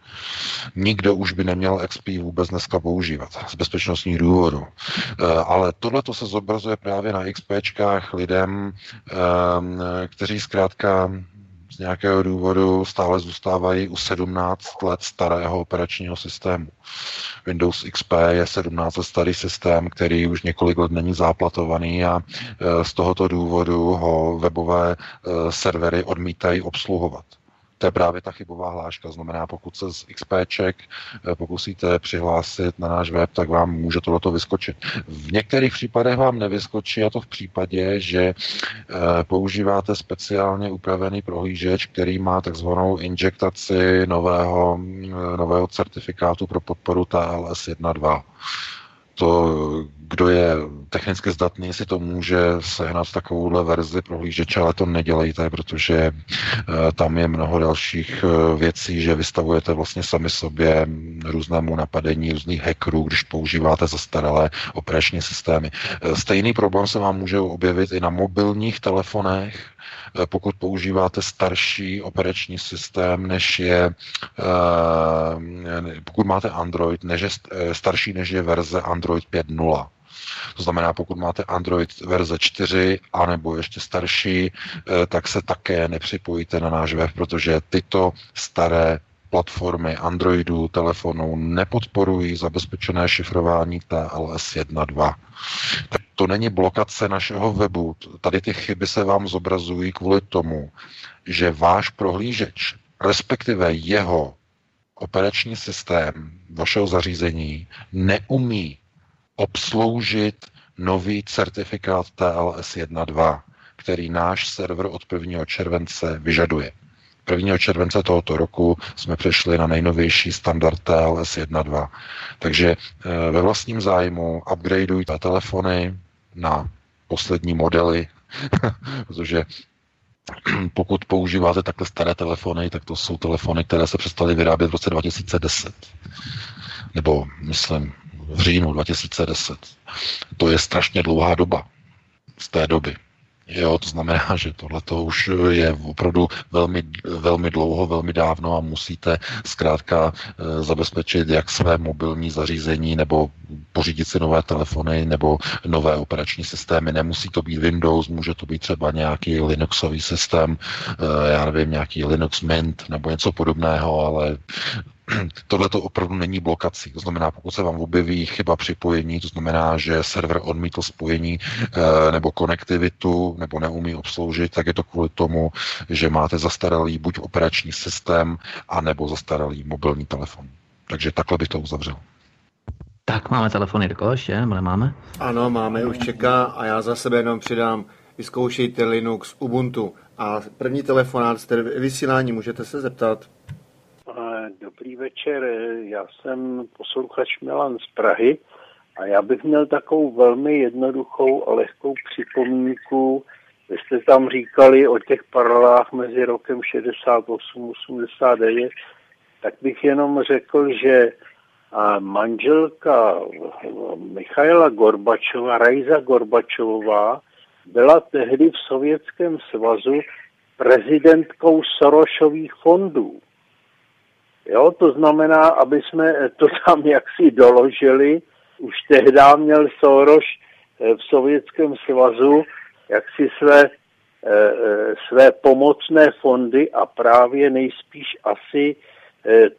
Nikdo už by neměl XP vůbec dneska používat z bezpečnostních důvodů. Eh, ale tohle to se zobrazuje právě na XPčkách lidem, eh, kteří zkrátka z nějakého důvodu stále zůstávají u 17 let starého operačního systému. Windows XP je 17 let starý systém, který už několik let není záplatovaný a e, z tohoto důvodu ho webové e, servery odmítají obsluhovat. To je právě ta chybová hláška. Znamená, pokud se z XPček eh, pokusíte přihlásit na náš web, tak vám může tohleto vyskočit. V některých případech vám nevyskočí, a to v případě, že eh, používáte speciálně upravený prohlížeč, který má takzvanou injektaci nového, eh, nového certifikátu pro podporu TLS 1.2 to, kdo je technicky zdatný, si to může sehnat takovouhle verzi prohlížeče, ale to nedělejte, protože eh, tam je mnoho dalších eh, věcí, že vystavujete vlastně sami sobě různému napadení různých hackerů, když používáte zastaralé operační systémy. Eh, stejný problém se vám může objevit i na mobilních telefonech, pokud používáte starší operační systém, než je, eh, pokud máte Android, než je eh, starší, než je verze Android 5.0. To znamená, pokud máte Android verze 4 anebo ještě starší, tak se také nepřipojíte na náš web, protože tyto staré platformy Androidu, telefonů nepodporují zabezpečené šifrování TLS 1.2. To není blokace našeho webu. Tady ty chyby se vám zobrazují kvůli tomu, že váš prohlížeč, respektive jeho operační systém vašeho zařízení neumí obsloužit nový certifikát TLS 1.2, který náš server od 1. července vyžaduje. 1. července tohoto roku jsme přešli na nejnovější standard TLS 1.2. Takže eh, ve vlastním zájmu upgradeujte telefony na poslední modely, <laughs> protože <clears throat> pokud používáte takhle staré telefony, tak to jsou telefony, které se přestaly vyrábět v roce 2010. Nebo, myslím, v říjnu 2010. To je strašně dlouhá doba z té doby. Jo, to znamená, <laughs> že tohle to už je opravdu velmi, velmi dlouho, velmi dávno a musíte zkrátka e, zabezpečit jak své mobilní zařízení nebo pořídit si nové telefony nebo nové operační systémy. Nemusí to být Windows, může to být třeba nějaký Linuxový systém, e, já nevím, nějaký Linux Mint nebo něco podobného, ale <clears throat> tohle to opravdu není blokací. To znamená, pokud se vám objeví chyba připojení, to znamená, že server odmítl spojení e, nebo konektivitu nebo neumí obsloužit, tak je to kvůli tomu, že máte zastaralý buď operační systém, anebo zastaralý mobilní telefon. Takže takhle bych to uzavřel. Tak máme telefony do koho ještě, máme? Ano, máme, už čeká a já za sebe jenom přidám, vyzkoušejte Linux, Ubuntu a první telefonát vysílání, můžete se zeptat. Dobrý večer, já jsem posluchač Milan z Prahy a já bych měl takovou velmi jednoduchou a lehkou připomínku. Vy jste tam říkali o těch paralelách mezi rokem 68 89, tak bych jenom řekl, že manželka Michaila Gorbačova, Rajza Gorbačová, byla tehdy v Sovětském svazu prezidentkou Sorošových fondů. Jo, to znamená, aby jsme to tam jaksi doložili. Už tehdy měl Soros eh, v Sovětském svazu jaksi své, eh, eh, své pomocné fondy a právě nejspíš asi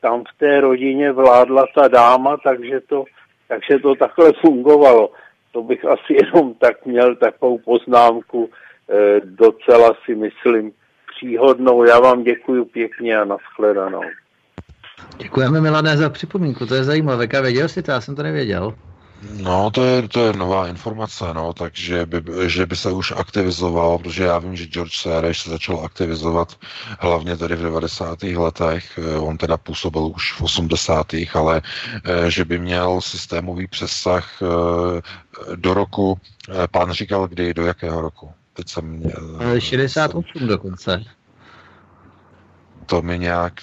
tam v té rodině vládla ta dáma, takže to, takže to takhle fungovalo. To bych asi jenom tak měl takovou poznámku, docela si myslím příhodnou. Já vám děkuji pěkně a nashledanou. Děkujeme Milané za připomínku, to je zajímavé. A věděl jsi to, já jsem to nevěděl. No, to je, to je nová informace, no, takže by, že by se už aktivizoval, protože já vím, že George Soros se začal aktivizovat hlavně tady v 90. letech, eh, on teda působil už v 80. ale eh, že by měl systémový přesah eh, do roku, pán říkal kdy, do jakého roku? Teď jsem měl... 68 dokonce. To mi nějak,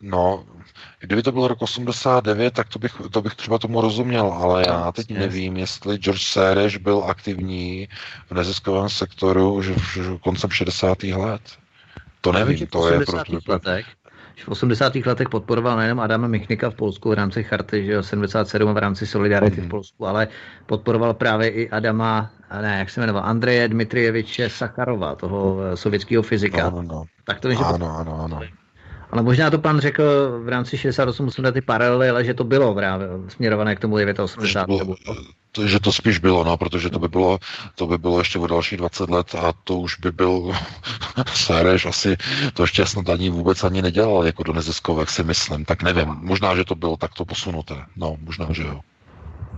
no, Kdyby to bylo rok 89, tak to bych, to bych třeba tomu rozuměl, ale já teď nevím, jestli George Soros byl aktivní v neziskovém sektoru už v koncem 60. let. To nevím, to je prostě... V 80. letech podporoval nejenom Adama Michnika v Polsku v rámci charty, že 77 v rámci Solidarity mm. v mhm. Polsku, ale podporoval právě i Adama, ne, jak se jmenoval, Andreje Dmitrieviče Sakarova, toho eh, sovětského fyzika. No, no, no. Tak to je, že ano, ano, ano. Ale možná to pan řekl v rámci 68 musím dát ty paralely, ale že to bylo právě směrované k tomu 89. Že to, to, že to spíš bylo, no, protože to by bylo, to by bylo ještě o další 20 let a to už by byl <laughs> Séreš asi to ještě snad ani vůbec ani nedělal jako do neziskovek, si myslím. Tak nevím, možná, že to bylo takto posunuté. No, možná, že jo.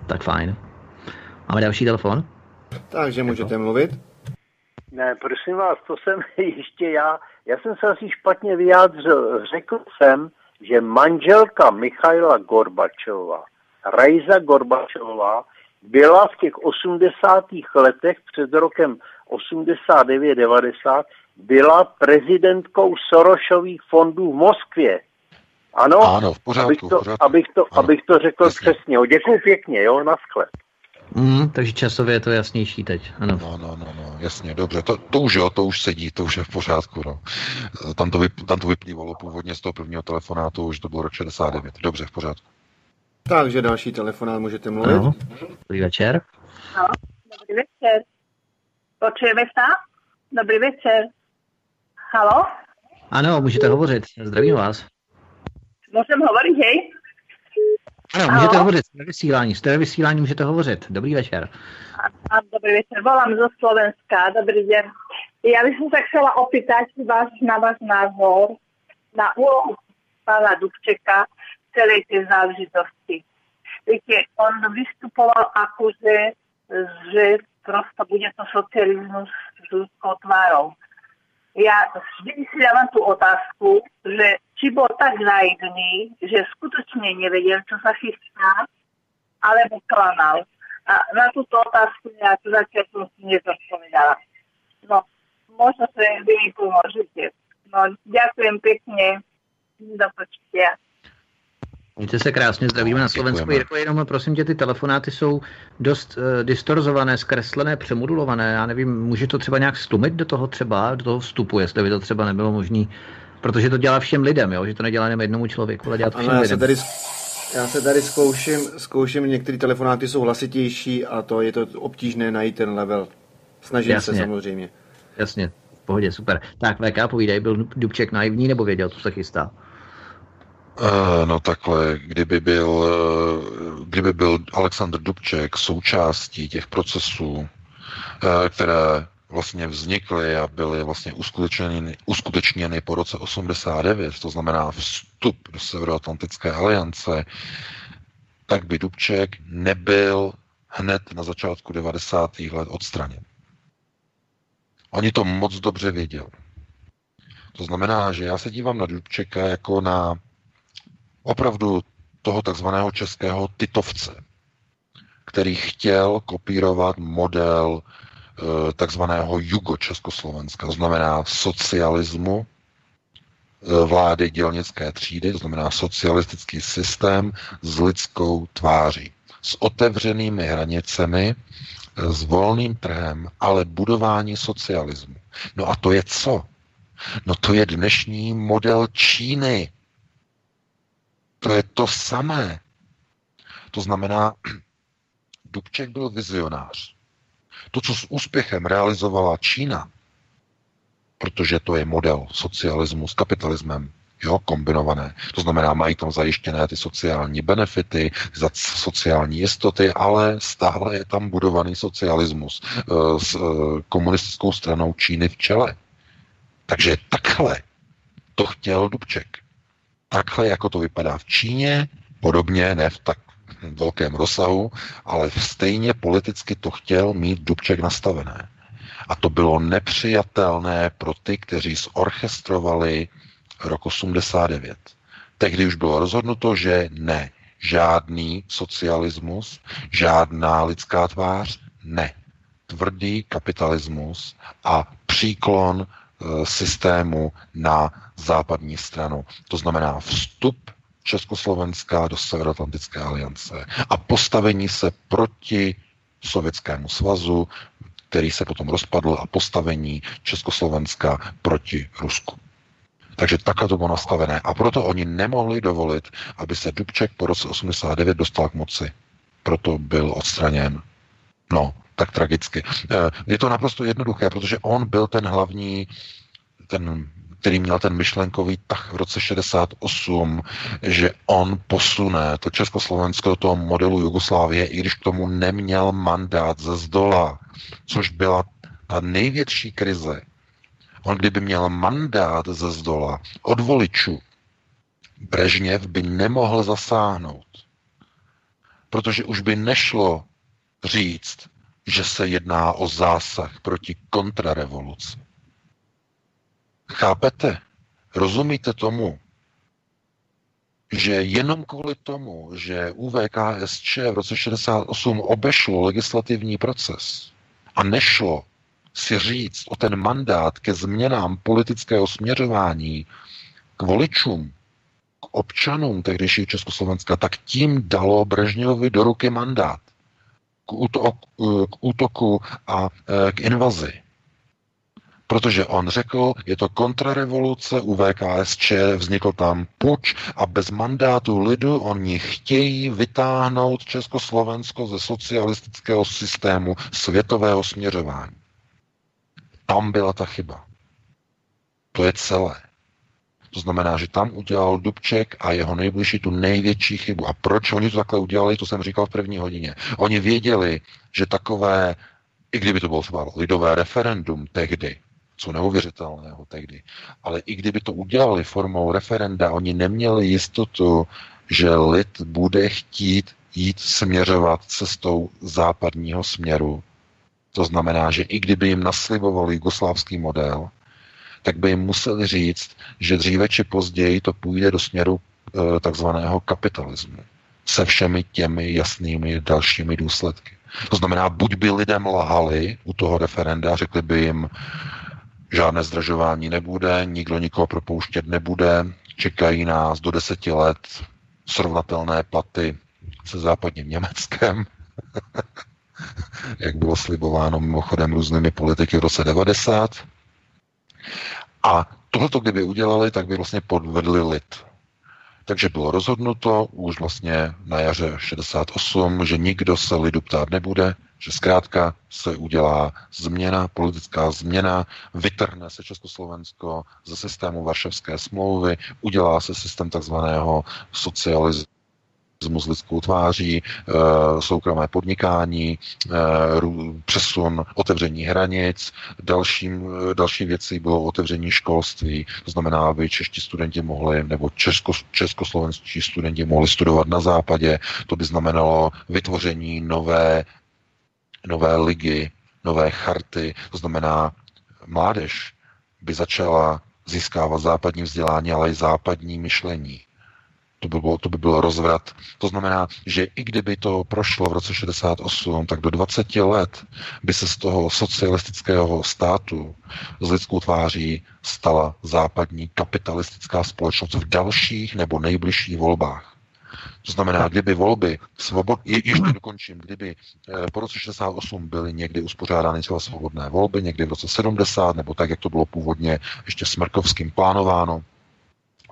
Tak fajn. Máme další telefon? Takže můžete mluvit. Ne, prosím vás, to jsem <laughs> ještě já. Já jsem se asi špatně vyjádřil. Řekl jsem, že manželka Michaila Gorbačova, Rajza Gorbačová, byla v těch 80. letech před rokem 89-90 byla prezidentkou Sorošových fondů v Moskvě. Ano, ano v pořádku, abych, to, v pořádku. abych to, ano. abych to řekl Jasně. přesně. Děkuji pěkně, jo, na sklep. Mm, takže časově je to jasnější teď, ano. No, no, no, no jasně, dobře, to, to už jo, to už sedí, to už je v pořádku, no. Tam to, vyp, tam to vyplývalo původně z toho prvního telefonátu, už to bylo rok 69, dobře, v pořádku. Takže další telefonát můžete mluvit. Ano. Dobrý večer. No, dobrý večer. Počujeme se? Dobrý večer. Halo? Ano, můžete hovořit, zdravím vás. Můžem hovořit, hej? Ano, můžete Halo? hovořit, jste vysílání, jste vysílání, můžete hovořit. Dobrý večer. A, a dobrý večer, volám zo Slovenska, dobrý den. Já bych se chtěla opýtať vás na váš názor na úlohu pana Dubčeka v celé té záležitosti. Víte, on vystupoval akože, že prostě bude to socialismus s ľudskou tvárou. Já vždy si dávám tu otázku, že či bol tak naivný, že skutočne nevedel, čo sa chystá, alebo klamal. A na túto otázku ja tu zatiaľ som si nezodpovedala. No, možno sa vy mi pomôžete. No, ďakujem pekne. Do počutia. Mějte se krásně, zdravíme na Slovensku. Jirko, jenom prosím tě, ty telefonáty jsou dost uh, distorzované, zkreslené, přemodulované. Já nevím, může to třeba nějak stlumit do toho třeba, do toho vstupu, jestli by to třeba nebylo možné Protože to dělá všem lidem, jo? že to nedělá jenom jednomu člověku, ale dělá to všem ano, lidem. Já se tady, já se tady zkouším, zkouším, některé telefonáty jsou hlasitější a to je to obtížné najít ten level. Snažím Jasně. se samozřejmě. Jasně, v pohodě, super. Tak VK, povídej, byl Dubček naivní nebo věděl, co se chystá? Uh, no takhle, kdyby byl, uh, kdyby byl Aleksandr Dubček součástí těch procesů, uh, které vlastně vznikly a byly vlastně uskutečněny, uskutečněny po roce 89, to znamená vstup do Severoatlantické aliance, tak by Dubček nebyl hned na začátku 90. let odstraněn. Oni to moc dobře věděli. To znamená, že já se dívám na Dubčeka jako na opravdu toho takzvaného českého titovce, který chtěl kopírovat model Eh, takzvaného jugo-československa, znamená socialismu, eh, vlády dělnické třídy, to znamená socialistický systém s lidskou tváří, s otevřenými hranicemi, eh, s volným trhem, ale budování socialismu. No a to je co? No to je dnešní model Číny. To je to samé. To znamená, <clears throat> Dubček byl vizionář. To, co s úspěchem realizovala Čína, protože to je model socialismu s kapitalismem, jo, kombinované. To znamená, mají tam zajištěné ty sociální benefity, za sociální jistoty, ale stále je tam budovaný socialismus e, s e, komunistickou stranou Číny v čele. Takže takhle to chtěl Dubček. Takhle, jako to vypadá v Číně, podobně, ne v tak velkém rozsahu, ale stejně politicky to chtěl mít Dubček nastavené. A to bylo nepřijatelné pro ty, kteří zorchestrovali rok 89. Tehdy už bylo rozhodnuto, že ne, žádný socialismus, žádná lidská tvář, ne. Tvrdý kapitalismus a příklon e, systému na západní stranu. To znamená vstup Československa do Severoatlantické aliance a postavení se proti Sovětskému svazu, který se potom rozpadl a postavení Československa proti Rusku. Takže takhle to bylo nastavené. A proto oni nemohli dovolit, aby se Dubček po roce 89 dostal k moci. Proto byl odstraněn. No, tak tragicky. Eh, je to naprosto jednoduché, protože on byl ten hlavní, ten který měl ten myšlenkový tah v roce 68, že on posune to Československo do toho modelu Jugoslávie, i když k tomu neměl mandát ze zdola, což byla ta největší krize. On kdyby měl mandát ze zdola od voličů, Brežněv by nemohl zasáhnout, protože už by nešlo říct, že se jedná o zásah proti kontrarevoluci. Chápete? Rozumíte tomu? Že jenom kvůli tomu, že UVKSČ v roce 68 obešlo legislativní proces a nešlo si říct o ten mandát ke změnám politického směřování k voličům, k občanům tehdejšího Československa, tak tím dalo Brežňovi do ruky mandát k útoku, k útoku a e, k invazi. Protože on řekl, je to kontrarevoluce u VKSČ, vznikl tam puč a bez mandátu lidu oni chtějí vytáhnout Československo ze socialistického systému světového směřování. Tam byla ta chyba. To je celé. To znamená, že tam udělal Dubček a jeho nejbližší tu největší chybu. A proč oni to takhle udělali, to jsem říkal v první hodině. Oni věděli, že takové, i kdyby to bylo třeba lidové referendum tehdy, co neuvěřitelného tehdy. Ale i kdyby to udělali formou referenda, oni neměli jistotu, že lid bude chtít jít směřovat cestou západního směru. To znamená, že i kdyby jim naslibovali jugoslávský model, tak by jim museli říct, že dříve či později to půjde do směru e, takzvaného kapitalismu. Se všemi těmi jasnými dalšími důsledky. To znamená, buď by lidem lhali u toho referenda, řekli by jim, Žádné zdražování nebude, nikdo nikoho propouštět nebude, čekají nás do deseti let srovnatelné platy se západním Německem, <laughs> jak bylo slibováno mimochodem různými politiky v roce 90. A tohleto, kdyby udělali, tak by vlastně podvedli lid. Takže bylo rozhodnuto už vlastně na jaře 68, že nikdo se lidu ptát nebude, že zkrátka se udělá změna, politická změna, vytrhne se Československo ze systému Varšavské smlouvy, udělá se systém takzvaného socialismu s lidskou tváří, eh, soukromé podnikání, eh, přesun, otevření hranic, dalším, eh, další věci bylo otevření školství, to znamená, aby čeští studenti mohli, nebo česko, českoslovenští studenti mohli studovat na západě, to by znamenalo vytvoření nové nové ligy, nové charty, to znamená mládež by začala získávat západní vzdělání, ale i západní myšlení. To by, bylo, to by byl rozvrat. To znamená, že i kdyby to prošlo v roce 68, tak do 20 let by se z toho socialistického státu s lidskou tváří stala západní kapitalistická společnost v dalších nebo nejbližších volbách. To znamená, kdyby volby svobod, je, ještě dokončím, kdyby eh, po roce 68 byly někdy uspořádány třeba svobodné volby, někdy v roce 70, nebo tak, jak to bylo původně ještě Smrkovským plánováno,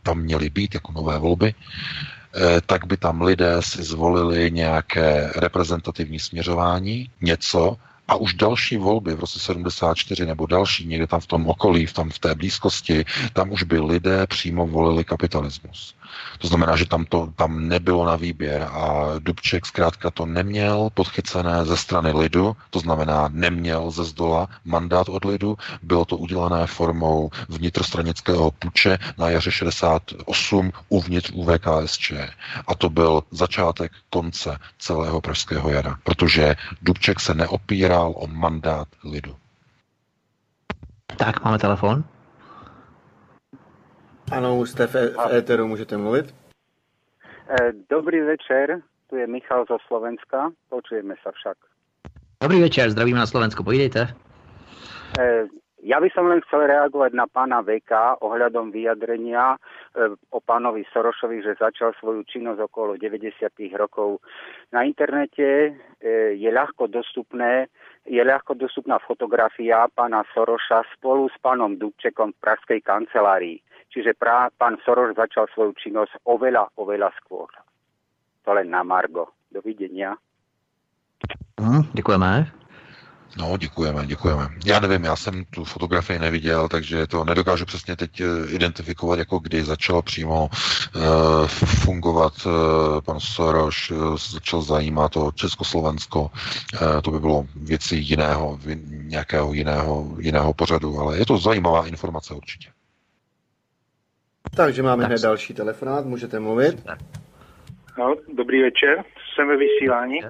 tam měly být jako nové volby, eh, tak by tam lidé si zvolili nějaké reprezentativní směřování, něco, a už další volby v roce 74 nebo další, někde tam v tom okolí, v, tam v té blízkosti, tam už by lidé přímo volili kapitalismus. To znamená, že tam to tam nebylo na výběr a Dubček zkrátka to neměl podchycené ze strany lidu, to znamená neměl ze zdola mandát od lidu, bylo to udělané formou vnitrostranického puče na jaře 68 uvnitř UVKSČ. A to byl začátek konce celého pražského jara, protože Dubček se neopíral o mandát lidu. Tak, máme telefon. Ano, jste v, v éteru, můžete mluvit. E, dobrý večer, tu je Michal zo Slovenska, počujeme sa však. Dobrý večer, zdravíme na Slovensko, pojdejte. E, ja by som len chcel reagovať na pána VK ohľadom vyjadrenia e, o pánovi Sorošovi, že začal svoju činnosť okolo 90. rokov. Na internete e, je ľahko dostupné je ľahko dostupná fotografia pána Soroša spolu s pánom Dubčekom v pražskej kancelárii. Čiže pra, pán Soroš začal svoju činnosť oveľa, oveľa skôr. To len na Margo. Dovidenia. Mm, děkujeme. No, děkujeme, děkujeme. Já nevím, já jsem tu fotografii neviděl, takže to nedokážu přesně teď eh, identifikovat, jako kdy začal přímo uh, fungovat uh, pan Soros, uh, začal zajímat to Československo. Uh, to by bylo věci jiného, nějakého jiného, jiného pořadu, ale je to zajímavá informace určitě. Takže máme tak. hned další telefonát, můžete mluvit. No, dobrý večer, jsem ve vysílání.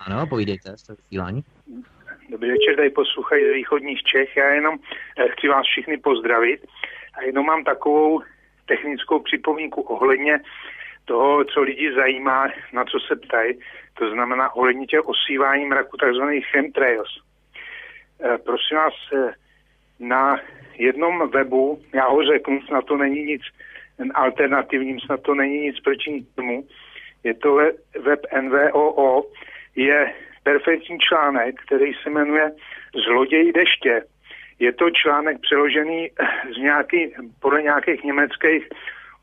Ano, povídejte, jste ve vysílání. Dobrý večer, tady posluchají z východních Čech. Já jenom eh, chci vás všichni pozdravit a jenom mám takovou technickou připomínku ohledně toho, co lidi zajímá, na co se ptají. To znamená ohledně těch osívání mraku, takzvaných chemtrails. E, prosím vás, e, na jednom webu, já ho řeknu, snad to není nic alternativním, snad to není nic proti tomu, je to web NVOO, je perfektní článek, který se jmenuje Zloděj deště. Je to článek přeložený z nějaký, podle nějakých německých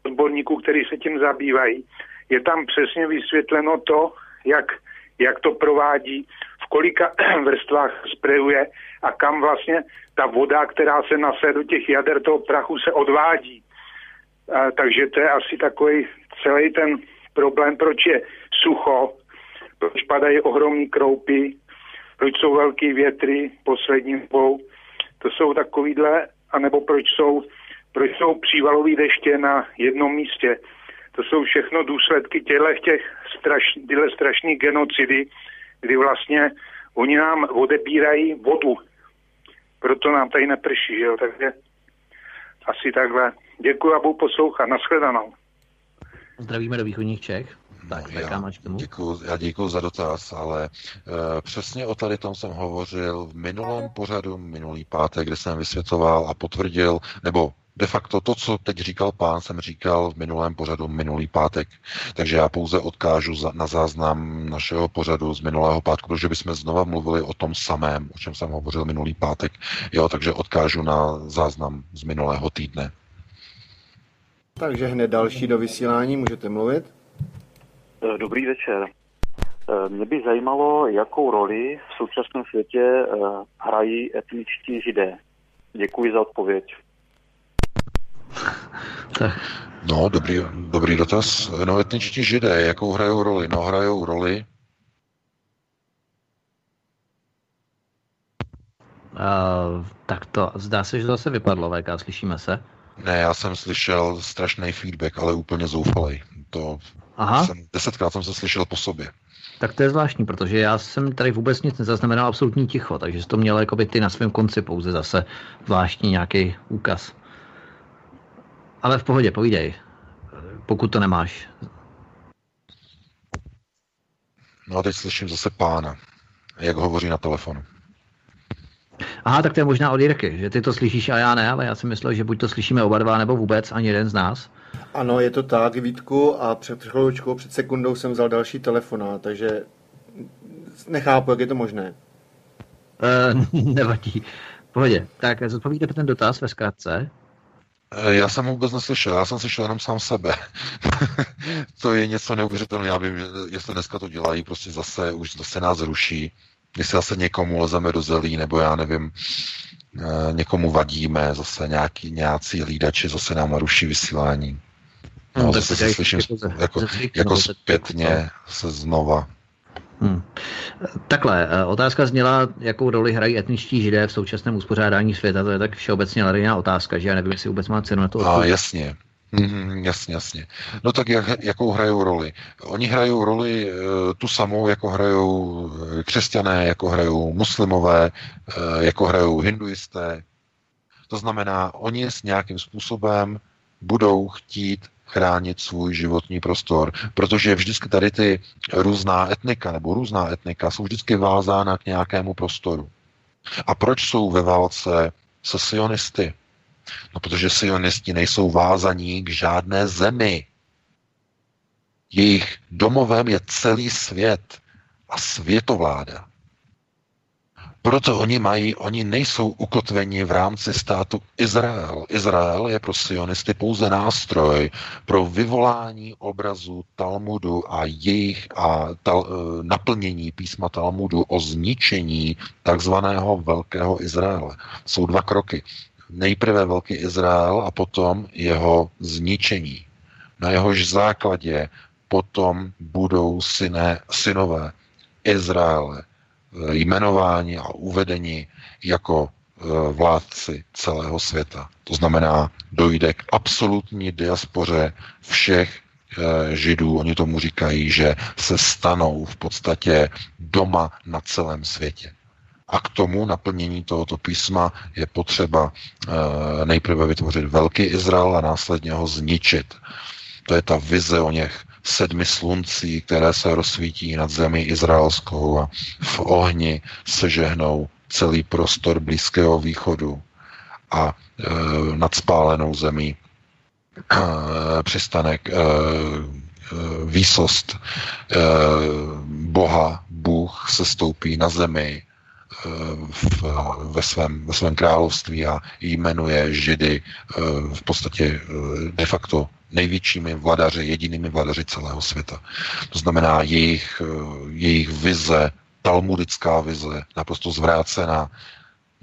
odborníků, kteří se tím zabývají. Je tam přesně vysvětleno to, jak, jak to provádí, v kolika <clears throat> vrstvách sprejuje a kam vlastně ta voda, která se nase do těch jader toho prachu, se odvádí. A, takže to je asi takový celý ten problém, proč je sucho, proč padají ohromní kroupy, proč jsou velký větry poslední dobou. To jsou takovýhle, anebo proč jsou, proč jsou přívalové deště na jednom místě. To jsou všechno důsledky těchto těch straš, tyhle strašné genocidy, kdy vlastně oni nám odebírají vodu. Proto nám tady neprší, že jo? takže asi takhle. Děkuji a budu poslouchat. Naschledanou. Zdravíme do východních Čech. Tak, no, já, děkuji, já děkuji za dotaz, ale uh, přesně o tady tom jsem hovořil v minulém pořadu, minulý pátek, kde jsem vysvětloval a potvrdil, nebo de facto to, co teď říkal pán, jsem říkal v minulém pořadu minulý pátek. Takže já pouze odkážu za, na záznam našeho pořadu z minulého pátku, protože bychom znova mluvili o tom samém, o čem jsem hovořil minulý pátek. Jo, takže odkážu na záznam z minulého týdne. Takže hned další do vysílání, můžete mluvit. Eh, dobrý večer. Eh, mě by zajímalo, jakou roli v současném světě eh, hrají etničtí židé. Děkuji za odpověď. <laughs> No, dobrý, dobrý dotaz. No, etničtí židé, jakou hrajou roli? No, hrajou roli Uh, tak to zdá se, že zase vypadlo, VK, slyšíme se? Ne, já jsem slyšel strašný feedback, ale úplně zoufalej. To Aha. Jsem, desetkrát jsem se slyšel po sobě. Tak to je zvláštní, protože já jsem tady vůbec nic nezaznamenal, absolutní ticho, takže to mělo jako by ty na svém konci pouze zase zvláštní nějaký úkaz. Ale v pohodě, povídej, pokud to nemáš. No a teď slyším zase pána, jak hovoří na telefonu. Aha, tak to je možná od Jirky, že ty to slyšíš a já ne, ale já si myslel, že buď to slyšíme oba dva, nebo vůbec ani jeden z nás. Ano, je to tak, Vítku, a před chvíličkou, před sekundou jsem vzal další telefonát, takže nechápu, jak je to možné. Uh, <laughs> nevadí. Pohodě. Tak zodpovíte ten dotaz ve zkratce. Eh, já jsem vůbec neslyšel, já jsem slyšel jenom sám sebe. <laughs> to je něco neuvěřitelného, já vím, jestli dneska to dělají, prostě zase, už zase nás ruší, jestli zase někomu lezeme do zelí, nebo já nevím, někomu vadíme, zase nějaký, nějací lídači zase nám ruší vysílání. No, no zase se slyším jako, jako, jako zpětně se znova. Hmm. Takhle, eh, otázka zněla, jakou roli hrají etničtí židé v současném uspořádání světa. To je tak všeobecně ladená otázka, že já nevím, jestli vůbec má cenu na to odpovědět. A jasně. Mm, jasně, jasně. No tak jak, jakou hrajou roli? Oni hrajou roli e, tu samou, jako hrajou eh, křesťané, jako hrajou muslimové, e, jako hrajou hinduisté. To znamená, oni s nějakým způsobem budou chtít chránit svůj životní prostor, protože vždycky tady ty různá etnika nebo různá etnika jsou vždycky vázána k nějakému prostoru. A proč jsou ve válce se sionisty? No, protože sionisti nejsou vázaní k žádné zemi. Jejich domovem je celý svět a světovláda. Proto oni mají, oni nejsou ukotveni v rámci státu Izrael. Izrael je pro sionisty pouze nástroj pro vyvolání obrazu Talmudu a jejich a tal, e, naplnění písma Talmudu o zničení takzvaného Velkého Izraele. Jsou dva kroky. Nejprve Velký Izrael a potom jeho zničení. Na jehož základě potom budou syné, synové Izraele Eh, jmenováni a uvedeni jako eh, vládci celého světa. To znamená, dojde k absolutní diaspoře všech eh, židů. Oni tomu říkají, že se stanou v podstatě doma na celém světě. A k tomu naplnění tohoto písma je potřeba nejprve vytvořit velký Izrael a následně ho zničit. To je ta vize o něch sedmi sluncí, které se rozsvítí nad zemi izraelskou a v ohni se žehnou celý prostor Blízkého východu a e, nad spálenou zemí e, přistanek e, e, výsost e, Boha, Bůh se stoupí na zemi e, v, ve, svém, ve svém království a jmenuje Židy e, v podstatě de facto největšími vladaři, jedinými vladaři celého světa. To znamená jejich, eh, jejich vize, talmudická vize, naprosto zvrácená.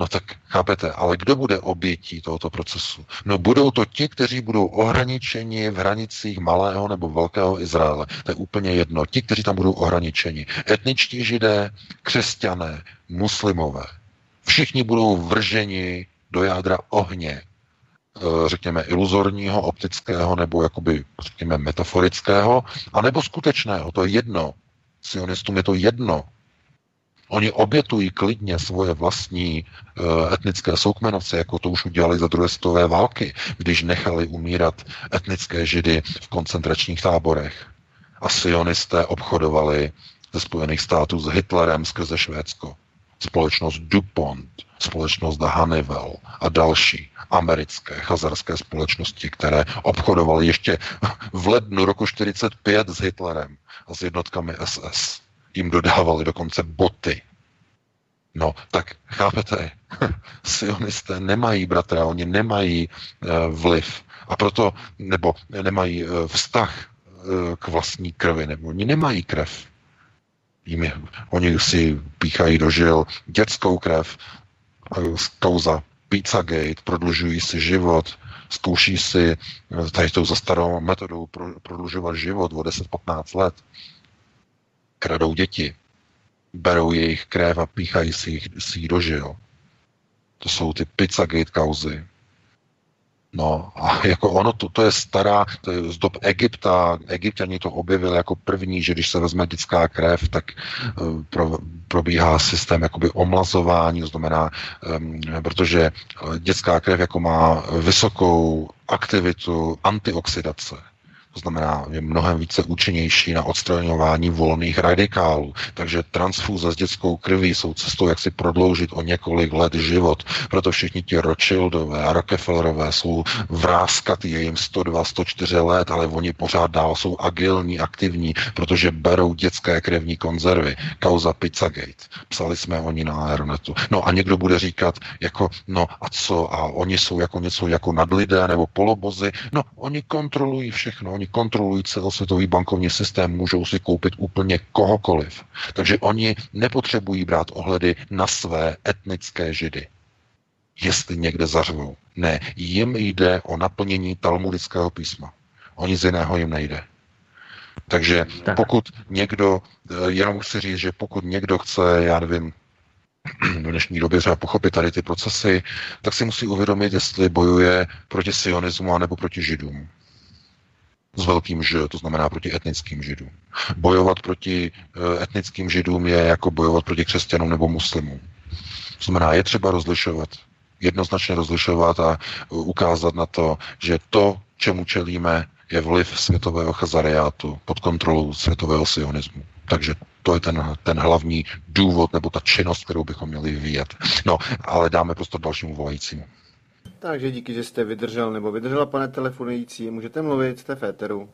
No tak chápete, ale kdo bude obětí tohoto procesu? No budou to ti, kteří budou ohraničeni v hranicích malého nebo velkého Izraele. To je úplně jedno. Ti, kteří tam budou ohraničeni. Etničtí židé, křesťané, muslimové. Všichni budou vrženi do jádra ohně, Eh, řekněme, iluzorního, optického nebo jakoby, řekněme, metaforického, anebo skutečného, to je jedno. Sionistům je to jedno. Oni obětují klidně svoje vlastní uh, etnické soukmenovce, jako to už udělali za druhé světové války, když nechali umírat etnické židy v koncentračních táborech. A sionisté obchodovali ze Spojených států s Hitlerem skrze Švédsko. Společnost DuPont, společnost Honeywell a další americké chazarské společnosti, které obchodovaly ještě v lednu roku 45 s Hitlerem a s jednotkami SS. Jim dodávali dokonce boty. No, tak chápete, <laughs> sionisté nemají, bratra, oni nemají e, vliv a proto, nebo nemají e, vztah e, k vlastní krvi, nebo oni nemají krev. Jimi, oni si píchají do žil dětskou krev, kauza Pizzagate, prodlužují si život, zkouší si tady tou zastarou metodou prodlužovat život o 10-15 let. Kradou děti, berou jejich krev a píchají si, si ji do žil. To jsou ty Pizzagate kauzy. No a <laughs> jako ono, to, to je stará, to je z dob Egypta, egyptiani to objevili jako první, že když se vezme dětská krev, tak uh, pro, probíhá systém jakoby omlazování, to znamená, um, protože eh, dětská krev jako má vysokou aktivitu antioxidace. To znamená, je mnohem více účinnější na odstraňování volných radikálů. Takže transfuze s dětskou krví jsou cestou, jak si prodloužit o několik let život. Proto všichni ti Rothschildové a Rockefellerové jsou vrázkatý, je jim 102, 104 let, ale oni pořád dál jsou agilní, aktivní, protože berou dětské krevní konzervy. Kauza Pizzagate. Psali jsme oni na Aeronetu. No a někdo bude říkat, jako, no a co, a oni jsou jako něco jako nadlidé nebo polobozy. No, oni kontrolují všechno, oni kontrolují celosvětový bankovní systém, můžou si koupit úplně kohokoliv. Takže oni nepotřebují brát ohledy na své etnické židy, jestli někde zařvou. Ne, jim jde o naplnění talmudického písma. O nic jiného jim nejde. Takže tak. pokud někdo, eh, jenom chci říct, že pokud někdo chce, já nevím, <clears throat> v dnešní době třeba pochopit tady ty procesy, tak si musí uvědomit, jestli bojuje proti sionismu anebo proti židům. S velkým Ž, to znamená proti etnickým židům. Bojovat proti eh, etnickým židům je jako bojovat proti křesťanům nebo muslimům. To znamená, je třeba rozlišovat, jednoznačně rozlišovat a ukázat na to, že to, čemu čelíme, je vliv světového chazariátu pod kontrolou světového sionismu. Takže to je ten, ten hlavní důvod nebo ta činnost, kterou bychom měli vyvíjet. No, ale dáme prostě dalšímu volajícímu. Takže díky, že jste vydržel nebo vydržela, pane telefonující. Můžete mluvit, jste v éteru.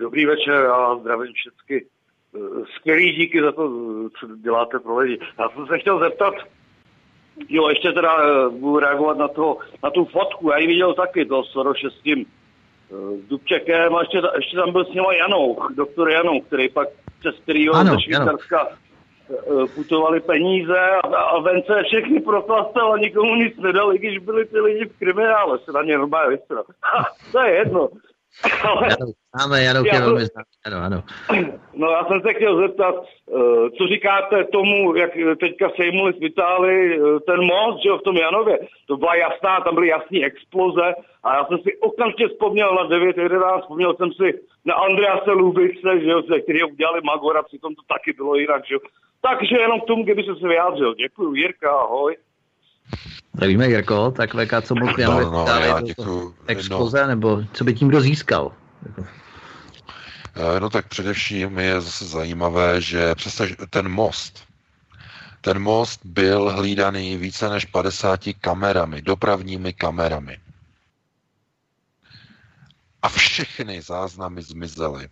Dobrý večer, já zdravím všechny. Skvělý díky za to, co děláte pro lidi. Já jsem se chtěl zeptat, jo, ještě teda eh, budu reagovat na, to, na tu fotku, já ji viděl taky, to Soroše s tím Eh, s Dubčekem a ještě, ještě tam byl s ním Janou, doktor Janou, který pak přes kterýho ano, ze Švýcarska. Putovali peníze a, a vence všechny proklastal a nikomu nic nedal, i když byli ty lidi v kriminále, se na ně normálně to je jedno. <laughs> Máme Janouch je velmi ano, ano. <clears throat> No já jsem se chtěl zeptat, eh, co říkáte tomu, jak teďka sejmuli z Itálii eh, ten most, že jo, v tom Janově, to byla jasná, tam byly jasné exploze a já jsem si okamžitě vzpomněl na 9.11, vzpomněl jsem si na Andrease Lubice, že jo, který udělali Magora, přitom to taky bylo jinak, že jo. Takže jenom k tomu, kdyby se se vyjádřil. Děkuji, Jirka, ahoj. Nevíme, Jirko, tak VK, co mohl no, no, no, já děkuju, exploze, no. nebo co by tím kdo získal? Eh, no tak především je zase zajímavé, že přestože ten most, ten most byl hlídaný více než 50 kamerami, dopravními kamerami. A všechny záznamy zmizely.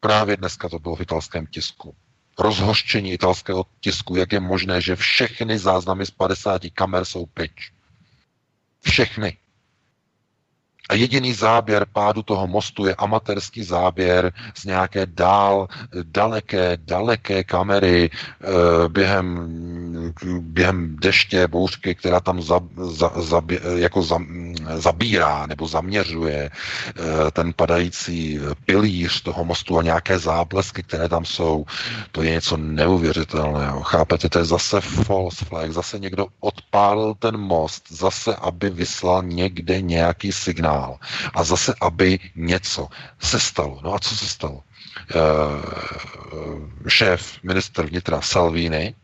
Právě dneska to bylo v italském tisku rozhoštění italského tisku, jak je možné, že všechny záznamy z 50 kamer jsou pryč. Všechny. A jediný záběr pádu toho mostu je amatérský záběr z nějaké dál, daleké, daleké kamery e, během, během deště, bouřky, která tam za, za, za, jako za, zabírá nebo zaměřuje e, ten padající pilíř toho mostu a nějaké záblesky, které tam jsou. To je něco neuvěřitelného. Chápete, to je zase false flag, zase někdo odpálil ten most, zase, aby vyslal někde nějaký signál dál. A zase, aby něco se stalo. No a co se stalo? E, šéf minister vnitra Salvini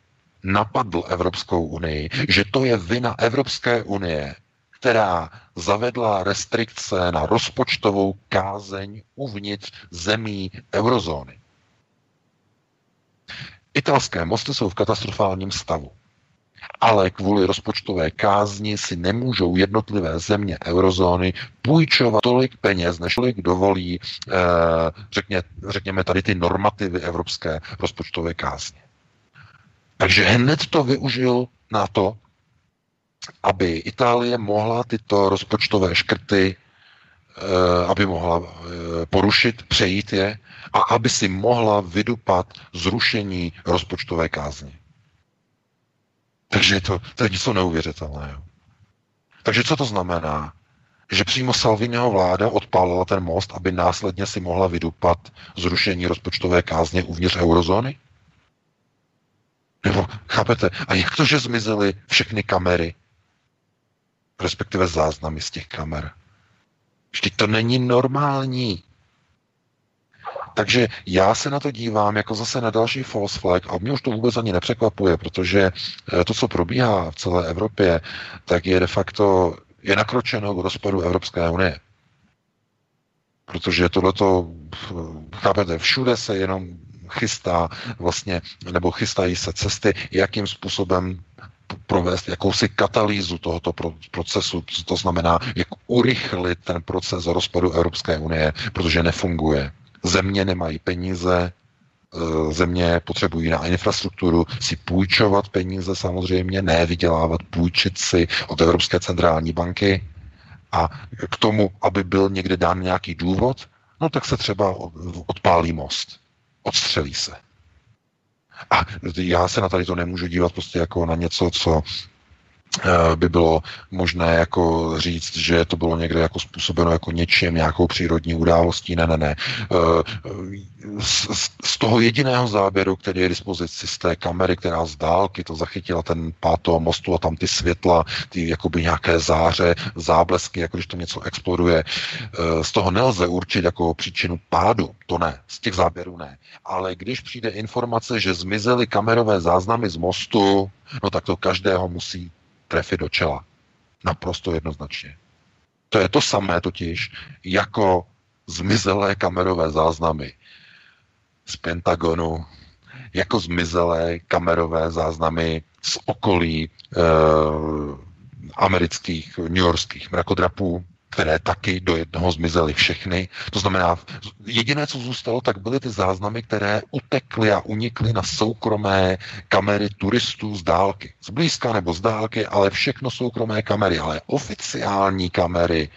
napadl Evropskou unii, že to je vina Evropské unie, která zavedla restrikce na rozpočtovou kázeň uvnitř zemí eurozóny. Italské mosty jsou v katastrofálním stavu ale kvůli rozpočtové kázni si nemůžou jednotlivé země eurozóny půjčovat tolik peněz, než tolik dovolí, eh, řekně, řekněme tady ty normativy evropské rozpočtové kázně. Takže hned to využil na to, aby Itálie mohla tyto rozpočtové škrty, eh, aby mohla eh, porušit, přejít je a aby si mohla vydupat zrušení rozpočtové kázně. Takže to, to je něco neuvěřitelného. Takže co to znamená? Že přímo Salviniho vláda odpálila ten most, aby následně si mohla vydupat zrušení rozpočtové kázně uvnitř eurozóny? Nebo, chápete, a jak to, že zmizely všechny kamery, respektive záznamy z těch kamer? Vždyť to není normální. Takže já se na to dívám jako zase na další false flag a mě už to vůbec ani nepřekvapuje, protože eh, to, co probíhá v celé Evropě, tak je de facto je nakročeno k rozpadu Evropské unie. Protože tohleto, chápete, všude se jenom chystá vlastně, nebo chystají se cesty, jakým způsobem provést jakousi katalýzu tohoto procesu, to znamená, jak urychlit ten proces rozpadu Evropské unie, protože nefunguje. Země nemají peníze, e, země potřebují na infrastrukturu si půjčovat peníze samozřejmě, ne vydělávat, půjčit si od Evropské centrální banky a k tomu, aby byl někde dán nějaký důvod, no tak se třeba odpálí most, odstřelí se. A já se na tady to nemůžu dívat prostě jako na něco, co by bylo možné jako říct, že to bylo někde jako způsobeno jako něčím, nějakou přírodní událostí. Ne, ne, ne. Eh, z, toho jediného záběru, který je dispozici z té kamery, která z dálky to zachytila ten páto mostu a tam ty světla, ty jakoby nějaké záře, záblesky, jako když to něco exploduje, eh, z toho nelze určit jako příčinu pádu, to ne, z těch záběrů ne. Ale když přijde informace, že zmizely kamerové záznamy z mostu, no tak to každého musí trefy do čela. Naprosto jednoznačně. To je to samé totiž, jako zmizelé kamerové záznamy z Pentagonu, jako zmizelé kamerové záznamy z okolí e, amerických, newyorských mrakodrapů, které taky do jednoho zmizely všechny. To znamená, jediné, co zůstalo, tak byly ty záznamy, které utekly a unikly na soukromé kamery turistů z dálky. Z blízka nebo z dálky, ale všechno soukromé kamery, ale oficiální kamery,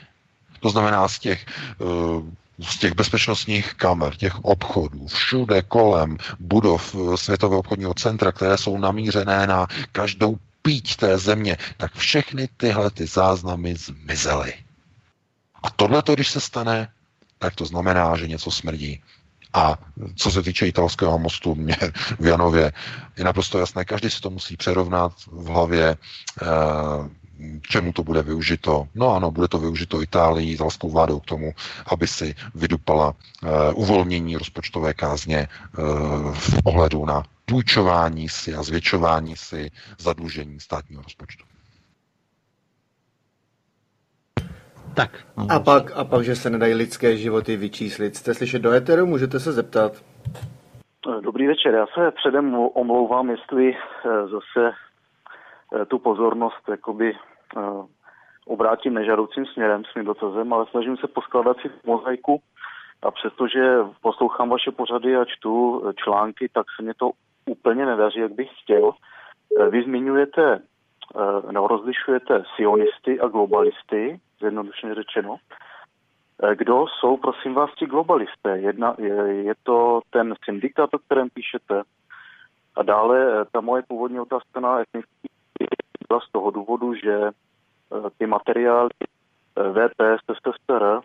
to znamená z těch eh, z těch bezpečnostních kamer, těch obchodů, všude kolem budov eh, Světového obchodního centra, které jsou namířené na každou píť té země, tak všechny tyhle ty záznamy zmizely. A tohle, když se stane, tak to znamená, že něco smrdí. A co se týče italského mostu mě v Janově, je naprosto jasné, každý si to musí přerovnat v hlavě, eh, čemu to bude využito. No ano, bude to využito Itálií, italskou vládou k tomu, aby si vydupala uh, uvolnění rozpočtové kázně uh, v ohledu na půjčování si a zvětšování si zadlužení státního rozpočtu. Tak. A pak, a pak, že se nedají lidské životy vyčíslit. Jste slyšet do Eteru, můžete se zeptat. Dobrý večer, já se předem omlouvám, jestli eh, zase eh, tu pozornost jakoby eh, obrátím nežadoucím směrem s mým dotazem, ale snažím se poskládat si mozaiku a přestože poslouchám vaše pořady a čtu články, tak se mě to úplně nedaří, jak bych chtěl. Vy zmiňujete, no, rozlišujete sionisty a globalisty, zjednodušeně řečeno. Eh, kdo jsou, prosím vás, ti globalisté? Jedna, je, je to ten syndikát, o kterém píšete? A dále eh, ta moje původní otázka na etnický byla z toho důvodu, že eh, ty materiály VPS, SSR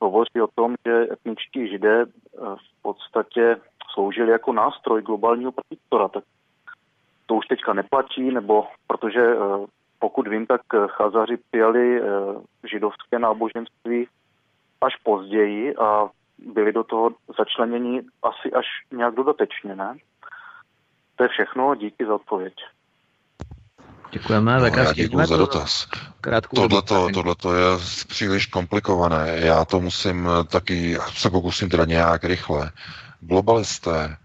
hovoří o tom, že etničtí židé v podstatě sloužili jako nástroj globálního protektora. Tak to už teďka neplatí, nebo protože pokud vím, tak eh, Chazaři přijali eh, židovské náboženství až později a byli do toho začleněni asi až nějak dodatečně, ne? To je všechno, díky za odpověď. Děkujeme. No, já děkuji za dotaz. Tohle to je příliš komplikované. Já to musím eh, taky, se pokusím teda nějak rychle. Globalisté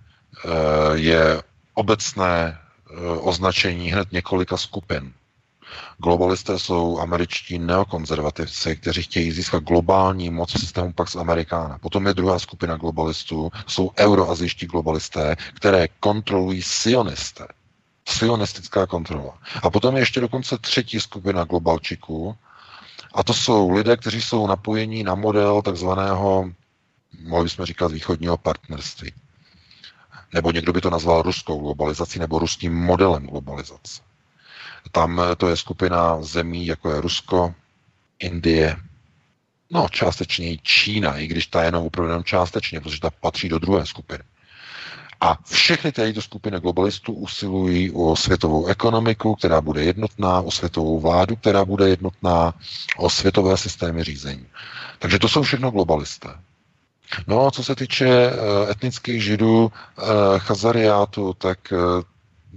je obecné označení hned několika skupin. Globalisté jsou američtí neokonzervativci, kteří chtějí získat globální moc v systému Pax Americana. Potom je druhá skupina globalistů, jsou euroazijští globalisté, které kontrolují sionisté. Sionistická kontrola. A potom je ještě dokonce třetí skupina globalčiků, a to jsou lidé, kteří jsou napojení na model takzvaného, mohli bychom říkat, východního partnerství. Nebo někdo by to nazval ruskou globalizací nebo ruským modelem globalizace. Tam eh, to je skupina zemí, jako je Rusko, Indie, no částečně i Čína, i když ta je jenom opravdu částečně, protože ta patří do druhé skupiny. A všechny tyto skupiny globalistů usilují o světovou ekonomiku, která bude jednotná, o světovou vládu, která bude jednotná, o světové systémy řízení. Takže to jsou všechno globalisté. No a co se týče eh, etnických židů, eh, chazariátu, tak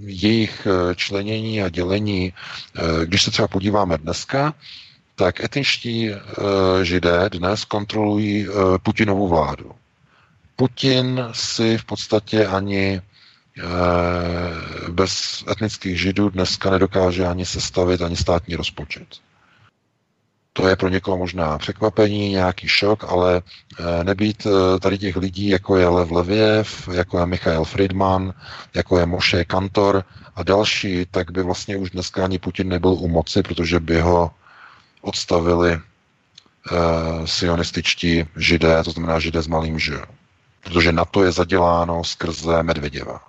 jejich eh, členění a dělení, eh, když se třeba podíváme dneska, tak etničtí eh, židé dnes kontrolují Putinovu vládu. Putin si v podstatě ani bez etnických židů dneska nedokáže ani sestavit ani státní rozpočet. To je pro někoho možná překvapení, nějaký šok, ale eh, nebýt eh, tady těch lidí, jako je Lev Leviev, jako je Michael Friedman, jako je Moshe Kantor a další, tak by vlastně už dneska ani Putin nebyl u moci, protože by ho odstavili uh, sionističtí židé, to znamená židé s malým ž. Protože na to je zaděláno skrze Medvěděva.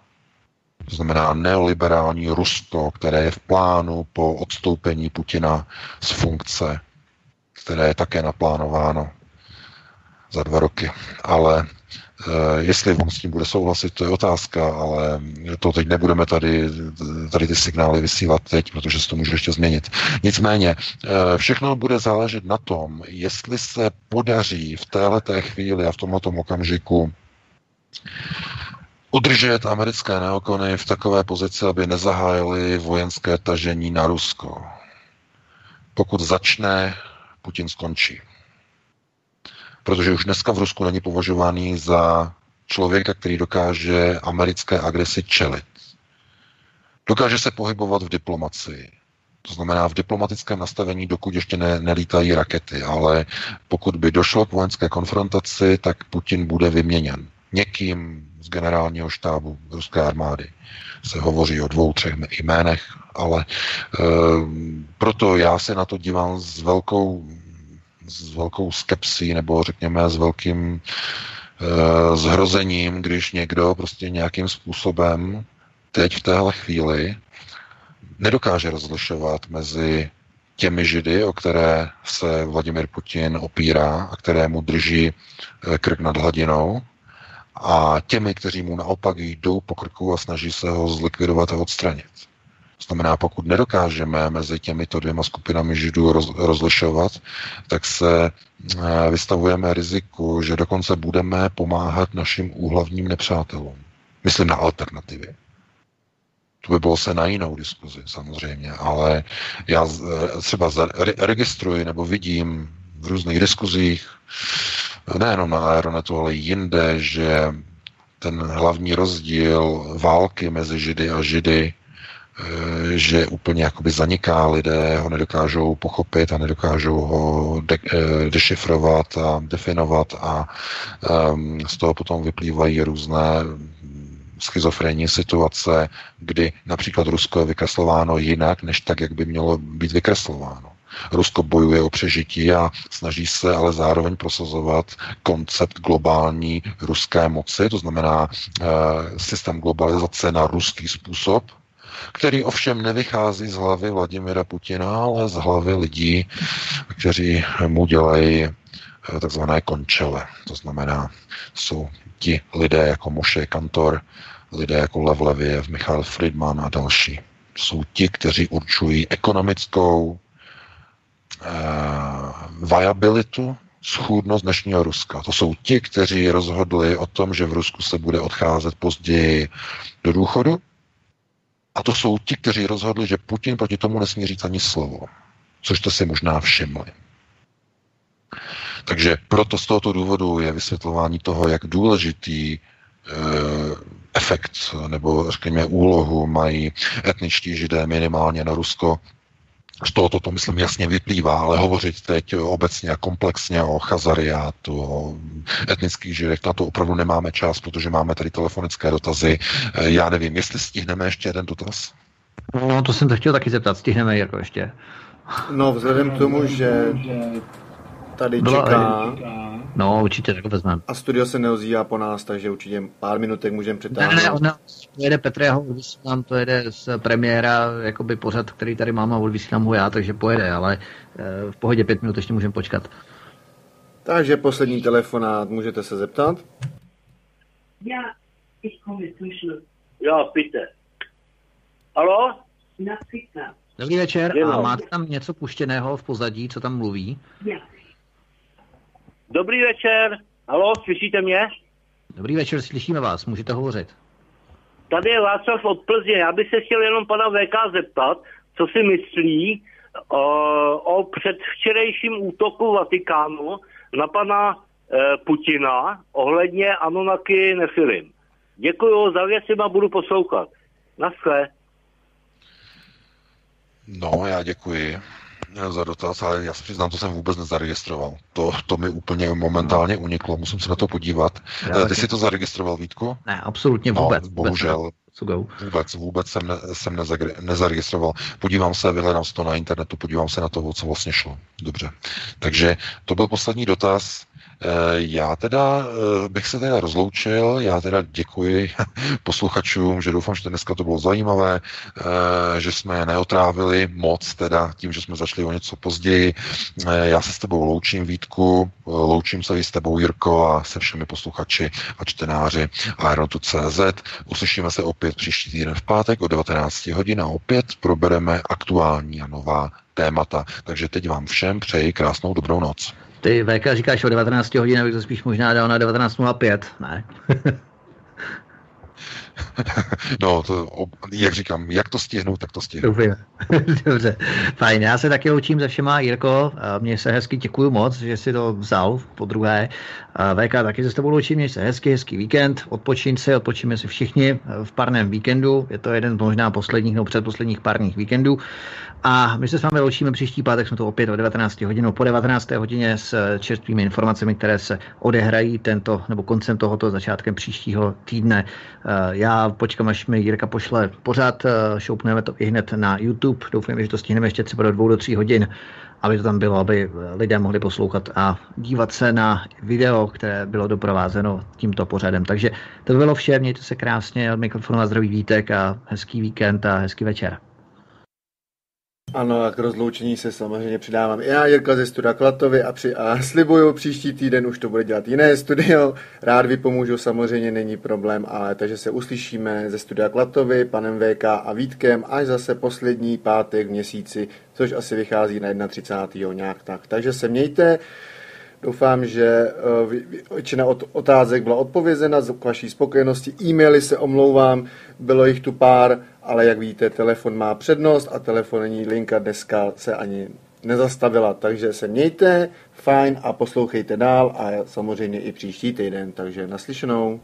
To znamená neoliberální Rusko, které je v plánu po odstoupení Putina z funkce, které je také naplánováno za dva roky. Ale Eh, jestli on s tím bude souhlasit, to je otázka, ale to teď nebudeme tady, tady ty signály vysílat teď, protože se to může ještě změnit. Nicméně, eh, všechno bude záležet na tom, jestli se podaří v této chvíli a v tomto okamžiku udržet americké neokony v takové pozici, aby nezahájili vojenské tažení na Rusko. Pokud začne, Putin skončí protože už dneska v Rusku není považovaný za člověka, který dokáže americké agresi čelit. Dokáže se pohybovat v diplomacii. To znamená v diplomatickém nastavení, dokud ještě ne, nelítají rakety, ale pokud by došlo k vojenské konfrontaci, tak Putin bude vyměněn někým z generálního štábu ruské armády. Se hovoří o dvou, třech jménech, ale e, proto já se na to dívám s velkou s velkou skepsí nebo řekněme s velkým e, zhrozením, když někdo prostě nějakým způsobem teď v téhle chvíli nedokáže rozlišovat mezi těmi židy, o které se Vladimir Putin opírá a které mu drží eh, krk nad hladinou, a těmi, kteří mu naopak jdou po krku a snaží se ho zlikvidovat a odstranit. To znamená, pokud nedokážeme mezi těmito dvěma skupinami židů roz, rozlišovat, tak se eh, vystavujeme riziku, že dokonce budeme pomáhat našim úhlavním nepřátelům. Myslím na alternativy. To by bylo se na jinou diskuzi samozřejmě, ale já eh, třeba registruji nebo vidím v různých diskuzích, nejenom na Aeronetu, ale i jinde, že ten hlavní rozdíl války mezi Židy a Židy že úplně jakoby zaniká, lidé ho nedokážou pochopit a nedokážou ho de- eh, dešifrovat a definovat a um, z toho potom vyplývají různé schizofrenní situace, kdy například Rusko je vykreslováno jinak, než tak, jak by mělo být vykreslováno. Rusko bojuje o přežití a snaží se ale zároveň prosazovat koncept globální ruské moci, to znamená e, systém globalizace na ruský způsob, který ovšem nevychází z hlavy Vladimira Putina, ale z hlavy lidí, kteří mu dělají eh, takzvané končele. To znamená, jsou ti lidé jako Moše Kantor, lidé jako Lev Leviev, Michal Friedman a další. Jsou ti, kteří určují ekonomickou eh, viabilitu, schůdnost dnešního Ruska. To jsou ti, kteří rozhodli o tom, že v Rusku se bude odcházet později do důchodu, a to jsou ti, kteří rozhodli, že Putin proti tomu nesmí říct ani slovo. Což to si možná všimli. Takže proto z tohoto důvodu je vysvětlování toho, jak důležitý e, efekt nebo řekněme úlohu mají etničtí židé minimálně na Rusko z tohoto to, myslím, jasně vyplývá, ale hovořit teď obecně a komplexně o chazariátu, o etnických židech, na to opravdu nemáme čas, protože máme tady telefonické dotazy. Eh, já nevím, jestli stihneme ještě jeden dotaz? No, to jsem to chtěl taky zeptat, stihneme jako ještě. No, vzhledem k tomu, že tady Byla, čeká... No, určitě, tak vezmeme. A studio se neozývá po nás, takže určitě pár minutek můžeme přetáhnout. Ne, ne, ona jede Petr, já ho odvysílám, to jede z premiéra, jakoby pořad, který tady mám a odvysílám ho já, takže pojede, ale eh, v pohodě pět minut ještě můžeme počkat. Takže poslední telefonát, můžete se zeptat? Já, ich komme zwischen. Ja, bitte. Halo? Například. Dobrý večer, a máte tam něco puštěného v pozadí, co tam mluví? Já. Dobrý večer. Halo, slyšíte mě? Dobrý večer, slyšíme vás, můžete hovořit. Tady je Václav od Plzně. Já bych se chtěl jenom pana VK zeptat, co si myslí o, o předvčerejším útoku Vatikánu na pana e, Putina ohledně Anunaky Nefilim. Děkuji za věci a budu poslouchat. Naschle. No, já děkuji za dotaz, ale já se přiznám, to jsem vůbec nezaregistroval. To, to mi úplně momentálně uniklo, musím se na to podívat. Já Ty jsi to zaregistroval, Vítku? Ne, absolutně no, vůbec. No, bohužel. Vůbec, vůbec jsem, ne, jsem nezaregistroval. Podívám se, vyhledám si to na internetu, podívám se na to, o co vlastně šlo. Dobře. Takže to byl poslední dotaz. Já teda bych se teda rozloučil, já teda děkuji <laughs> posluchačům, že doufám, že dneska to bylo zajímavé, že jsme neotrávili moc teda tím, že jsme začali o něco později. Já se s tebou loučím, Vítku, loučím se i s tebou, Jirko, a se všemi posluchači a čtenáři Aerotu.cz. Uslyšíme se opět příští týden v pátek o 19 hodin a opět probereme aktuální a nová témata. Takže teď vám všem přeji krásnou dobrou noc. Ty VK říkáš o 19 hodin, abych to spíš možná dal na 19.05, ne? <laughs> no, to, jak říkám, jak to stihnu, tak to stihnu. Dobře, <laughs> Dobře, fajn. Já se taky loučím se všema, Jirko. Mně se hezky děkuju moc, že si to vzal po druhé. VK taky se s tebou loučím, měj se hezky, hezký víkend. Odpočín si, odpočíme si všichni v parném víkendu. Je to jeden z možná posledních nebo předposledních párních víkendů. A my se s vámi loučíme příští pátek, jsme to opět o 19 hodinou, po 19. hodině s čerstvými informacemi, které se odehrají tento, nebo koncem tohoto, začátkem příštího týdne. Já počkám, až mi Jirka pošle pořád, šoupneme to i hned na YouTube. Doufám, že to stihneme ještě třeba do dvou do tří hodin, aby to tam bylo, aby lidé mohli poslouchat a dívat se na video, které bylo doprovázeno tímto pořadem. Takže to by bylo vše, mějte se krásně, od mikrofonu a zdravý vítek a hezký víkend a hezký večer. Ano, a k rozloučení se samozřejmě přidávám i já, Jirka ze studia Klatovi a, při, a slibuju, příští týden už to bude dělat jiné studio. Rád vypomůžu, samozřejmě není problém, ale takže se uslyšíme ze studia Klatovi, panem VK a Vítkem, až zase poslední pátek v měsíci, což asi vychází na 31. nějak tak. Takže se mějte. Doufám, že eh, většina otázek byla odpovězena k vaší spokojenosti. E-maily se omlouvám, bylo jich tu pár, ale jak víte, telefon má přednost a telefonní linka dneska se ani nezastavila, takže se mějte, fajn a poslouchejte dál a samozřejmě i příští týden, takže naslyšenou.